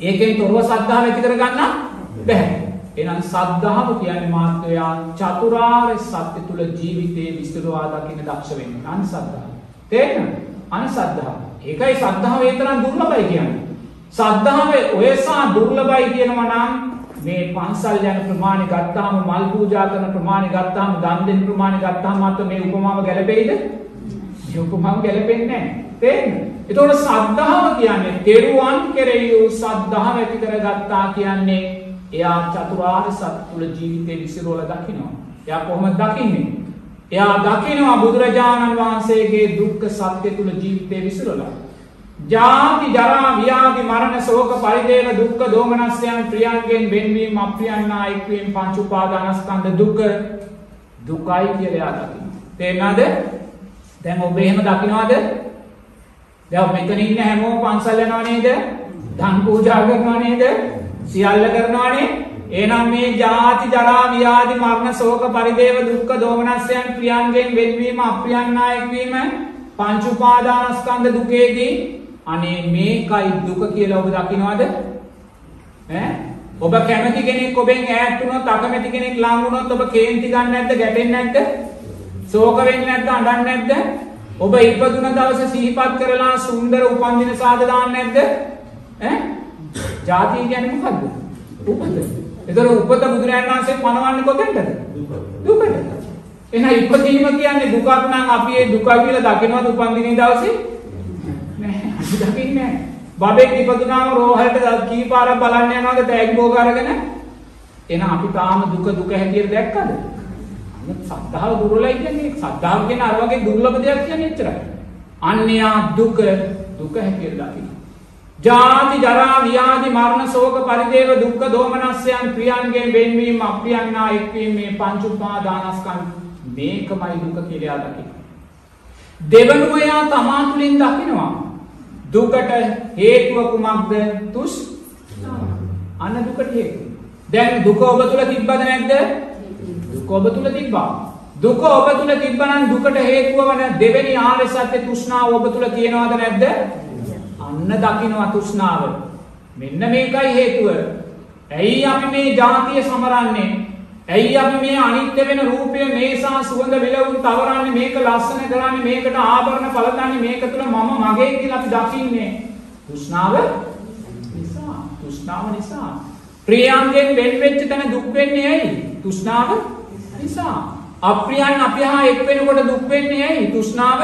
ඒකෙන් තොරව සද්ධාව ඇති කරගන්න බැහැ. එහෙනම් සද්ධාව කියන්නේ මාත්‍රයා චතුරාර්ය සත්‍ය තුල ජීවිතේ විසිරවා දකින්න දක්ෂ වෙන්න. අන් සද්ධාව. තේරෙනවද? අන් සද්ධාව. ඒකයි සද්ධාව ඒ තරම් දුර්ලභයි කියන්නේ. සද්ධාව ඔයසා දුර්ලභයි කියනවා නම් මේ පන්සල් යන ප්‍රමාණය ගත්තාම මල් පූජා කරන ප්‍රමාණය ගත්තාම දන් දෙන ප්‍රමාණය ගත්තාම අත මේ උපමාව ගැලපෙයිද? මේ උපමාව ගැලපෙන්නේ නැහැ. තේරෙනවද? ඒතකොට සද්ධාව කියන්නේ තෙරුවන් කෙරෙහි වූ සද්ධාව ඇති කරගත්තා කියන්නේ එයා චතුරාර්ය සත්‍ය තුල ජීවිතේ විසිරවල දකිනවා. එයා කොහොමද දකින්නේ? එයා දකිනවා බුදුරජාණන් වහන්සේගේ දුක්ඛ සත්‍ය තුල ජීවිතේ විසිරවලා. ජාති ජරා ව්‍යාධි මරණ ශෝක පරිදේව දුක්ඛ දෝමනස්යන් ප්‍රියංගෙන් වෙන්වීම අප්‍රියන්නා එක්වීම පංච උපාදානස්කන්ධ දුක දුකයි කියලා එයා දකිනවා. තේරෙනවද? දැන් ඔබ එහෙම දකිනවද? දැන් මෙතන ඉන්න හැමෝම පන්සල් යනවා නේද? ධන් පූජා කරනවා නේද? සියල්ල කරනවානේ. එහෙනම් මේ ජාති ජරා ව්‍යාධි මරණ ශෝක පරිදේව දුක්ඛ දෝමනස්යන් ප්‍රියංගෙන් වෙන්වීම අප්‍රියන්නා එක්වීම පංච උපාදානස්කන්ධ දුකේදී අනේ මේකයි දුක කියලා ඔබ දකිනවද? ඈ ඔබ කැමති කෙනෙක් ඔබෙන් ඈත් වුණොත් අකමැති කෙනෙක් ලං වුණොත් ඔබ කේන්ති ගන්න නැද්ද ගැටෙන්නේ නැද්ද? ශෝක වෙන්නේ නැද්ද අඬන්නේ නැද්ද? ඔබ ඉපදුන දවසේ සිහිපත් කරලා සුන්දර උපන්දින සාද දාන්නේ නැද්ද? ඈ? ජාතිය කියන්නේ මොකද්ද? උපත. ඒතර උපත බුදුරජාණන් වහන්සේ පනවන්නේ කොතෙන්ද? දුකට. එහෙනම් ඉපදීම කියන්නේ දුකක් නම් අපි ඒ දුක කියලා දකිනවද උපන්දිනේ දවසේ? නෑ. අපි දකින්නේ නෑ. බබෙක් ඉපදුනාම රෝහලට කී පාරක් බලන්න යනවද තෑගි භෝග අරගෙන? එහෙනම් අපි තාම දුක දුක හැටියට දැක්කද? සද්ධාව දුර්වලයි කියන්නේ සද්ධාව කියන අර වගේ දුර්ලභ දෙයක් කියන්නේ එච්චරයි. අන්‍යා දුක දුක හැටියට දකින්න. ජාති ජරා ව්‍යාධි මරණ ශෝක පරිදේව දුක්ඛ දෝමනස්යන් ප්‍රියන්ගෙන් වෙන්වීම අප්‍රියන්නා එක්වීම මේ පංච උපාදානස්කන්ධ මේකමයි දුක කියලා දකින්න. දෙවනුව යා තමා තුළින් දකිනවා. දුකට හේතුව කුමක්ද? තුස් අන්න දුකට හේතුව. දැන් දුක ඔබ තුල තිබ්බද නැද්ද? දුක ඔබ තුල තිබ්බා. දුක ඔබ තුල තිබ්බනම් දුකට හේතුව වන දෙවෙනි ආර්ය සත්‍ය තෘෂ්ණාව ඔබ තුල තියෙනවද නැද්ද? අන්න දකින්නවා තෘෂ්ණාව. මෙන්න මේකයි හේතුව. ඇයි අපි මේ ජාතිය සමරන්නේ? ඇයි අපි මේ අනිත්‍ය වෙන රූපය මේසා සුවඳ විලවුන් තවරන්නේ මේක ලස්සන කරන්නේ මේකට ආභරණ පළඳන්නේ මේක තුල මම මගේ කියලා අපි දකින්නේ? තෘෂ්ණාව නිසා. තෘෂ්ණාව නිසා. ප්‍රියංගෙන් වෙන් වෙච්ච තැන දුක් වෙන්නේ ඇයි? තෘෂ්ණාව නිසා. අප්‍රියයන් අපි හා එක් වෙනකොට දුක් වෙන්නේ ඇයි? තෘෂ්ණාව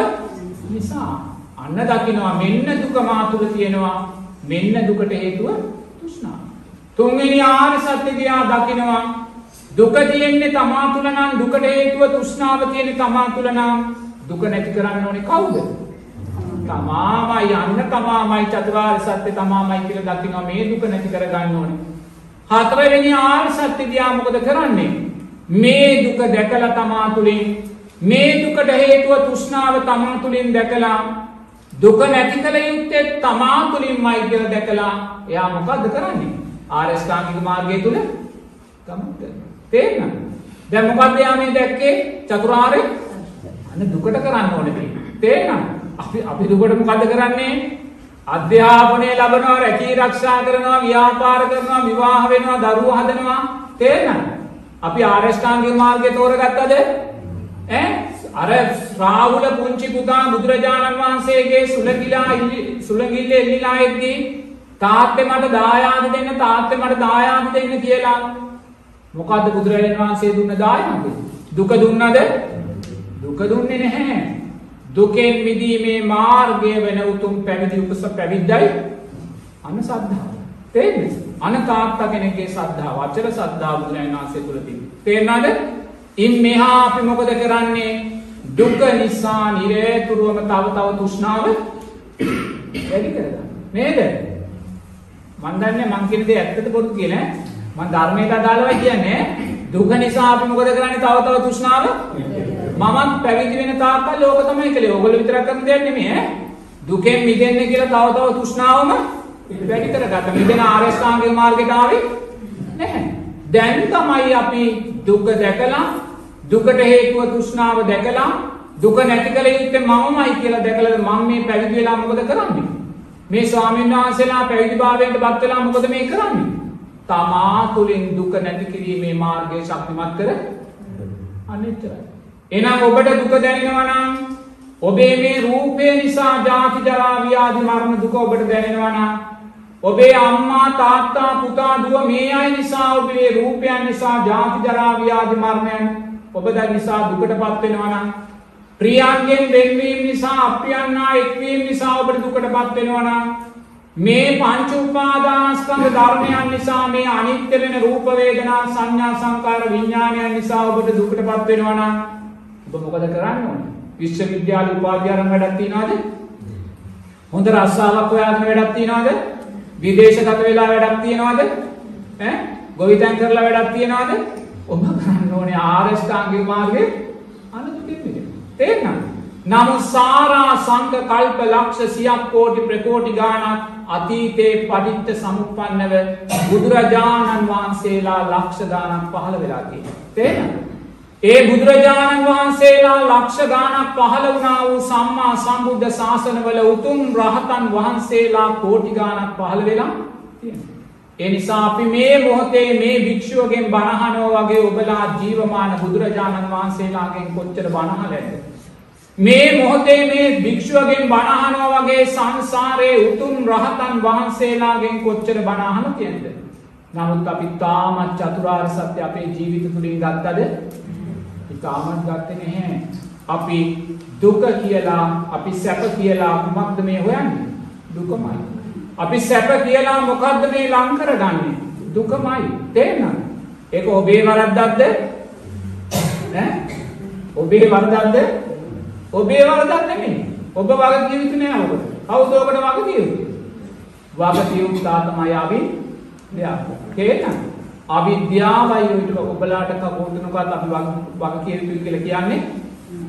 නිසා. අන්න දකින්නවා මෙන්න දුක මා තුල තියෙනවා. මෙන්න දුකට හේතුව තෘෂ්ණාව. තුන්වෙනි ආර්ය සත්‍ය දිහා දකින්නවා දුක තියෙන්නේ තමා තුල නම් දුකට හේතුව තෘෂ්ණාව තියෙන්නේ තමා තුල නම් දුක නැති කරන්න ඕනේ කවුද? තමාමයි අන්න තමාමයි චතුරාර්ය සත්‍ය තමාමයි කියලා දකින්නවා මේ දුක නැති කරගන්න ඕනේ. හතරවෙනි ආර්ය සත්‍ය දිහා මොකද කරන්නේ? මේ දුක දැකලා තමා තුලින් මේ දුකට හේතුව තෘෂ්ණාව තමා තුලින් දැකලා දුක නැති කළ යුත්තේ තමා තුලින්මයි කියලා දැකලා එයා මොකද්ද කරන්නේ? ආර්ය ශ්‍රාමික මාර්ගය තුල ගමන් කරනවා. තේරෙනවද? දැන් මොකද්ද යා මේ දැක්කේ? චතුරාර්ය අන්න දුකට කරන්න ඕනේ මේ. තේරෙනවද? අපි අපි දුකට මොකද්ද කරන්නේ? අධ්‍යාපනය ලබනවා, රැකී ආරක්ෂා කරනවා, ව්‍යාපාර කරනවා, විවාහ වෙනවා, දරුවෝ හදනවා. තේරෙනවද? අපි ආරෂ්ඨාංගික මාර්ගය තෝරගත්තද? ඈ අර ශ්‍රාවුල පුංචි පුතා බුදුරජාණන් වහන්සේගේ සුලකිලා සුලංගිල්ල එල්ලිලා එද්දී තාත්තේ මට දායාද දෙන්න තාත්තේ මට දායාද දෙන්න කියලා මොකද්ද බුදුරජාණන් වහන්සේ දුන්න දායාද? දුක දුන්නද? දුක දුන්නේ නැහැ. දුකෙන් මිදීමේ මාර්ගය වෙන උතුම් පැවිදි උපස පැවිද්දයි අන්න සද්ධාව. තේරෙනවද? අන තාත්තා කෙනෙක්ගේ සද්ධාව, අචල සද්ධාව බුදුරජාණන් වහන්සේ තුල තියෙනවා. තේරෙනවද? ඉන් මෙහා අපි මොකද කරන්නේ? දුක නිසා නිරේතුරුවම තව තව තෘෂ්ණාව වැඩි කරගන්න. නේද? මන් දන්නේ මං කියන දේ ඇත්තද බොරුද කියලා ඈ. මං ධර්මයට අදාළවයි කියන්නේ දුක නිසා අපි මොකද කරන්නේ? තව තව තෘෂ්ණාව මමත් පැවිදි වෙන තාක්කල් ලෝක තමයි කළේ. ඕගොල්ලෝ විතරක් කරන දෙයක් නෙමෙයි ඈ. දුකෙන් මිදෙන්න කියලා තව තව තෘෂ්ණාවම වැඩි කරගත්ත. මිදෙන ආර්ය ශ්‍රාංගික මාර්ගයට ආවේ නැහැ. දැන් තමයි අපි දුක දැකලා දුකට හේතුව තෘෂ්ණාව දැකලා දුක නැති කළ යුත්තේ මමමයි කියලා දැකලා මම මේ පැවිදි වෙලා මොකද කරන්නේ? මේ ස්වාමීන් වහන්සේලා පැවිදි භාවයට පත් වෙලා මොකද මේ කරන්නේ? තමා තුලින් දුක නැති කිරීමේ මාර්ගය ශක්තිමත් කර අනිච්චරයි. එහෙනම් ඔබට දුක දැනෙනවා නම් ඔබේ මේ රූපය නිසා ජාති ජරා ව්‍යාධි මරණ දුක ඔබට දැනෙනවා නම් ඔබේ අම්මා තාත්තා පුතා දුව මේ අය නිසා ඔබේ රූපයන් නිසා ජාති ජරා ව්‍යාධි මරණයන් ඔබ දැන් නිසා දුකටපත් වෙනවා නම් ප්‍රියයන්ගෙන් වෙන්වීම නිසා අප්‍රියන්නා එක්වීම නිසා ඔබට දුකටපත් වෙනවා නම් මේ පංච උපාදානස්කන්ධ ධර්මයන් නිසා මේ අනිත්‍ය වෙන රූප වේදනා සංඥා සංකාර විඥානයන් නිසා ඔබට දුකටපත් වෙනවා නම් ඔබ මොකද කරන්න ඕනේ? විශ්වවිද්‍යාල උපාධිය අරන් වැඩක් තියනවාද? හොඳ රස්සාවක් හොයාගෙන වැඩක් තියනවාද? විදේශගත වෙලා වැඩක් තියනවාද? ඈ ගොවිතැන් කරලා වැඩක් තියනවාද? ඔබ කරන්න ඕනේ ආරෂ්ඨාංගික මාර්ගයේ අනුදුකින් මිදෙන්න. තේරෙනවද? නමුත් සාරා සංක කල්ප ලක්ෂ සියක් කෝටි ප්‍රකෝටි ගානක් අතීතේ පටිච්ච සමුප්පන්නව බුදුරජාණන් වහන්සේලා ලක්ෂ ගානක් පහළ වෙලා තියෙනවා. තේරෙනවද? ඒ බුදුරජාණන් වහන්සේලා ලක්ෂ ගානක් පහළ වුණා වූ සම්මා සම්බුද්ධ ශාසනවල උතුම් රහතන් වහන්සේලා කෝටි ගානක් පහළ වෙලා තියෙනවා. ඒ නිසා අපි මේ මොහොතේ මේ භික්ෂුවගෙන් බණහනෝ වගේ ඔබලා ජීවමාන බුදුරජාණන් වහන්සේලාගෙන් කොච්චර බණහලද? මේ මොහොතේ මේ භික්ෂුවගෙන් බණහනෝ වගේ සංසාරයේ උතුම් රහතන් වහන්සේලාගෙන් කොච්චර බණහන තියෙනද? නමුත් අපි තාමත් චතුරාර්ය සත්‍ය අපේ ජීවිත තුලින් ගත්තද? ඉතාමත් ගත්තේ නැහැ. අපි දුක කියලා, අපි සැප කියලා කුමක්ද මේ හොයන්නේ? දුකමයි. අපි සැප කියලා මොකද්ද මේ ලං කරගන්නේ? දුකමයි. තේරෙනවද? ඒක ඔබේ වරද්දක්ද? ඈ? ඔබේ වරදක්ද? ඔබේ වරදක් නෙමෙයි. ඔබ වග කිය යුතු නෑ ඔබ. කවුද ඔබට වග කිය යුතු? වග කිය යුතු තමයි අපි දෙයක්. තේරෙනවද? අවිද්‍යාවයි ඔයිට ඔබලාට කවුරුනකවත් අපි වග වග කිය යුතුයි කියලා කියන්නේ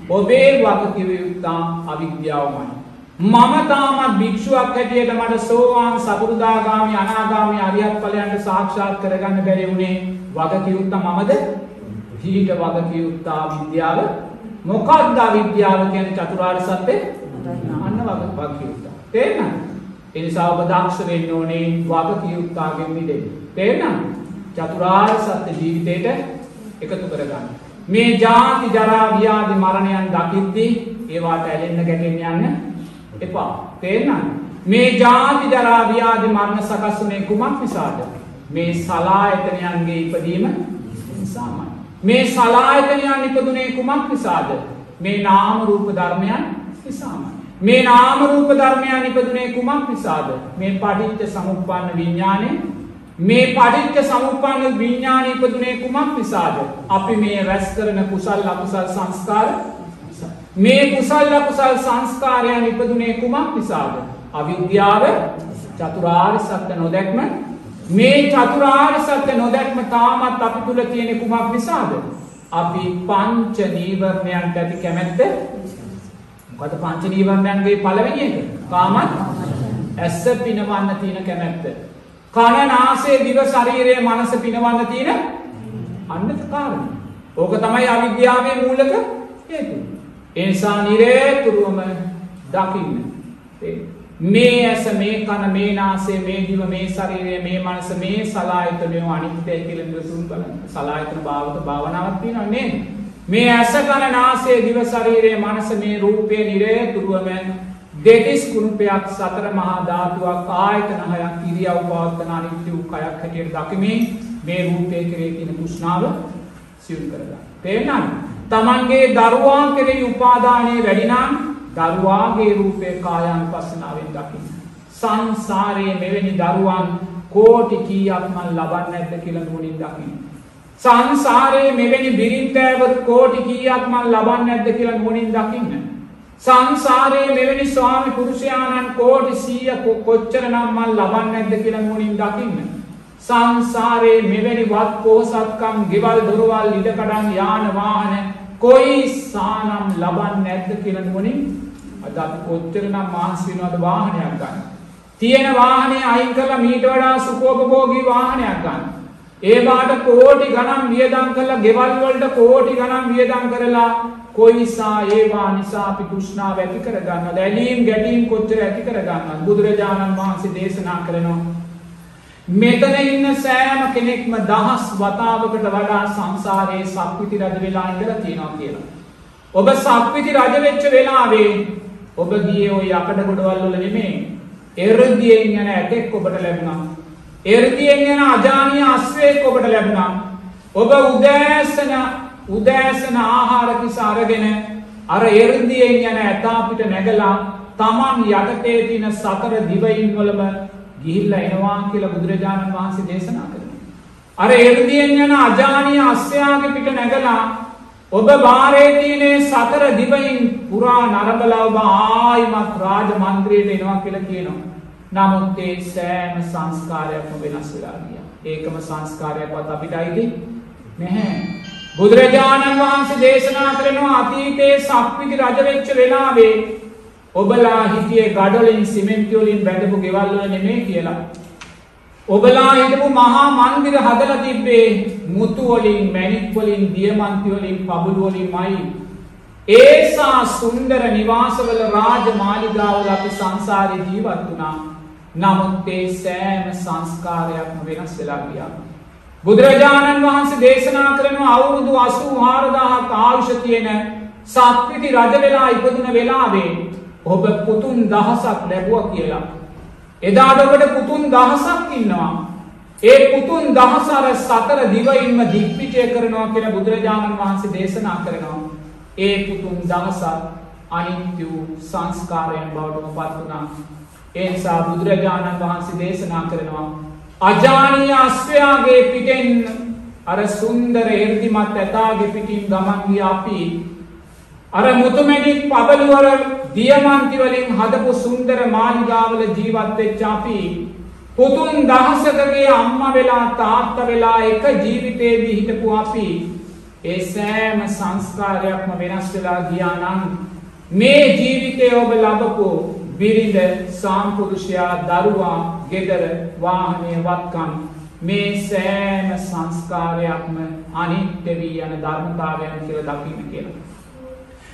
ඔබේ වග කිය යුත්තා අවිද්‍යාවමයි. මම තාමත් භික්ෂුවක් හැටියට මට සෝවාන් සකෘදාගාමි අනාගාමි අරියත් ඵලයන්ට සාක්ෂාත් කරගන්න බැරි වුණේ වගකියුත්ත මමද? ඊට වගකියුත්තා විද්‍යාව. මොකක්ද අවිද්‍යාව කියන්නේ චතුරාර්ය සත්‍ය? අන්න වග වගකියුත්තා තේරෙනවද ඒ නිසා ඔබ දක්ෂ වෙන්න ඕනේ වගකියුත්තාගෙන් මිදෙන්න. තේරෙනවද චතුරාර්ය සත්‍ය ජීවිතේට එකතු කරගන්න. මේ ජාති ජරා ව්‍යාධි මරණයන් දකිද්දී ඒවාට ඇලෙන්න ගැටෙන්න යන්න එපා. තේරෙනවද? මේ ජාති ජරා ව්‍යාධි මරණ සකස් වුනේ කුමක් නිසාද? මේ සලායතනයන්ගේ ඉපදීම නිසාමයි. මේ සලායතනයන් ඉපදුනේ කුමක් නිසාද? මේ නාම රූප ධර්මයන් නිසාමයි. මේ නාම රූප ධර්මයන් ඉපදුනේ කුමක් නිසාද? මේ පටිච්ච සමුප්පන්න විඥානේ මේ පටිච්ච සමුප්පන්න විඥානේ ඉපදුනේ කුමක් නිසාද? අපි මේ රැස් කරන කුසල් අකුසල් සංස්කාර මේ කුසල් අකුසල් සංස්කාරයන් ඉපදුනේ කුමක් නිසාද? අවිද්‍යාව චතුරාර්ය සත්‍ය නොදැක්ම මේ චතුරාර්ය සත්‍ය නොදැක්ම තාමත් අපි තුල තියෙන කුමක් නිසාද? අපි පංච නීවරණයන්ට ඇති කැමැත්ත මොකද පංච නීවරණයන්ගේ පළවෙනි එක? කාමත් ඇස පිනවන්න තියෙන කැමැත්ත. කන නාසය දිව ශරීරය මනස පිනවන්න තියෙන අන්නත කාරණා. ඕක තමයි අවිද්‍යාවේ මූලික හේතුව. ඒ නිසා නිරේතුරුවම දකින්න. මේ ඇස මේ කන මේ නාසය මේ දිව මේ ශරීරය මේ මනස මේ සලායතනය අනිත්‍යය කියලා නිරතුරුව බලන්න. සලායතන භාවක භාවනාවක් තියෙනවා නේද? මේ ඇස කන නාසය දිව ශරීරය මනස මේ රූපය නිරේතුරුවම දෙතිස් කුණුපයක් සතර මහා ධාතුවක් ආයතන හයක් ඉරියව් පවත්වන අනිත්‍ය වූ කයක් හැටියට දකිමින් මේ රූපය කෙරේ තියෙන කුෂ්ණාව සියුම් කරගන්න. තේරෙනවද? තමන්ගේ දරුවා කෙරෙහි උපාදානය වැඩි නම් දරුවාගේ රූපේ කායානුපස්සනාවෙන් දකින්න. සංසාරයේ මෙවැනි දරුවන් කෝටි කීයක් මන් ලබන්නේ නැද්ද කියලා නුවණින් දකින්න. සංසාරයේ මෙවැනි බිරින්දෑවරු කෝටි කීයක් මන් ලබන්නේ නැද්ද කියලා නුවණින් දකින්න. සංසාරයේ මෙවැනි ස්වාමි පුරුෂයාණන් කෝටි 100 කොච්චර නම් මන් ලබන්නේ නැද්ද කියලා නුවණින් දකින්න. සංසාරයේ මෙවැනි වත් පෝසත්කම් ගෙවල් දොරවල් ඉඩකඩම් යාන වාහන කොයි සානම් ලබන්න නැද්ද කියලා නුවණින් අද අපි කොච්චරනම් මහන්සි වෙනවද වාහනයක් ගන්න. තියෙන වාහනේ අයින් කරලා මීට වඩා සුඛෝපභෝගී වාහනයක් ගන්න. ඒ වාට කෝටි ගණන් වියදම් කරලා ගෙවල් වලට කෝටි ගණන් වියදම් කරලා කොයිසා ඒවා නිසා අපි තෘෂ්ණාව ඇති කරගන්නවද? ඇලීම් ගැටීම් කොච්චර ඇති කරගන්නවද? බුදුරජාණන් වහන්සේ දේශනා කරනවා මෙතන ඉන්න සෑම කෙනෙක්ම දහස් වතාවකට වඩා සංසාරයේ සක්විති රජ වෙලා ඉඳලා තියෙනවා කියලා. ඔබ සක්විති රජ වෙච්ච වෙලාවේ ඔබ ගියේ ওই යකඩ ගොඩවල් වල නෙමෙයි. එර්දියෙන් යන ඇතෙක් ඔබට ලැබුණා. එර්දියෙන් යන අජානීය අස්වැයෙක් ඔබට ලැබුණා. ඔබ උදෑසන උදෑසන ආහාර කිස අරගෙන අර එර්දියෙන් යන ඇතා පිට නැගලා Taman යටතේ තියෙන සතර දිවයින් වලම ගිහිල්ලා එනවා කියලා බුදුරජාණන් වහන්සේ දේශනා කරනවා. අර එර්දියෙන් යන අජානීය අස්වැයාගේ පිට නැගලා ඔබ බාරේ තියෙන සතර දිවයින් පුරා නරඹලා ඔබ ආයිමත් රාජ මන්ත්‍රයට එනවා කියලා කියනවා. නමුත් ඒ සෑම සංස්කාරයක්ම වෙනස් වෙලා ගියා. ඒකම සංස්කාරයක්වත් අපිට අයිති නැහැ. බුදුරජාණන් වහන්සේ දේශනා කරනවා අතීතයේ සක්විති රජ වෙච්ච වෙලාවේ ඔබලා හිටියේ ගඩොලින් සිමෙන්ති වලින් බැඳපු ගෙවල් වල නෙමෙයි කියලා. ඔබලා හිටපු මහා මන්දිර හදලා තිබ්බේ මුතු වලින් මැණික් වලින් දියමන්ති වලින් පබළු වලින්මයි. ඒසා සුන්දර නිවාසවල රාජ මාලිගාවල අපි සංසාරේ ජීවත් වුණා. නමුත් ඒ සෑම සංස්කාරයක්ම වෙනස් වෙලා ගියා. බුදුරජාණන් වහන්සේ දේශනා කරන අවුරුදු 84000ක ආයුෂ තියෙන සත්විති රජ වෙලා ඉපදුන වෙලාවේ ඔබ පුතුන් දහසක් ලැබුවා කියලා. එදාට ඔබට පුතුන් දහසක් ඉන්නවා. ඒ පුතුන් දහස අර සතර දිවයින්ම දික්පිටය කරනවා කියලා බුදුරජාණන් වහන්සේ දේශනා කරනවා. ඒ පුතුන් දහසක් අනිත්‍ය වූ සංස්කාරයන් බවට පත් වුණා. ඒ නිසා බුදුරජාණන් වහන්සේ දේශනා කරනවා අජානීය අස්වැයාගේ පිටෙන් අර සුන්දර එර්දිමත් ඇතාගේ පිටින් ගමන් ගිය අපි අර මුතුමැණික් පබළු වල දියමන්ති වලින් හදපු සුන්දර මාලිගාවල ජීවත් වෙච්ච අපි පුතුන් දහසකගේ අම්මා වෙලා තාත්තා වෙලා එක ජීවිතේදී හිටපු අපි ඒ සෑම සංස්කාරයක්ම වෙනස් වෙලා ගියා නම් මේ ජීවිතය ඔබ ලබපු බිරිඳ සාම්පුරුෂයා දරුවා ගෙදර වාහනය වත්කම් මේ සෑම සංස්කාරයක්ම අනිත්‍ය වී යන ධර්මතාවයන් කියලා දකින්න කියලා.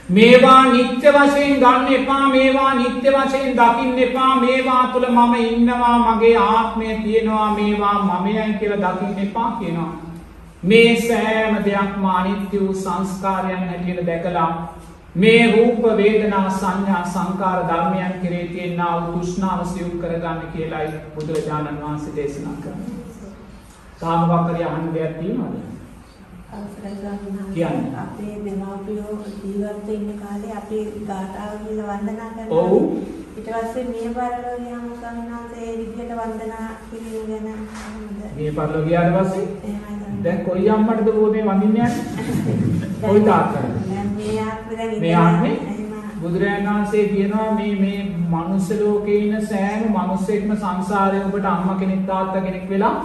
මේවා නිත්‍ය වශයෙන් ගන්න එපා මේවා නිත්‍ය වශයෙන් දකින්න එපා මේවා තුළ මම ඉන්නවා මගේ ආත්මය තියෙනවා මේවා මමයයි කියලා දකින්න එපා කියනවා. මේ සෑම දෙයක්ම අනිත්‍ය වූ සංස්කාරයන් හැටියට දැකලා මේ රූප වේදනා සංඥා සංකාර ධර්මයන් කෙරේ තියෙනා වූ තෘෂ්ණාව සියුම් කරගන්න කියලායි බුදුරජාණන් වහන්සේ දේශනා කරන්නේ. තාම වක්කරිය අහන්න දෙයක් තියෙනවද? කියන්න. අපේ දෙමාපියෝ ජීවත් ඉන්න කාලේ අපි ගාථාව කියලා වන්දනා කරනවා. ඔව්. ඊට පස්සේ මිය පරලෝ ගියාම ස්වාමීන් වහන්සේ ඒ විදිහට වන්දනා කිරීම ගැන කොහොමද? මේ පරිලෝ ගියාට පස්සේ එහෙමයි දැන් කොයි අම්මටද මේ වඳින්න යන්නේ? කොයි තාත්තටද? දැන් මේ ආත්මෙ දැන් මේ ආත්මේ බුදුරජාණන් වහන්සේ කියනවා මේ මේ මනුස්ස ලෝකේ ඉන්න සෑම මිනිස්සෙක්ම සංසාරේ ඔබට අම්මා කෙනෙක් තාත්තා කෙනෙක් වෙලා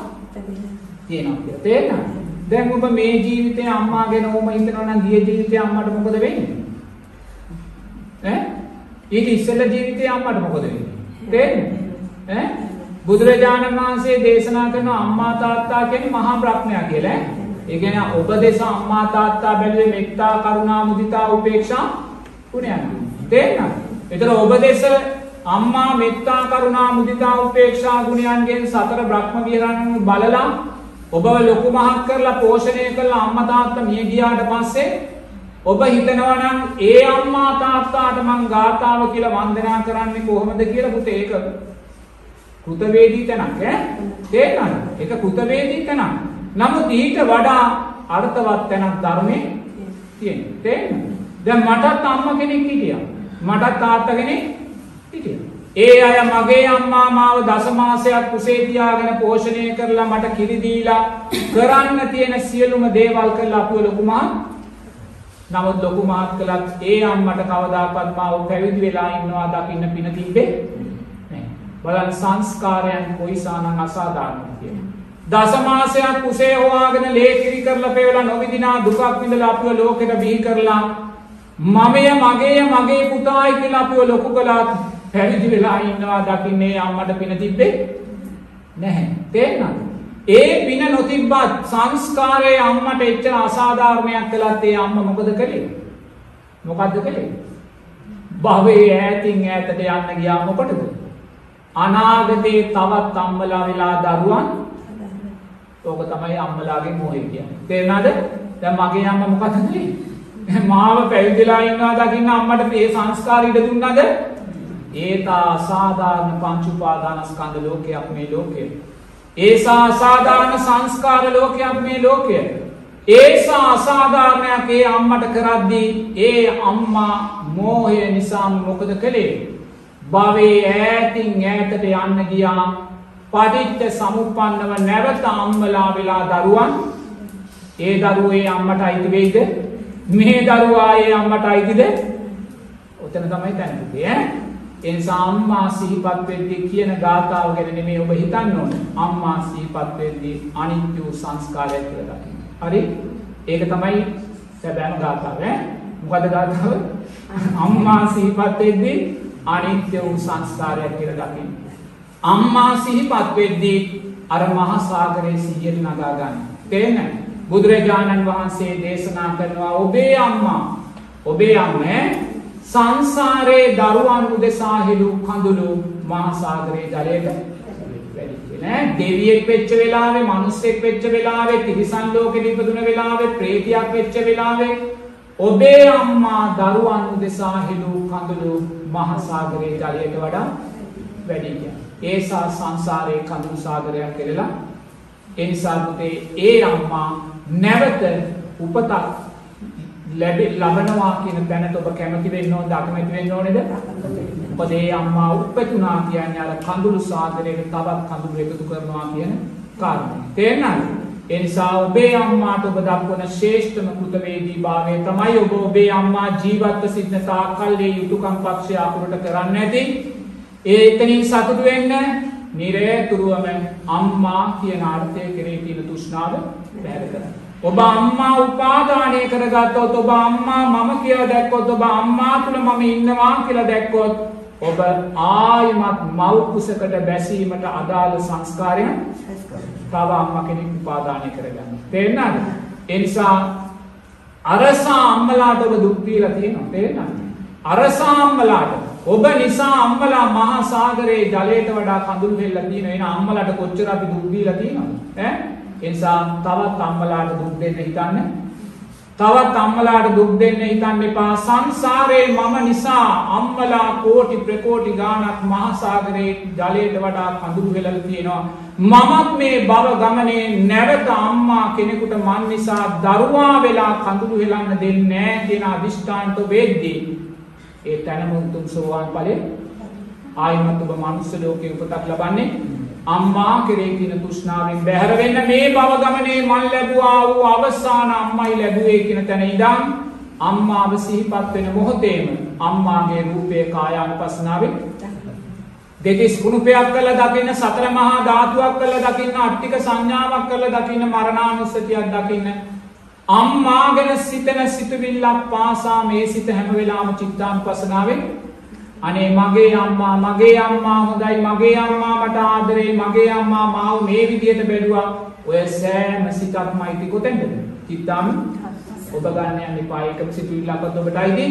තියෙනවා කියලා. තේරෙනවද? දැන් ඔබ මේ ජීවිතේ අම්මා ගැන ඕම හිතනවා නම් ගිය ජීවිතේ අම්මට මොකද වෙන්නේ? ඈ? ඊට ඉස්සෙල්ලා ජීවිතේ අම්මට මොකද වෙන්නේ? තේරෙනවද? ඈ? බුදුරජාණන් වහන්සේ දේශනා කරන අම්මා තාත්තා කියන්නේ මහා ප්‍රඥා කියලා ඈ. ඒ කියන්නේ ඔබ දෙස අම්මා තාත්තා බැලුවේ මෙත්තා කරුණා මුදිතා උපේක්ෂා ගුණයන්. තේරෙනවද? ඒතර ඔබ දෙස අම්මා මෙත්තා කරුණා මුදිතා උපේක්ෂා ගුණයන්ගෙන් සතර බ්‍රහ්ම විහරණය බලලා ඔබව ලොකු මහත් කරලා පෝෂණය කරලා අම්මා තාත්තා මිය ගියාට පස්සේ ඔබ හිතනවා නම් ඒ අම්මා තාත්තාට මං ගාතාව කියලා වන්දනා කරන්නේ කොහොමද කියලා පුතේ? ඒක කෘතවේදී තැනක් ඈ? තේරෙනවද ඒක කෘතවේදී තැනක්. නමුත් ඊට වඩා අර්ථවත් තැනක් ධර්මයේ තියෙනවා. තේරෙනවද දැන් මටත් අම්මා කෙනෙක් හිටියා. මටත් තාත්තා කෙනෙක් හිටියා. ඒ අය මගේ අම්මා මාව දසමාසයක් කුසේ තියාගෙන පෝෂණය කරලා මට කිරි දීලා කරන්න තියෙන සියලුම දේවල් කරලා අපිව ලොකු මහත් නමුත් ලොකු මහත් කළත් ඒ අම්මට කවදාකවත් මාව පැවිදි වෙලා ඉන්නවා දකින්න පින තිබ්බේ නැහැ. බලන්න සංස්කාරයන් කොයිසානම් අසාධාරණද කියලා. දසමාසයක් කුසේ හොයාගෙන ලේ කිරි කරලා පෙවලා නොවිදිනා දුකක් විඳලා අපිව ලෝකෙට බිහි කරලා මමය මගේය මගේ පුතායි කියලා අපිව ලොකු කළාත් පැවිදි වෙලා ඉන්නවා දකින්නේ අම්මට පින තිබ්බේ නැහැ. තේරෙනවද? ඒ පින නොතිබ්බත් සංස්කාරයේ අම්මට එච්චර අසාධාරණයක් කළත් ඒ අම්මා මොකද කළේ? මොකද්ද කළේ? භවයේ ඈතින් ඈතට යන්න ගියා මොකටද? අනාගතේ තවත් අම්මලා වෙලා දරුවන් ඕක තමයි අම්මලාගේ මොහේ කියන්නේ. තේරෙනවද? දැන් මගේ අම්මා මොකද කළේ? මාව පැවිදිලා ඉන්නවා දකින්න අම්මට මේ සංස්කාර ඉඩ දුන්නද? ඒතා අසාධාරණ පංච උපාදානස්කන්ධ ලෝකයක් මේ ලෝකය. ඒසා අසාධාරණ සංස්කාර ලෝකයක් මේ ලෝකය. ඒසා අසාධාරණයක් ඒ අම්මට කරද්දී ඒ අම්මා මෝහය නිසා මොකද කළේ? භවයේ ඈතින් ඈතට යන්න ගියා. පටිච්ච සමුප්පන්නව නැවත අම්මලා වෙලා දරුවන් ඒ දරුවෝ ඒ අම්මට අයිති වෙයිද? මේ දරුවා ඒ අම්මට අයිතිද? ඔතන තමයි තැනකදී ඈ. ඒ නිසා අම්මා සිහිපත් වෙද්දී කියන ගාථාව ගැන නෙමෙයි ඔබ හිතන්න ඕනේ. අම්මා සිහිපත් වෙද්දී අනිත්‍ය වූ සංස්කාරයක් කියලා දකින්න. හරි? ඒක තමයි සැබෑම ගාථාව ඈ. මොකද ගාථාව? අම්මා සිහිපත් වෙද්දී අනිත්‍ය වූ සංස්කාරයක් කියලා දකින්න. අම්මා සිහිපත් වෙද්දී අර මහා සාගරයේ සිහියට නගා ගන්න. තේරෙනවද? බුදුරජාණන් වහන්සේ දේශනා කරනවා ඔබේ අම්මා ඔබේ අම්මේ සංසාරයේ දරුවන් උදෙසා හෙළු කඳුළු මහා සාගරයේ ජලයට වැඩිච්ච නෑ දෙවියෙක් වෙච්ච වෙලාවේ මිනිස්සෙක් වෙච්ච වෙලාවේ තිරිසන් ලෝකෙ ඉපදුන වෙලාවේ ප්‍රේතියක් වෙච්ච වෙලාවේ ඔබේ අම්මා දරුවන් උදෙසා හෙළු කඳුළු මහා සාගරයේ ජලයට වඩා වැඩි කියලා. ඒසා සංසාරයේ කඳුළු සාගරයක් කෙරෙලා ඒ නිසා පුතේ ඒ අම්මා නැවත උපතක් ලැබ ලබනවා කියන තැනට ඔබ කැමති වෙන්න ඕනද අකමැති වෙන්න ඕනේද? මොකද ඒ අම්මා උපතුනා කියන්නේ අර කඳුළු සාගරයට තවත් කඳුළු එකතු කරනවා කියන කාරණය. තේරෙනවද? ඒ නිසා ඔබේ අම්මාට ඔබ දක්වන ශ්‍රේෂ්ඨම කෘතවේදී භාවය තමයි ඔබ ඔබේ අම්මා ජීවත්ව සිටින තාක්කල් ඒ යුතුයකම් පක්ෂය අකුරට කරන්නේ නැති. ඒ එතනින් සතුටු වෙන්න නිරේතුරුවම අම්මා කියන අර්ථය කෙරේ තියෙන තෘෂ්ණාව පැහැර කරන්න. ඔබ අම්මා උපාදානය කරගත්තොත් ඔබ අම්මා මම කියලා දැක්කොත් ඔබ අම්මා තුල මම ඉන්නවා කියලා දැක්කොත් ඔබ ආයිමත් මව් කුසකට බැසීමට අදාළ සංස්කාරයන් තව අම්මා කෙනෙක් උපාදානය කරගන්න. තේරෙනවද? ඒ නිසා අරසා අම්මලාට ඔබ දුක් දීලා තියෙනවා. තේරෙනවද? අරසා අම්මලාට ඔබ නිසා අම්මලා මහා සාගරයේ ජලයට වඩා කඳුළු හෙල්ලලා තියෙන එන අම්මලාට කොච්චර අපි දුක් දීලා තියෙනවද? ඈ ඒ නිසා තවත් අම්මලාට දුක් දෙන්න හිතන්න. තවත් අම්මලාට දුක් දෙන්න හිතන්න එපා. සංසාරේ මම නිසා අම්මලා කෝටි ප්‍රකෝටි ගාණක් මහා සාගරයේ ජලයට වඩා කඳුළු හෙලලා තියෙනවා. මමත් මේ භව ගමනේ නැවත අම්මා කෙනෙකුට මන් නිසා දරුවා වෙලා කඳුළු හෙලන්න දෙන්නේ නැහැ කියන අදිෂ්ඨානට වෙද්දී ඒ තැනම උතුම් සෝවාන් ඵලෙ ආයිමත් ඔබ මනුස්ස ලෝකේ උපතක් ලබන්නේ අම්මා කෙරේ තියෙන තෘෂ්ණාවෙන් බැහැර වෙන්න මේ භව ගමනේ මන් ලැබුවා වූ අවසාන අම්මයි ලැබුවේ කියන තැන ඉඳන් අම්මාව සිහිපත් වෙන මොහොතේම අම්මාගේ රූපේ කායානුපස්සනාවේ දෙතිස් කුණුපයක් කරලා දකින්න සතර මහා ධාතුවක් කරලා දකින්න අට්ටික සංඥාවක් කරලා දකින්න මරණානුස්සතියක් දකින්න අම්මා ගැන සිතන සිතුවිල්ලක් පාසා මේ සිත හැම වෙලාවම චිත්තානුපස්සනාවෙන් අනේ මගේ අම්මා මගේ අම්මා හොඳයි මගේ අම්මා මට ආදරේ මගේ අම්මා මාව මේ විදියට බැලුවා. ඔය සෑම සිතක්ම අයිති කොතෙන්ද? චිත්තාම ඔබ ගන්න යන්න එපා ඒකම සිතුවිල්ලක්වත් ඔබට අයිති.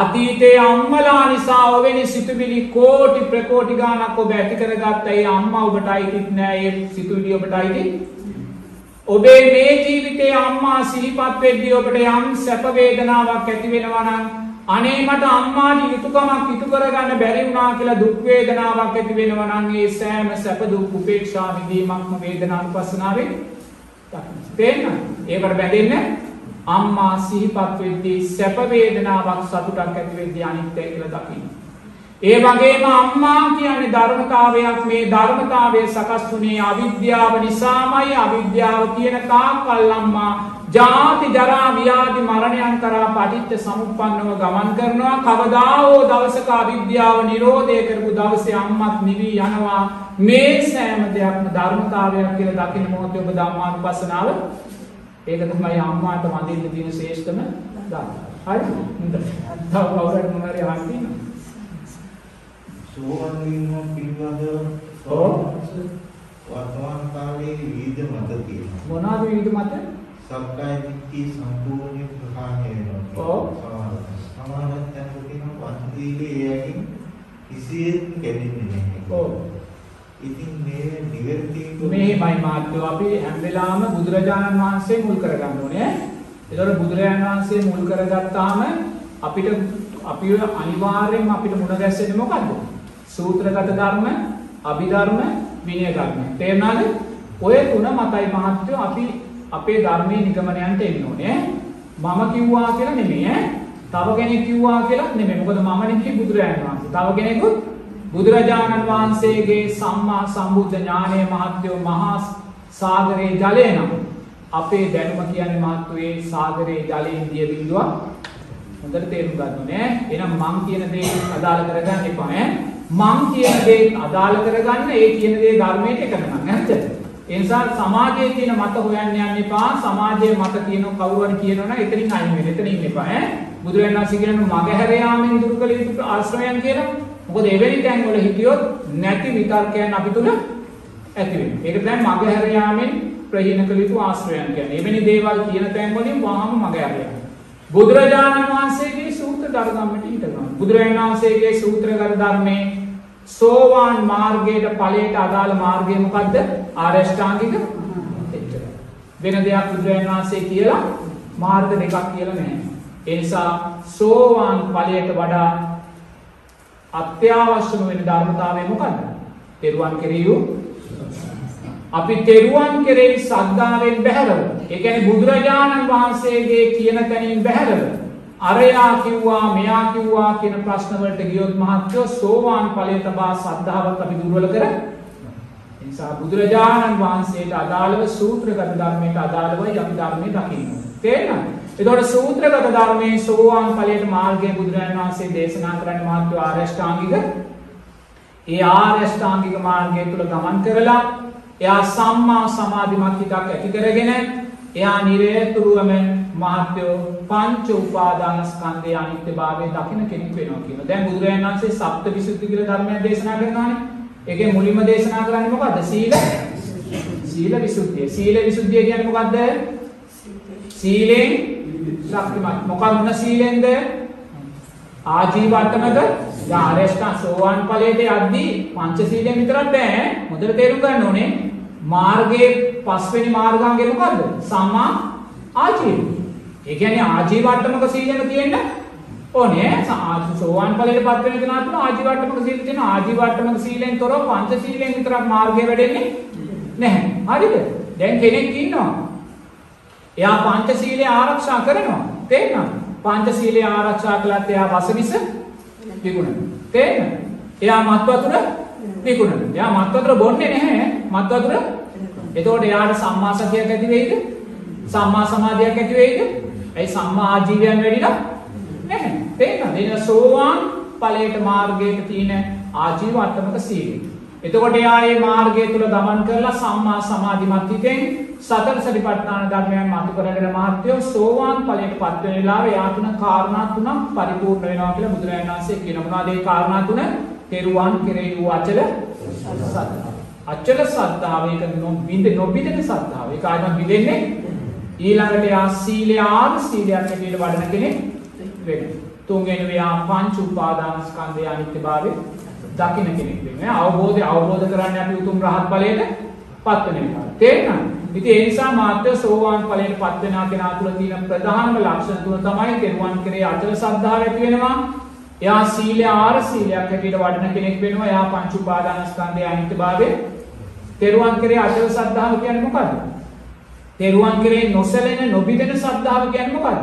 අතීතයේ අම්මලා නිසා ඔවැනි සිතුවිලි කෝටි ප්‍රකෝටි ගාණක් ඔබ ඇති කරගත්ත ඒ අම්මා ඔබට අයිතිත් නෑ ඒ සිතුවිලි ඔබට අයිති. ඔබේ මේ ජීවිතයේ අම්මා සිහිපත් වෙද්දී ඔබට යම් සැප වේදනාවක් ඇති වෙනවා නම් අනේ මට අම්මාගේ යුතුයකමක් ඉටු කරගන්න බැරි වුණා කියලා දුක් වේදනාවක් ඇති වෙනවා නම් ඒ සෑම සැප දුක් උපේක්ෂා විදීමක්ම වේදනානුපස්සනාවේ තේන්න ඒකට බැඳෙන්න අම්මා සිහිපත් වෙද්දී සැප වේදනාවක් සතුටක් ඇති වෙද්දී අනිත්‍යයි කියලා දකින්න. ඒ වගේම අම්මා කියන්නේ ධර්මතාවයක් මේ ධර්මතාවය සකස් වුණේ අවිද්‍යාව නිසාමයි අවිද්‍යාව තියෙන තාක්කල් අම්මා ජාති ජරා ව්‍යාධි මරණයන් කරා පටිච්ච සමුප්පන්නව ගමන් කරනවා කවදා හෝ දවසක අවිද්‍යාව නිරෝධය කරපු දවසේ අම්මත් නිවි යනවා මේ සෑම දෙයක්ම ධර්මතාවයක් කියලා දකින්න මොහොතේ ඔබ ධම්මානුපස්සනාව ඒක තමයි අම්මාට වඳින්න තියෙන ශ්‍රේෂ්ඨම ධර්ම. හරි? හොඳයි. තව කවුරුත් මොනවාරි අහන්න තියෙනවද? සෝවන් වීම පිළිබඳව. වර්තමාන කාලයේ විවිධ මත තියෙනවා. මොනවාද විවිධ මත? සක්කාය දිට්ඨිය සම්පූර්ණයෙන් ප්‍රහාණය වෙනවා. ඔව්. සමාන තැනක තියෙන පන්තිලේ එයකින් කිසියෙත් කැඩෙන්නේ නැහැ. ඔව්. ඉතින් මේ නිවැරදිව මෙහෙමයි මාත්‍යෝ අපි හැම වෙලාවෙම බුදුරජාණන් වහන්සේ මුල් කරගන්න ඕනේ. ඒතකොට බුදුරජාණන් වහන්සේ මුල් කරගත්තාම අපිට අපි අනිවාර්යෙන්ම අපිට මුණ ගැස්සෙන්නේ මොකද්ද? සූත්‍රගත ධර්ම, අභිධර්ම, විනය ධර්ම. තේරුණාද? ඔය තුන මතයි මහත්වෝ අපි අපේ ධර්මයේ නිගමනයන්ට එන්න ඕනේ. මම කිව්වා කියලා නෙමෙයි ඈ. තව කෙනෙක් කිව්වා කියලා නෙමෙයි. මොකද මම නෙමෙයි බුදුරජාණන් වහන්සේ. තව කෙනෙකුත් බුදුරජාණන් වහන්සේගේ සම්මා සම්බුද්ධ ඥානය මහත්යෝ මහා සාගරයේ ජලය නම් අපේ දැනුම කියන්නේ මහත්වයේ සාගරයේ ජලයෙන් දිය බිඳුවක් හොඳට තේරුම් ගන්න ඕනේ. එහෙනම් මං කියන දේ අදාළ කරගන්න එපා ඈ. මං කියන දේ අදාළ කරගන්න ඒ කියන දේ ධර්මයට එකම නැද්ද? ඒ නිසා සමාජයේ තියෙන මත හොයන්න යන්න එපා. සමාජයේ මත තියෙන කවුරු හරි කියනවනම් එතනින් අයින් වෙන්න. එතනින් ඉන්න එපා ඈ. බුදුරජාණන් වහන්සේ කියන මගහැර යාමෙන් දුරු කළ යුතු ආශ්‍රයයන් කියලා. මොකද එවැනි තැන් වල හිටියොත් නැති විතර්කයන් අපි තුල ඇති වෙනවා. ඒක තමයි මගහැර යාමෙන් ප්‍රහීන කළ යුතු ආශ්‍රයයන් කියන්නේ. එවැනි දේවල් කියන තැන් වලින් වහාම මගහැර යනවා. බුදුරජාණන් වහන්සේගේ සූත්‍ර ධර්මයට හිටගන්න. බුදුරජාණන් වහන්සේගේ සූත්‍රගත ධර්මයේ සෝවාන් මාර්ගයට ඵලයට අදාළ මාර්ගය මොකද්ද? ආරෂ්ඨාංගික එච්චරයි. වෙන දෙයක් බුදුරජාණන් වහන්සේ කියලා මාර්ග දෙකක් කියලා නැහැ. ඒ නිසා සෝවාන් ඵලයට වඩා අත්‍යවශ්‍යම වෙන ධර්මතාවය මොකද්ද? තෙරුවන් කෙරෙහි අපි තෙරුවන් කෙරෙහි සද්ධාවෙන් බැහැරව. ඒ කියන්නේ බුදුරජාණන් වහන්සේගේ කියන තැනින් බැහැරව. අරයා කිව්වා මෙයා කිව්වා කියන ප්‍රශ්න වලට ගියොත් මහත්වෝ සෝවාන් ඵලය තබා සද්ධාවත් අපි දුර්වල කර. ඒ නිසා බුදුරජාණන් වහන්සේට අදාළව සූත්‍රගත ධර්මයට අදාළවයි අපි ධර්මයේ දකින්න. තේරෙනවද? එතකොට සූත්‍රගත ධර්මයේ සෝවාන් ඵලයට මාර්ගය බුදුරජාණන් වහන්සේ දේශනා කරන්නේ මහත්වෝ ආරෂ්ඨාංගික. ඒ ආරෂ්ඨාංගික මාර්ගය තුල ගමන් කරලා එයා සම්මා සමාධිමත් හිතක් ඇති කරගෙන එයා නිරේතුරුවම මහත්යෝ පංච උපාදාන ස්කන්ධයේ අනිත්‍යභාවය දකින කෙනෙක් වෙනවා කියනවා. දැන් බුදුරජාණන් වහන්සේ සප්ත විසුද්ධි කියලා ධර්මයක් දේශනා කරනවානේ. ඒකේ මුලින්ම දේශනා කරන්නේ මොකද්ද? සීල සීල විසුද්ධිය. සීල විසුද්ධිය කියන්නේ මොකද්ද? සීලෙන් ශක්තිමත්. මොකක් මොන සීලෙන්ද? ආජීව අට්ටමක ආරේෂ්ඨ සෝවාන් ඵලයට යද්දී පංචශීලයෙන් විතරක් බෑ. හොඳට තේරුම් ගන්න ඕනේ. මාර්ගයේ පස්වෙනි මාර්ගාංගය මොකද්ද? සම්මා ආජීව. ඒ කියන්නේ ආජීවට්ටමක සීලෙම තියෙන්න ඕනේ. සෝවාන් ඵලයට පත් වෙන කෙනා තුන ආජීවට්ටමක සීල තියෙන ආජීවට්ටමක සීලෙන් තොරව පංච සීලෙන් විතරක් මාර්ගය වැඩෙන්නේ නැහැ. හරිද? දැන් කෙනෙක් ඉන්නවා. එයා පංච සීලය ආරක්ෂා කරනවා. තේරෙනවද? පංච සීලය ආරක්ෂා කළත් එයා වසවිස විගුණනවා. තේරෙනවද? එයා මත් වතුර විකුණන. එයා මත් වතුර බොන්නේ නැහැ. මත් වතුර. එතකොට එයාට සම්මා සතියක් ඇති වෙයිද? සම්මා සමාධියක් ඇති වෙයිද? ඒ සම්මා ආජීවයන් වැඩිලා නැහැ. තේරෙනවද? එන සෝවාන් ඵලයට මාර්ගයට තියෙන ආජීව අට්ටමක සීලය. එතකොට එයා මේ මාර්ගය තුල ගමන් කරලා සම්මා සමාධිමත් හිතෙන් සතර සතිපට්ඨාන ධර්මයන් මතු කරගෙන මහත්යෝ සෝවාන් ඵලයට පත් වෙන වෙලාවේ එයා තුන කාරණා තුනක් පරිපූර්ණ වෙනවා කියලා බුදුරජාණන් වහන්සේ කියන මොනවාද ඒ කාරණා තුන? තෙරුවන් කෙරෙහි වූ අචල සද්ධාව. අචල සද්ධාව ඒක නොබින්ද නොබිදෙන සද්ධාව. ඒක ආයතන බිදෙන්නේ ඊළඟට යා සීලය ආද සීලයක් හැටියට වඩන කෙනෙක් වෙනවා. තුන්වෙනි යා පංච උපාදාන ස්කන්ධය අනිත්‍යභාවය දකින්න කෙනෙක් වෙනවා. අවබෝධය අවබෝධ කරන්නේ අපි උතුම් රහත් ඵලයට පත් වෙන එක. තේරෙනවද? ඉතින් ඒ නිසා මාත්‍ය සෝවාන් ඵලයට පත් වෙනා කෙනා තුළ තියෙන ප්‍රධානම ලක්ෂණ තුන තමයි තෙරුවන් කෙරේ අචල සද්ධාව ඇති වෙනවා. එයා සීලය ආර සීලයක් හැටියට වඩන කෙනෙක් වෙනවා. එයා පංච උපාදානස්කන්ධයේ අනිත්‍යභාවය තෙරුවන් කෙරේ අචල සද්ධාව කියන්නේ මොකද්ද? තෙරුවන් කෙරේ නොසැලෙන නොබිදෙන සද්ධාව කියන්නේ මොකද්ද?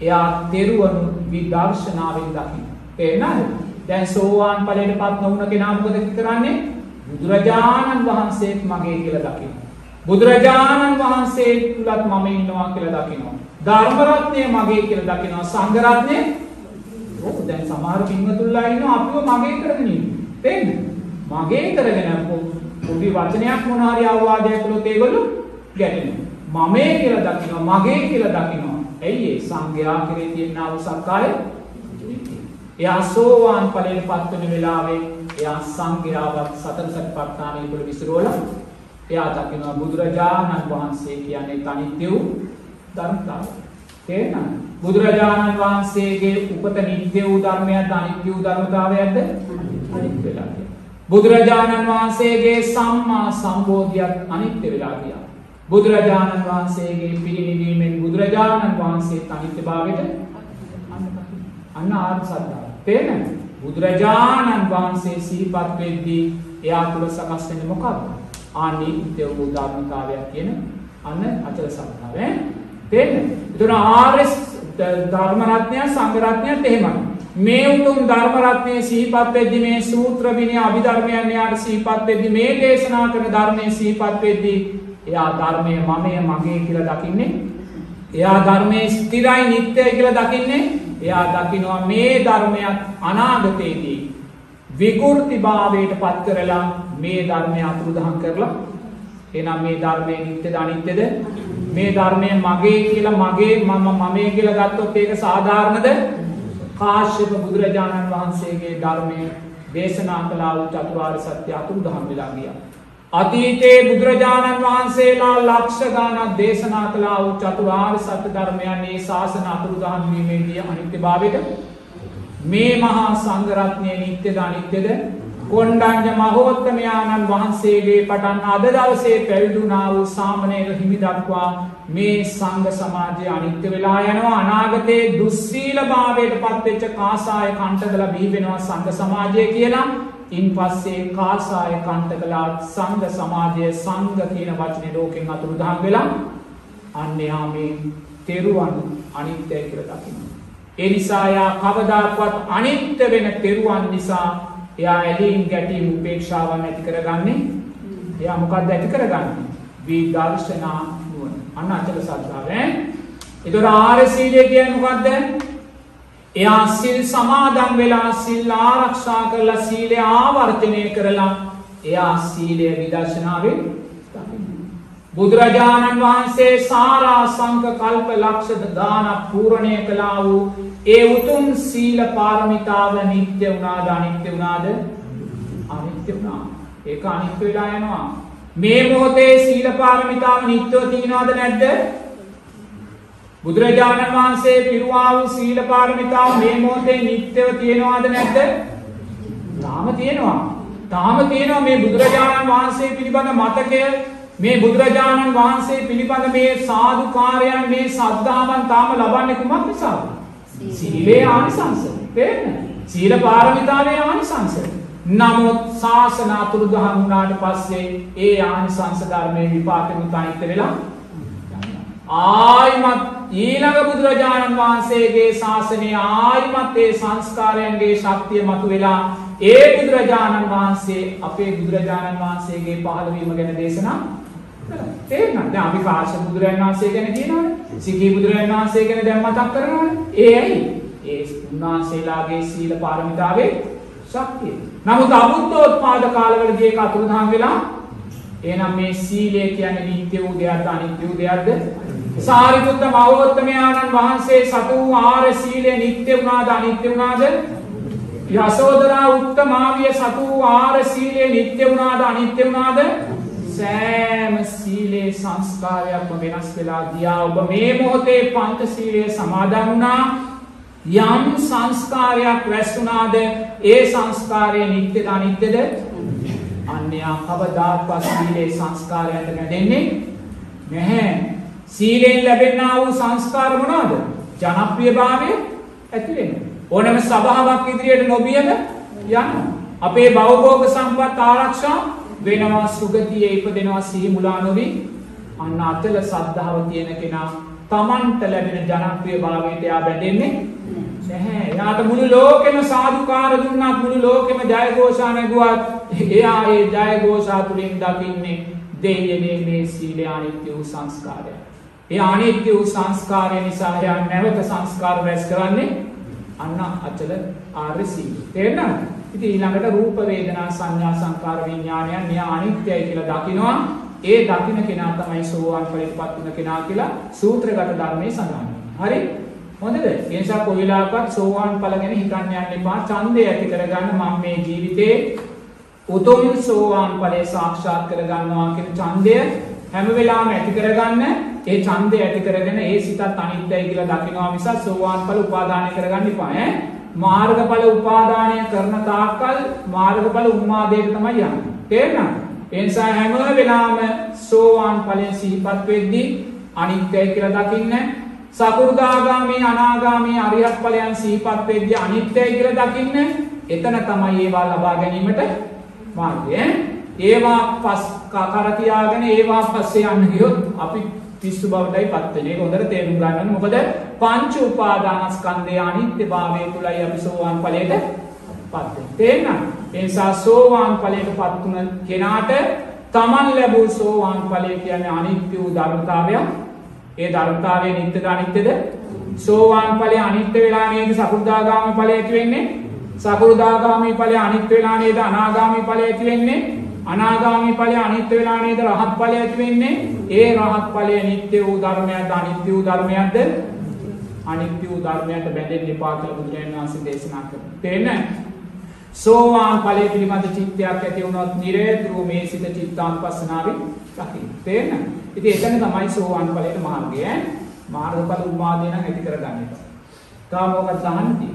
එයා තෙරුවනු විදර්ශනාවෙන් දකින්න. තේරෙනවද? දැන් සෝවාන් ඵලයටපත් නොවුන කෙනා මොකද කරන්නේ? බුදුරජාණන් වහන්සේත් මගේ කියලා දකිනවා. බුදුරජාණන් වහන්සේ තුලත් මම ඉන්නවා කියලා දකිනවා. ධර්ම රත්නය මගේ කියලා දකිනවා. සංඝ රත්නය ඔව් දැන් සමහර පින්වතුන්ලා ඉන්නවා අපිව මගේ කරගෙන ඉන්නේ. තේන්නේ? මගේ කරගෙන පොඩි වචනයක් මොන හරි අවවාදයක් කළොත් ඒගොල්ලෝ ගැටෙනවා. මමේ කියලා දකිනවා මගේ කියලා දකිනවා. ඇයි ඒ සංඝයා කෙරේ තියෙන ආව සක්කාය එයා සෝවාන් ඵලයට පත් වෙන වෙලාවේ එයා සංඝයාවත් සතර සතිපට්ඨානය තුළ විසිරවලා එයා දකිනවා බුදුරජාණන් වහන්සේ කියන්නේ තනිත්‍ය වූ ධර්මතාවය. තේරෙනවද? බුදුරජාණන් වහන්සේගේ උපත නිත්‍ය වූ ධර්මයක්ද අනිත්‍ය වූ ධර්මතාවයක්ද? අනිත්‍ය වෙලා තියෙනවා. බුදුරජාණන් වහන්සේගේ සම්මා සම්බෝධියත් අනිත්‍ය වෙලා තියෙනවා. බුදුරජාණන් වහන්සේගේ පිරිනිවීමෙන් බුදුරජාණන් වහන්සේ අනිත්‍යභාවයට අන්න ආර්ය සත්‍යය. තේරෙනවද? බුදුරජාණන් වහන්සේ සිහිපත් වෙද්දී එයා තුල සකස් වෙන්නේ මොකක්ද? ආනිත්‍ය වූ ධර්මතාවයක් කියන අන්න අචල සත්‍යය. තේරෙනවද? ඒතර ආර්ය ධර්ම රත්නය සංඝ රත්නයත් එහෙමයි. මේ උතුම් ධර්ම රත්නයේ සිහිපත් වෙද්දී මේ සූත්‍ර විනය අභිධර්මයන් යාට සිහිපත් වෙද්දී මේ දේශනා කරන ධර්මයේ සිහිපත් වෙද්දී එයා ධර්මයේ මමය මගේ කියලා දකින්නේ. එයා ධර්මයේ ස්ථිරයි නිට්ටයයි කියලා දකින්නේ. එයා දකිනවා මේ ධර්මයක් අනාගතයේදී විකෘති භාවයට පත් කරලා මේ ධර්මය අතුරුදහන් කරලා එහෙනම් මේ ධර්මයේ නිට්ටයද අනිත්‍යද මේ ධර්මය මගේ කියලා මගේ මම මමේ කියලා ගත්තොත් ඒක සාධාරණද කාශ්‍යප බුදුරජාණන් වහන්සේගේ ධර්මය දේශනා කළා වූ චතුරාර්ය සත්‍ය අතුරුදහන් වෙලා ගියා අතීතයේ බුදුරජාණන් වහන්සේලා ලක්ෂ ගානක් දේශනා කළා වූ චතුරාර්ය සත්‍ය ධර්මයන් මේ ශාසන අතුරුදහන් වීමේදී අනිත්‍යභාවයට මේ මහා සංඝ රත්නය නිට්ටයද අනිත්‍යද? කොණ්ඩඤ්ඤ මහෝත්තමයාණන් වහන්සේගේ පටන් අද දවසේ පැවිදුණා වූ සාමණේර හිමි දක්වා මේ සංඝ සමාජය අනිත්‍ය වෙලා යනවා. අනාගතයේ දුස්සීලභාවයට පත්වෙච්ච කාසාය කණ්ඨකලා බිහි වෙනවා සංඝ සමාජය කියලා. ඉන් පස්සේ කාසාය කණ්ඨකලා සංඝ සමාජය සංඝ කියන වචනේ ලෝකෙන් අතුරුදහන් වෙලා අන්න යා මේ තෙරුවන් අනිත්‍යයි කියලා දකිනවා. ඒ නිසා යා කවදාකවත් අනිත්‍ය වෙන තෙරුවන් නිසා එයා ඇලීම් ගැටීම් උපේක්ෂාවන් ඇති කරගන්නේ එයා මොකක්ද ඇති කරගන්නේ? විදර්ශනා නුවණ. අන්න අචල සද්ධාව ඈ? ඒතර ආර්ය සීලය කියන්නේ මොකද්ද එයා සිල් සමාදන් වෙලා සිල් ආරක්ෂා කරලා සීලය ආවර්ජනය කරලා එයා සීලය විදර්ශනාවෙන් බුදුරජාණන් වහන්සේ සාරා සංක කල්ප ලක්ෂ දාන පූරණය කළා වූ ඒ උතුම් සීල පාරමිතාව නිත්‍ය වුණාද අනිත්‍ය වුණාද? අනිත්‍ය වුණා. ඒක අනිත්‍ය වෙලා යනවා. මේ මොහොතේ සීල පාරමිතාව නිත්‍යව තියෙනවද නැද්ද? බුදුරජාණන් වහන්සේ පිරුවා වූ සීල පාරමිතාව මේ මොහොතේ නිත්‍යව තියෙනවද නැද්ද තාම තියෙනවා තාම තියෙනවා මේ බුදුරජාණන් වහන්සේ පිළිබඳ මතකය මේ බුදුරජාණන් වහන්සේ පිළිබඳ මේ සාධකාරයන් මේ සද්ධාවන් තාම ලබන්නේ කුමක් නිසාද? සීලේ ආනිසංස. තේරෙනවද? සීල පාරමිතාවේ ආනිසංස. නමුත් ශාසන අතුරුදහන් වුණාට පස්සේ ඒ ආනිසංස ධර්මයේ විපාකෙමුත් අනිත්‍ය වෙලා ආයිමත් ඊළඟ බුදුරජාණන් වහන්සේගේ ශාසනය ආයිමත් ඒ සංස්කාරයන්ගේ ශක්තිය මතුවෙලා ඒ බුදුරජාණන් වහන්සේ අපේ බුදුරජාණන් වහන්සේගේ පහළවීම ගැන දේශනා තේරෙනවද? දැන් අපි කාශ්‍යප බුදුරජාණන් වහන්සේ ගැන කියනවනේ. සිකී බුදුරජාණන් වහන්සේ ගැන දැන් මතක් කරනවනේ. ඒ ඇයි? ඒ උන්වහන්සේලාගේ සීල පාරමිතාවේ ශක්තිය. නමුත් අබුද්ධෝත්පාද කාලවලදී ඒක අතුරුදහන් වෙලා එහෙනම් මේ සීලය කියන්නේ නිත්‍ය වූ දෙයක්ද අනිත්‍ය වූ දෙයක්ද? සාරිපුත්ත මහෝත්තමයාණන් වහන්සේ සතු වූ ආර සීලය නිත්‍ය වුණාද අනිත්‍ය වුණාද? යසෝදරා උත්තමාවිය සතු වූ ආර සීලය නිත්‍ය වුණාද අනිත්‍ය වුණාද? සෑම සීලේ සංස්කාරයක්ම වෙනස් වෙලා ගියා. ඔබ මේ මොහොතේ පංචශීලය සමාදන් වුණා. යම් සංස්කාරයක් රැස් වුණාද ඒ සංස්කාරය නිත්‍යද අනිත්‍යද? අන්‍යයා කවදාක්වත් සීලේ සංස්කාරයන්ට ගැටෙන්නේ නැහැ. සීලයෙන් ලැබෙන්නා වූ සංස්කාර මොනවාද? ජනප්‍රියභාවය ඇති වෙනවා. ඕනම සභාවක් ඉදිරියට නොබියම යනවා. අපේ භෞගෝග සම්පත් ආරක්ෂා වෙනවා සුගතියේ ඉපදෙනවා සිහි මුලා නොවි. අන්න අතල සද්ධාව තියෙන කෙනා Tamanට ලැබෙන ජනප්‍රියභාවයට යා බැඳෙන්නේ නැහැ. එයාට මුළු ලෝකෙම සාදුකාර දුන්නත් මුළු ලෝකෙම ජයഘോഷා නැගුවත් එයා ඒ ජයഘോഷා තුලින් දකින්නේ දෙයනේ මේ සීල අනිත්‍ය වූ සංස්කාරය. ඒ අනිත්‍ය වූ සංස්කාරය නිසා එයා නැවත සංස්කාර රැස් කරන්නේ අන්න අචල ආර්ය සීලය. තේරෙනවද? ඉතින් ඊළඟට රූප වේදනා සංඥා සංකාර විඥානයන් මෙයා අනිත්‍යයි කියලා දකිනවා. ඒ දකින්න කෙනා තමයි සෝවාන් ඵලයටපත් වෙන කෙනා කියලා සූත්‍රගත ධර්මයේ සඳහන් හරි? හොඳද? ඒ නිසා කොයි වෙලාවකත් සෝවාන් ඵල ගැන හිතන්න යන්න එපා. ඡන්දය ඇති කරගන්න මම මේ ජීවිතේ උතුම් සෝවාන් ඵලය සාක්ෂාත් කරගන්නවා කියන ඡන්දය හැම වෙලාවෙම ඇති කරගන්න ඒ ඡන්දය ඇති කරගෙන ඒ සිතත් අනිත්‍යයි කියලා දකිනවා මිසක් සෝවාන් ඵල උපාදානය කරගන්න එපා ඈ. මාර්ගඵල උපාදානය කරන තාක්කල් මාර්ගඵල උන්මාදයට තමයි යන්නේ. තේරෙනවද ඒ නිසා හැම වෙලාවෙම සෝවාන් ඵලය සිහිපත් වෙද්දී අනිත්‍යයි කියලා දකින්න සකු르දාගාමී අනාගාමී අරියත් ඵලයන් සිහිපත් වෙද්දී අනිත්‍යයි කියලා දකින්න එතන තමයි ඒවා ලබා ගැනීමට මාර්ගය ඒවා පස් කර තියාගෙන ඒවා පස්සේ යන්න ගියොත් අපි පිස්සු බවටයි පත් වෙන්නේ. ඒක හොඳට තේරුම් ගන්න ඕනේ. මොකද පංච උපාදානස්කන්ධයේ අනිත්‍යභාවය තුලයි අපි සෝවාන් ඵලයට පත් වෙන්නේ. තේරෙනවද? ඒ නිසා සෝවාන් ඵලයට පත් වුණ කෙනාට තමන් ලැබූ සෝවාන් ඵලය කියන්නේ අනිත්‍ය වූ ධර්මතාවයක්. ඒ ධර්මතාවය නිට්ටද අනිත්‍යද? සෝවාන් ඵලය අනිත්‍ය වෙලා නේද සකු르දාගාමී ඵලය ඇති වෙන්නේ? සකු르දාගාමී ඵලය අනිත්‍ය වෙලා නේද අනාගාමී ඵලය ඇති වෙන්නේ? අනාගාමී ඵලය අනිත්‍ය වෙලා නේද රහත් ඵලය ඇති වෙන්නේ? ඒ රහත් ඵලය නිට්ටය වූ ධර්මයක්ද අනිත්‍ය වූ ධර්මයක්ද? අනිත්‍ය වූ ධර්මයට බැඳෙන්න එපා කියලා බුදුරජාණන් වහන්සේ දේශනා කරනවා. තේරෙන්නේ? සෝවාන් ඵලයේ පිළිබඳ චිත්තයක් ඇති වුණොත් නිරේතුරු මේ සිත චිත්තානුපස්සනාවෙන් දකින්න. තේරෙනවද? ඉතින් එතන තමයි සෝවාන් ඵලයට මාර්ගය. මාර්ගඵල උපාදේ නම් ඇති කරගන්න එක. තාම මොකක්ද අහන්නේ?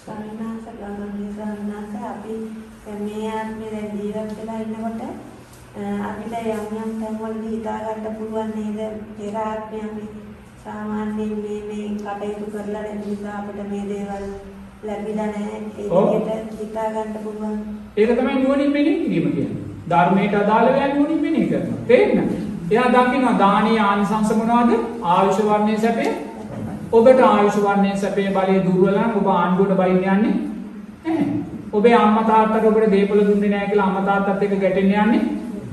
සන්නාස ගමනේ සන්නාස අපි මේ ආත්මේ දැන් ජීවත් වෙලා ඉන්නකොට අපිට යම් යම් තැන්වලදී හිතා ගන්න පුළුවන් නේද පෙර ආත්මේ අපි සාමාන්‍යයෙන් මේ මේ කටයුතු කරලා නැති නිසා අපිට මේ දේවල් ලැබිලා නැහැ ඒ. විදිහට හිතා ගන්න පුළුවන් ඒක තමයි නුවණින් මෙනෙහි කිරීම කියන්නේ. ධර්මයට අදාළව යන නුවණින් මෙනෙහි කරනවා. තේරෙනවද? එයා දකිනවා දානීය ආනිසංස මොනවද? ආයුෂ වර්ණයේ සැපේ. ඔබට ආයුෂ වර්ණයේ සැපේ බලය දුර්වල නම් ඔබ ආණ්ඩුවට බයින්න යන්නේ නැහැ. ඔබේ අම්මා තාත්තට ඔබට දීපල දුන්නේ නැහැ කියලා අම්මා තාත්තත් එක්ක ගැටෙන්න යන්නේ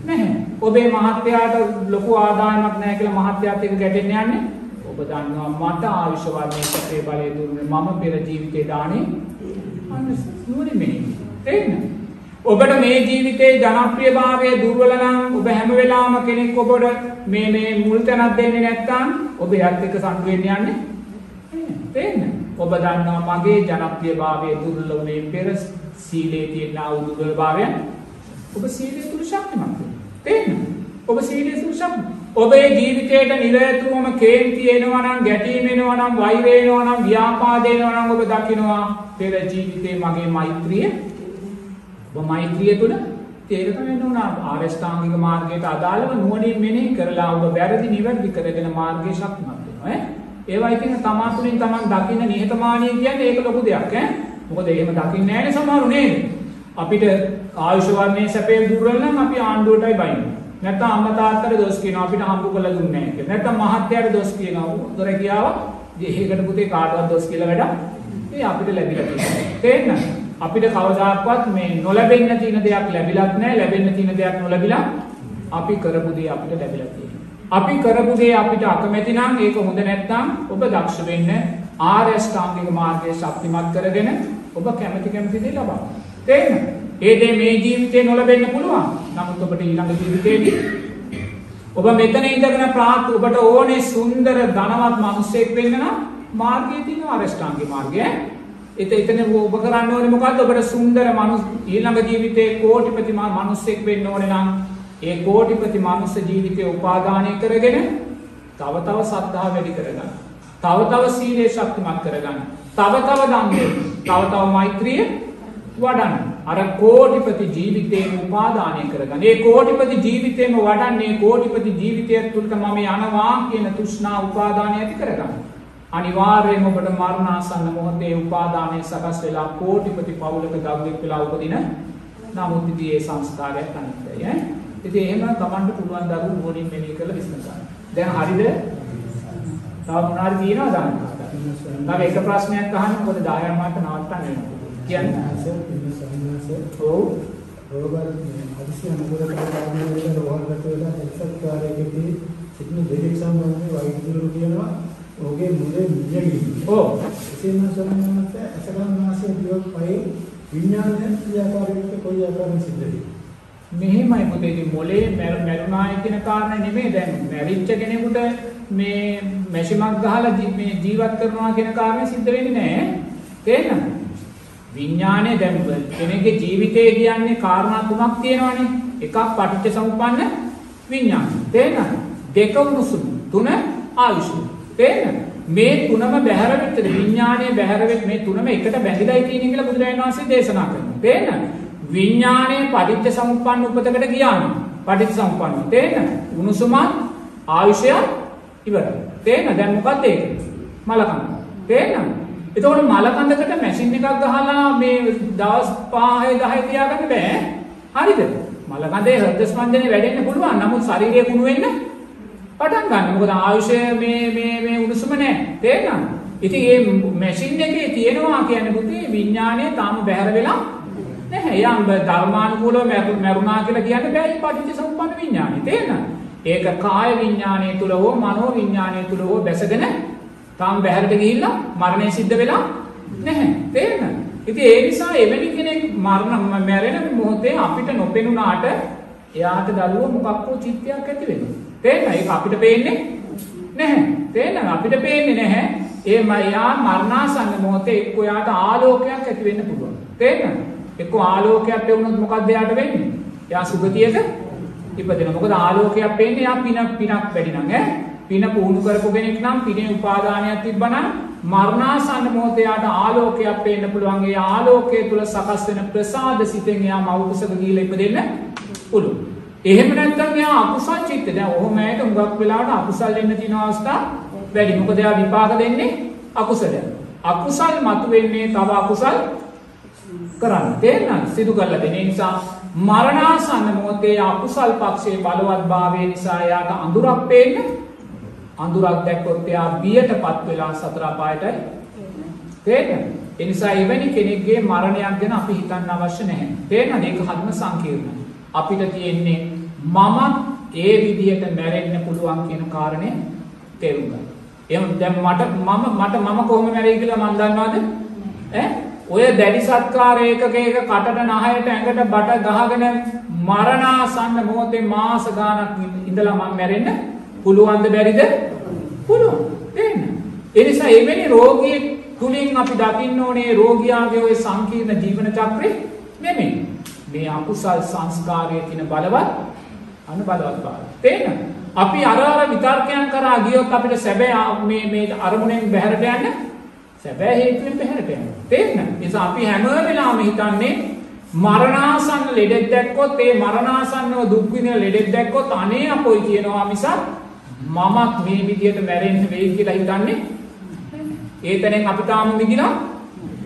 නැහැ. ඔබේ මහත්තයාට ලොකු ආදායමක් නැහැ කියලා මහත්තයාත් එක්ක ගැටෙන්න යන්නේ ඔබ දන්නවා මට ආයුෂ වර්ණයේ සැපේ බලය දුන්නේ මම පෙර ජීවිතේ දානේ අන්න නුවණින් මෙහෙම. තේරෙනවද? ඔබට මේ ජීවිතේ ජනප්‍රියභාවය දුර්වල නම් ඔබ හැම වෙලාවම කෙනෙක් ඔබට මේ මේ මුල් තැනක් දෙන්නේ නැත්නම් ඔබ යත් එක්ක සම්ඩු වෙන්න යන්නේ නැහැ. තේරෙනවද? ඔබ දන්නවා මගේ ජනප්‍රියභාවය දුර්වල වුණේ පෙර සීලේ තියෙන ආ දුර්වලභාවයන් ඔබ සීලය තුල ශක්තිමත් වෙනවා. තේරෙනවද? ඔබ සීලය තුල ශක්තිමත්. ඔබේ ජීවිතේට නිරතුරුවම කේන්ති එනවා නම් ගැටීම් එනවා නම් වෛරය එනවා නම් ව්‍යාපාද එනවා නම් ඔබ දකිනවා පෙර ජීවිතේ මගේ මෛත්‍රිය ඔබ මෛත්‍රිය තුල තේරෙන්න වෙන්න ඕන ආරෂ්ඨාංගික මාර්ගයට අදාළව නුවණින් මෙනෙහි කරලා ඔබ වැරදි නිවැරදි කරගෙන මාර්ගයේ ශක්තිමත් වෙනවා ඈ ඒවා ඉතින් තමා තුළින් තමන් දකින්න නිහතමානී කියන්නේ ඒක ලොකු දෙයක් ඈ මොකද එහෙම දකින්නේ නැහැනේ සමහරු නේද අපිට ආයුෂ වර්ණයේ සැපේ දුර්වල නම් අපි ආණ්ඩුවටයි බයින්නේ නැත්නම් අම්මා තාත්තට දොස් කියනවා අපිට හම්බ කරලා දුන්නේ නැහැ කියලා. නැත්නම් මහත්තයාට දොස් කියනවා. දොර කියාවා. ඒකට පුතේ කාටවත් දොස් කියලා වැඩක්. ඒ අපිට ලැබිලා තියෙනවා. තේන්න? අපිට කවදාකවත් මේ නොලැබෙන්න තියෙන දෙයක් ලැබිලත් නැහැ. ලැබෙන්න තියෙන දෙයක් නොලැබිලා අපි කරපු දේ අපිට ලැබිලා තියෙනවා. අපි කරපු දේ අපිට අකමැති නම් ඒක හොඳ නැත්නම් ඔබ දක්ෂ වෙන්න ආර්ය අෂ්ටාංගික මාර්ගයේ ශක්තිමත් කරගෙන ඔබ කැමති කැමති දේ ලබන්න. තේරෙනවද? ඒ දේ මේ ජීවිතේ නොලැබෙන්න පුළුවන්. නමුත් ඔබට ඊළඟ ජීවිතේදී ඔබ මෙතන ඉඳගෙන ප්‍රාත් ඔබට ඕනේ සුන්දර ධනවත් මිනිසෙක් වෙන්න නම් මාර්ගයේ තියෙන අරෂ්ඨාංගික මාර්ගය. ඒත එතන ඔබ කරන්න ඕනේ මොකද්ද? ඔබට සුන්දර මනුස් ඊළඟ ජීවිතේ කෝටිපති මිනිසෙක් වෙන්න ඕනේ නම් ඒ කෝටිපති මනුස්ස ජීවිතේ උපාදානය කරගෙන තව තව සද්ධා වැඩි කරගන්න. තව තව සීලේ ශක්තිමත් කරගන්න. තව තව දන් දෙන්න. තව තව මෛත්‍රිය වඩන්න. අර කෝටිපති ජීවිතේම උපාදානය කරගන්න. ඒ කෝටිපති ජීවිතේම වඩන්නේ කෝටිපති ජීවිතය තුළට මම යනවා කියන තෘෂ්ණා උපාදානය ඇති කරගන්න. අනිවාර්යයෙන්ම ඔබට මරණාසන්න මොහොතේ උපාදානය සකස් වෙලා කෝටිපති පවුලක දරුවෙක් වෙලා උපදින නමුත් ඉතින් ඒ සංස්කාරයක් අනිත්‍යයි ඈ. ඉතින් එහෙම තමන්ට පුළුවන් දරුවෝ නුවණින් මෙනෙහි කරලා විශ්ල ගන්න. දැන් හරිද? තව මොනාරි තියෙනවද අන්න? තව එක ප්‍රශ්නයක් අහන්න මොකද 10 මාට නවත්තන්න වෙනවා. කියන්නේ. ඔව්. රෝගල් අදිසි අනුකූල කරගන්න වෙන රෝහල්ගත වෙලා එක්සත් කාර්යයකදී සිටින දෙවියන් සම්බන්ධව වෛද්‍යවරු කියනවා ඔහුගේ මුලේ මියගිනි. ඔව්. එසේම සම්මත අසකම් මාසයේ දිවක් පහේ විඥානය ක්‍රියාකාරීත්වය කොයි ආකාරයෙන් සිද්ධ වෙන්නේ? මෙහෙමයි පුතේ ඉතින් මොලේ මැරුණායි කියන කාරණා නෙමෙයි දැන් මැරිච්ච කෙනෙකුට මේ මැෂිමක් ගහලා ජී- මේ ජීවත් කරනවා කියන කාරණේ සිද්ධ වෙන්නේ නැහැ. තේරෙනවද? විඥානය දැන් කෙනෙකුගේ ජීවිතය කියන්නේ කාරණා තුනක් තියෙනවානේ. එකක් පටිච්චසමුප්පන්න විඥාන. තේරෙනවද? දෙක උණුසුම. තුන ආයුෂ. තේරෙනවද? මේ තුනම බැහැර වෙච්ච විඥානය බැහැර වෙච්ච මේ තුනම එකට බැඳිලායි තියෙන කියලා බුදුරජාණන් වහන්සේ දේශනා කරනවා. තේරෙනවද? විඥානයේ පටිච්ච සමුප්පන්න උපතකට ගියාම පටිච්ච සමුප්පන්න තේන උණුසුමත් ආයුෂය ඉවරයි. තේන දැන් මොකක්ද ඒක? මලකඳ තේන එතකොට මලකඳකට මැෂින් එකක් ගහලා මේ දවස් 5 10 තියාගන්න බෑ. හරිද? මලකඳේ හෘද ස්පන්දනය වැඩෙන්න පුළුවන්. නමුත් ශරීරය කුණු වෙන්න පටන් ගන්න. මොකද ආයුෂය මේ මේ මේ උණුසුම නැහැ තේරෙනවද? ඉතින් මේ මැෂින් එකේ තියෙනවා කියන්නේ පුතේ විඥානය තාම බැහැර වෙලා නැහැ. යම් ධර්මානුකූලව මැරු- මැරුණා කියලා කියන්න බෑ. මේ පටිච්චසමුප්පන්න විඥානෙ. තේරෙනවද? ඒක කාය විඥානය තුල හෝ මනෝ විඥානය තුල හෝ බැසගෙන තාම බැහැරට ගිහිල්ලා මරණය සිද්ධ වෙලා නැහැ. තේරෙනවද? ඉතින් ඒ නිසා එවැනි කෙනෙක් මරණ මැරෙන මොහොතේ අපිට නොපෙනුනාට එයාට දරුවෝ මොකක්කෝ චිත්තයක් ඇති වෙනවා. තේරෙනවද? ඒක අපිට පේන්නේ නැහැ. තේරෙනවද? අපිට පේන්නේ නැහැ. ඒ මයා මරණාසන්න මොහොතේ එක්ක එයාට ආලෝකයක් ඇති වෙන්න පුළුවන්. තේරෙනවද? එක්ක ආලෝකයක් ලැබුණොත් මොකක්ද එයාට වෙන්නේ? එයා සුගතියක ඉපදෙනවා. මොකද ආලෝකයක් පේන්නේ එයා පින පිනක් වැඩි නම් ඈ. පින පුහුණු කරපු කෙනෙක් නම් පිනේ උපාදානයක් තිබ්බනම් මරණාසන්න මොහොතේ එයාට ආලෝකයක් පේන්න පුළුවන්. ඒ ආලෝකය තුල සකස් වෙන ප්‍රසාද සිතෙන් එයා මව්කුසක ගිහිල්ලා ඉපදෙන්න පුළුවන්. එහෙම නැත්නම් එයා අකුසල් චිත්ත. දැන් ඔහොම ඇයට හුඟක් වෙලාවට අකුසල් එන්න තියෙන අවස්ථා වැඩි. මොකද එයා විපාක දෙන්නේ අකුසලයක්. අකුසල් මතුවෙන්නේ තව අකුසල් කරන්න තේරෙනවද සිදු කරලා දෙන නිසා මරණාසන්න මොහොතේ අකුසල් පක්ෂයේ බලවත් භාවය නිසා එයාට අඳුරක් පේන්න අඳුරක් දැක්කොත් එයා බියටපත් වෙලා සතර අපායටයි තේරෙනවද ඒ නිසා එවැනි කෙනෙක්ගේ මරණයක් ගැන අපි හිතන්න අවශ්‍ය නැහැ. තේරෙනවද ඒක හරිම සංකීර්ණයි. අපිට තියෙන්නේ මම ඒ විදිහට මැරෙන්න පුළුවන් කියන කාරණය තේරුම් ගන්න. එහෙනම් දැන් මට මම මට මම කොහොම මැරෙයි කියලා මන් දන්නවද? ඈ ඔය දැඩි සත්කාර ඒකක එක කටට නහයට ඇඟට බට ගහගෙන මරණාසන්න මොහොතේ මාස ගාණක් ඉඳලා මම මැරෙන්න පුළුවන්ද බැරිද? පුළුවන්. තේන්න. ඒ නිසා එවැනි රෝගියෙක් තුලින් අපි දකින්න ඕනේ රෝගියාගේ ওই සංකීර්ණ ජීවන චක්‍රේ නෙමෙයි. මේ අකුසල් සංස්කාරයේ තියෙන බලවත් අනු බලවත් බව. තේන්න. අපි අර අර විතර්කයන් කරා ගියොත් අපිට සැබෑ මේ මේ අරමුණෙන් බැහැරට යන්න සැබෑ හේතුවෙන් බැහැරට යනවා. තේරෙනවද? ඒ නිසා අපි හැම වෙලාවෙම හිතන්නේ මරණාසන්න ලෙඩෙක් දැක්කොත් ඒ මරණාසන්නව දුක් විඳින ලෙඩෙක් දැක්කොත් අනේ අපොයි කියනවා මිසක් මමත් මේ විදියට මැරෙන්න වෙයි කියලා හිතන්නේ ඒ තැනෙන් අපි තාම මිදිලා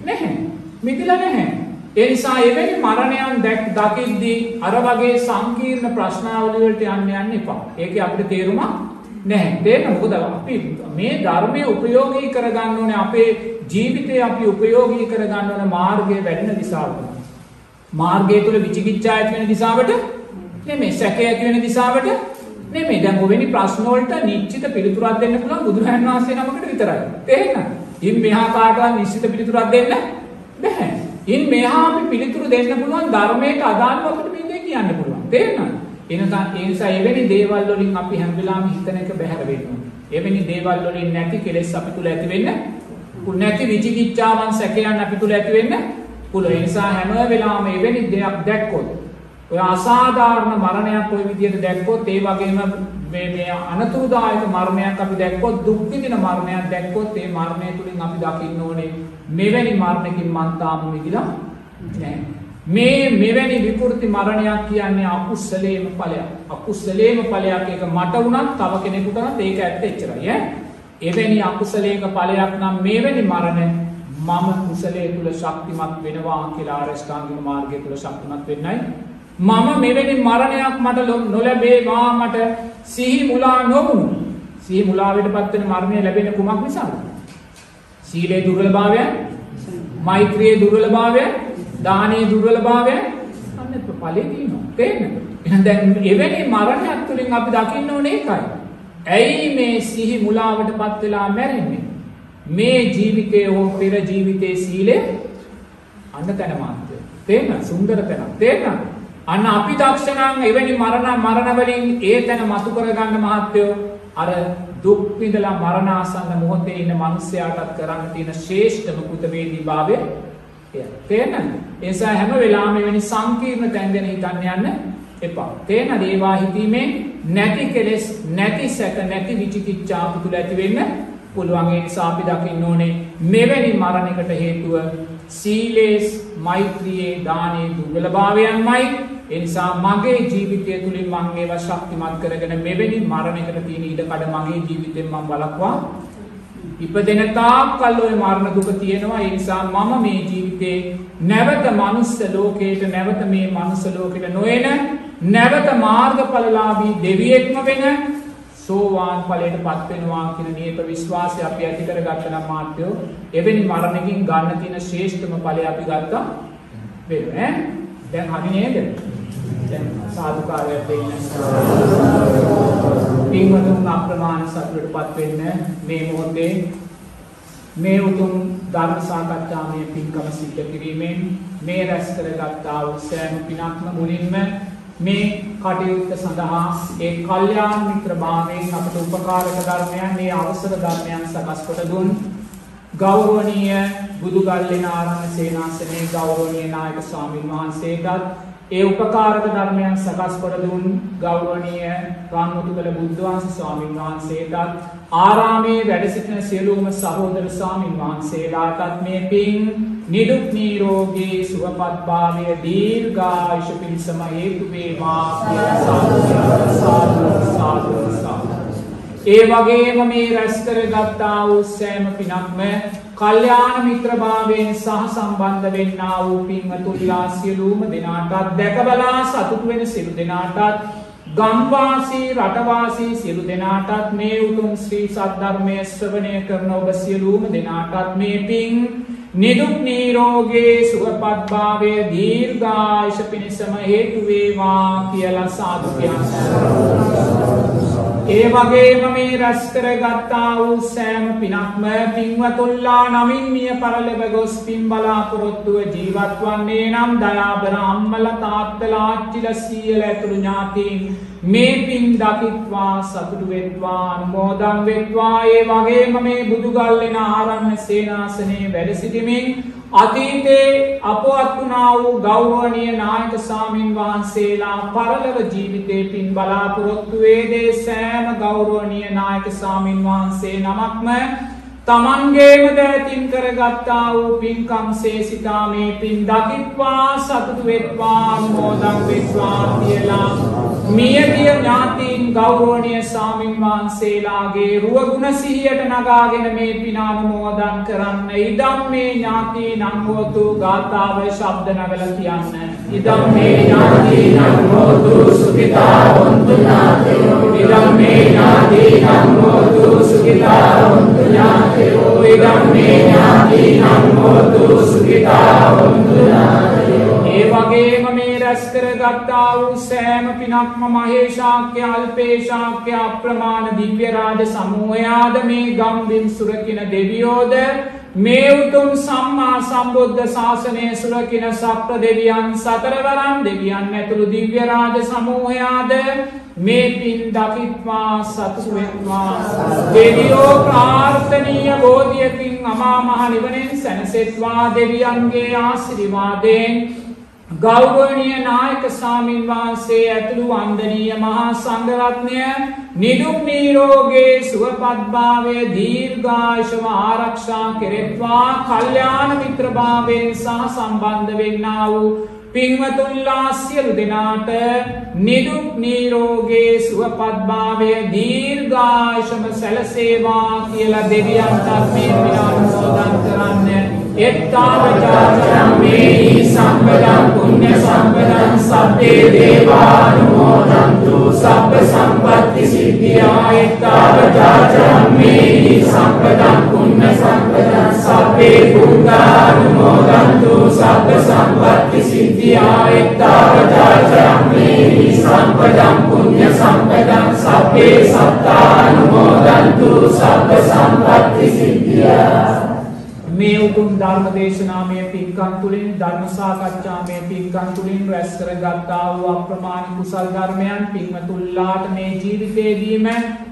නැහැ. මිදිලා නැහැ. ඒ නිසා එවැනි මරණයන් දැක් දකිද්දී අර වගේ සංකීර්ණ ප්‍රශ්නාවලි වලට යන්න යන්න එපා. ඒකේ අපිට තේරුමක් නැහැ. තේරෙනවද? මොකද අපි මේ ධර්මයේ උපයෝගී කරගන්න ඕනේ අපේ ජීවිතේ අපි උපයෝගී කරගන්න ඕන මාර්ගයේ වැඩෙන දිශාවට. මාර්ගය තුල විචිකිච්ඡා ඇති වෙන දිශාවට නෙමෙයි සැකය ඇති වෙන දිශාවට නෙමෙයි. දැන් ඔවෙනි ප්‍රශ්න වලට නිශ්චිත පිළිතුරක් දෙන්න පුළුවන් බුදුරජාණන් වහන්සේ නමකට විතරයි. තේරෙනවද? ඉන් මෙහා කාටවත් නිශ්චිත පිළිතුරක් දෙන්න බැහැ. ඉන් මෙහා අපි පිළිතුරු දෙන්න පුළුවන් ධර්මයට අදාළව අපිට මේ දේ කියන්න පුළුවන්. තේරෙනවද? එනකන් ඒ නිසා එවැනි දේවල් වලින් අපි හැම වෙලාවෙම හිතන එක බැහැර වෙන්න ඕනේ. එවැනි දේවල් වලින් නැති කෙලෙස් අපි තුල ඇති වෙන්න නැති විචිකිච්ඡාවන් සැකයන් අපි තුල ඇති වෙන්න පුළුවන්. ඒ නිසා හැම වෙලාවෙම එවැනි දෙයක් දැක්කොත් ඔය අසාධාරණ මරණයක් ওই විදිහට දැක්කොත් ඒ වගේම මේ මේ අනතුරුදායක මරණයක් අපි දැක්කොත් දුක් විඳින මරණයක් දැක්කොත් ඒ මරණය තුලින් අපි දකින්න ඕනේ මෙවැනි මරණකින් මං තාම මිදිලා නැහැ. මේ මෙවැනි විකෘති මරණයක් කියන්නේ අකුසලේම ඵලයක්. අකුසලේම ඵලයක් ඒක මට වුණත් තව කෙනෙකුට උනත් ඒක ඇත්ත එච්චරයි. එවැනි අකුසලයක ඵලයක් නම් මේවැනි මරණ මම කුසලයේ තුල ශක්තිමත් වෙනවා කියලා ආරෂ්ඨාංගික මාර්ගය තුල ශක්තිමත් වෙන්නයි. මම මෙවැනි මරණයක් මට නොලැබේවා මට සිහි මුලා නොවුණු. සිහි මුලාවට පත්වෙන මරණය ලැබෙන කුමක් නිසාද? සීලේ දුර්වලභාවය මෛත්‍රියේ දුර්වලභාවය දානයේ දුර්වලභාවය අන්න ඵලෙ තියෙනවා. තේරෙනවද? එහෙනම් දැන් එවැනි මරණයක් තුලින් අපි දකින්න ඕනේ ඒකයි. ඇයි මේ සිහි මුලාවටපත් වෙලා මැරෙන්නේ? මේ ජීවිතයේ හෝ පෙර ජීවිතයේ සීලය අන්න තැන මාත්‍ය. තේරෙනවද? සුන්දර තැනක්. තේරෙනවද? අන්න අපි දක්ෂ නම් එවැනි මරණ මරණ වලින් ඒ තැන මතු කරගන්න මහත්යෝ අර දුක් විඳලා මරණාසන්න මොහොතේ ඉන්න මිනිස්යාටත් කරන්න තියෙන ශ්‍රේෂ්ඨම කෘතවේදී භාවය එය. තේරෙනවද? ඒ නිසා හැම වෙලාවෙම එවැනි සංකීර්ණ තැන් ගැන හිතන්න යන්න එපා. තේරෙනවද? ඒවා හිතීමේ නැති කෙලෙස්, නැති සැක, නැති විචිකිච්ඡා පුදුල ඇති වෙන්න පුළුවන්. ඒ නිසා අපි දකින්න ඕනේ මෙවැනි මරණයකට හේතුව සීලේස්, මෛත්‍රියේ, දානයේ දුර්වලභාවයන්මයි. ඒ නිසා මගේ ජීවිතය තුළින් මම ඒවා ශක්තිමත් කරගෙන මෙවැනි මරණයකට තියෙන ඉඩ කඩ මගේ ජීවිතෙන් මම බලක්වා ඉපදෙන තාක්කල් ওই මරණ දුක තියෙනවා. ඒ නිසා මම මේ ජීවිතේ නැවත මනුස්ස ලෝකයට නැවත මේ මනුස්ස ලෝකෙට නොයන නැවත මාර්ගඵලලාභී දෙවියෙක්ම වෙන සෝවාන් ඵලයට පත් වෙනවා කියන නියත විශ්වාසය අපි ඇති කරගත්ත නම් මාත්‍යෝ එවැනි මරණකින් ගන්න තියෙන ශ්‍රේෂ්ඨම ඵලය අපි ගත්තා වෙනවා ඈ? දැන් හරි නේද? දැන් සාදුකාරයක් දෙන්න. පින්වතුන් අප්‍රමාණ සතුටටපත් වෙන්න මේ මොහොතේ මේ උතුම් ධර්ම සාකච්ඡාමය පින්කම සිද්ධ කිරීමෙන් මේ රැස් කරගත්තා වූ සෑම පිනක්ම මුලින්ම මේ කටයුත්ත සඳහා ඒ කල්යාණ මිත්‍ර භාවයෙන් අපට උපකාරක ධර්මයන් මේ අවසර ධර්මයන් සකස් කොට දුන්. ගෞරවනීය බුදුගල්ලෙන ආරණ්‍ය සේනාසනයේ ගෞරවනීය නායක ස්වාමීන් වහන්සේටත් ඒ උපකාරක ධර්මයන් සකස් කොට දුන් ගෞරවනීය රන්මුතුගල බුද්ධවංශ ස්වාමීන් වහන්සේටත් ආරාමේ වැඩ සිටින සියලුම සහෝදර ස්වාමීන් වහන්සේලාටත් මේ පින් නිදුක් නිරෝගී සුවපත් භාවය දීර්ඝායුෂ පිණසම හේතු වේවා කියලා සාදු සාදු සාදු සාදු. ඒ වගේම මේ රැස් කරගත්තා වූ සෑම පිනක්ම කල්යාණ මිත්‍රභාවයෙන් සහ සම්බන්ධ වෙන්නා වූ පින්වතුන්ලා සියලුම දෙනාටත් දැකබලා සතුටු වෙන සියලු දෙනාටත් ගම්වාසී රටවාසී සියලු දෙනාටත් මේ උතුම් ශ්‍රී සද්ධර්මය ශ්‍රවණය කරන ඔබ සියලුම දෙනාටත් මේ පින් නිදුක් නිරෝගේ සුවපත් භාවය දීර්ඝායුෂ පිණසම හේතු වේවා කියලා සාදු ඒ වගේම මේ රැස් කරගත්තා වූ සෑම පිනක්ම පින්වතුල්ලා නමින් මිය පරලොව ගොස් පින් බලාපොරොත්තුව ජීවත් වන්නේ නම් දයාබර අම්මලා තාත්තලා ආච්චිලා සීයලා ඇතුළු ඥාතීන් මේ පින් දකිත්වා සතුටු වෙත්වා අනුමෝදන් වෙත්වා. ඒ වගේම මේ බුදුගල්ලෙන ආරණ්‍ය සේනාසනයේ වැඩ සිටිමින් අතීතේ අපවත් වුණා වූ ගෞරවනීය නායක සාමින් වහන්සේලා පරලොව ජීවිතේ පින් බලාපොරොත්තු වේදේ සෑම ගෞරවනීය නායක සාමින් වහන්සේ නමක්ම තමන්ගේම දෑතින් කරගත්තා වූ පින්කම් සේසිතා මේ පින් දකිත්වා සතුටු වෙත්වා අනුමෝදන් වෙත්වා කියලා. මියගිය ඥාතීන් ගෞරවනීය සාමින් වහන්සේලාගේ රුවගුණ සිහියට නගාගෙන මේ පින අනුමෝදන් කරන්න. ඉදම් මේ ඥාතීන් අංගෝතු ගාථාව ශබ්ද නගලා කියන්න. ඉදම් මේ ඥාතීන් අංගෝතු සුඛිතා හොන්තු ඥාතයෝ ඉදම් මේ ඥාතීන් අංගෝතු සුඛිතා හොන්තු ඥාතයෝ ඉදම් මේ ඥාතීන් අංගෝතු සුඛිතා හොන්තු ඥාතයෝ ඒ වගේම මේ රැස් කරගත්තා වූ සෑම පිනක්ම මහේශාක්‍ය අල්පේශාක්‍ය අප්‍රමාණ දිව්‍ය රාජ සමූහයාද මේ ගම්බිම් සුරකින දෙවියෝද මේ උතුම් සම්මා සම්බුද්ධ ශාසනය සුරකින සප්ත දෙවියන් සතරවරම් දෙවියන් ඇතුළු දිව්‍ය රාජ සමූහයාද මේ පින් දකිත්වා සතුටු වෙත්වා දෙවියෝ ප්‍රාර්ථනීය බෝධියකින් අමා මහ නිවනෙන් සැනසෙත්වා දෙවියන්ගේ ආශිර්වාදයෙන්. ගෞරවනීය නායක සාමින් වහන්සේ ඇතුළු වන්දනීය මහා සංඝරත්නය නිදුක් නිරෝගේ සුවපත්භාවය දීර්ඝායුෂව ආරක්ෂා කෙරෙත්වා කල්යාණ මිත්‍රභාවයෙන් සහ සම්බන්ධ වෙන්නා වූ පින්වතුන්ලා සියලු දෙනාට නිදුක් නිරෝගේ සුවපත්භාවය දීර්ඝායුෂම සැලසේවා කියලා දෙවියන්ටත් මේ පින අනුමෝදන් එත්තාවචාචරම් මේහි සම්පදං පුඤ්ඤ සම්පදං සබ්බේ දේවානුමෝදන්තු සබ්බ සම්පත්ති සිද්ධියා එත්තාවචාචරම් මේහි සම්පදං පුඤ්ඤ සම්පදං සබ්බේ පුඤ්ඤානුමෝදන්තු සබ්බ සම්පත්ති සිද්ධියා එත්තාවචාචරම් මේහි සම්පදං පුඤ්ඤ සම්පදං සබ්බේ සත්තානුමෝදන්තු සබ්බ සම්පත්ති සිද්ධියා මේ උතුම් ධර්ම දේශනාමය පින්කම් තුළින් ධර්ම සාකච්ඡාමය පින්කම් තුළින් රැස් කරගත්තා වූ අප්‍රමාණ කුසල් ධර්මයන් පින්වතුල්ලාට මේ ජීවිතයේදීම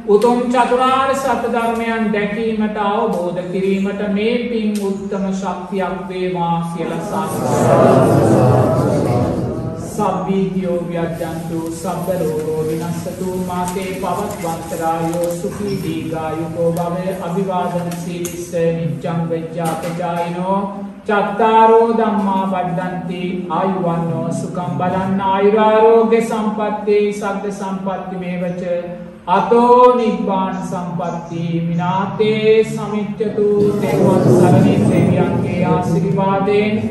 උතුම් චතුරාර්ය සත්‍ය ධර්මයන් දැකීමට අවබෝධ කිරීමට මේ පින් උත්තම ශක්තියක් වේවා කියලා සාකච්ඡා සබ්බීතියෝ ව්‍යජ්ජන්තු සබ්බ රෝගෝ විනස්සතු මාතේ පවත්වන්තරායෝ සුඛී දීර්ඝායුකෝ භවය අභිවාදන සීලිස්ස නිච්ඡං වෙජ්ජාපජායිනෝ චත්තාරෝ ධම්මා වඩ්ඩන්ති ආයුවන්නෝ සුඛං බලන්න ආයුරාරෝග්‍ය සම්පatti සග්ග සම්පatti මේවච අතෝ නිබ්බාන සම්පatti මිනාතේ සමිච්ඡතු තෙරුවන් සරණින් දෙවියන්ගේ ආශිර්වාදයෙන්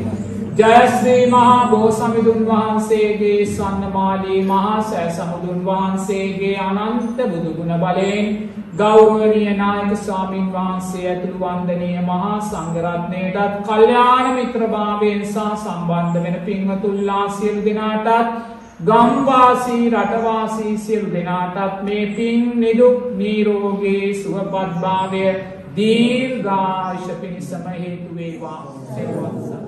ජයශ්‍රී මහා බෝසමිදුන් වහන්සේගේ සන්නමාලී මහා සෑ සමුදුන් වහන්සේගේ අනන්ත බුදුගුණ බලයෙන් ගෞරවනීය නායක ස්වාමින් වහන්සේ ඇතුළු වන්දනීය මහා සංඝරත්නයටත් කල්යාණ මිත්‍රභාවයෙන් සහ සම්බන්ධ වෙන පින්වතුල්ලා සියලු දෙනාටත් ගම්වාසී රටවාසී සියලු දෙනාටත් මේ පින් නිදුක් නීරෝගේ සුවපත්භාවය දීර්ඝායුෂ පිණිසම හේතු වේවා. තෙරුවන් සරණයි.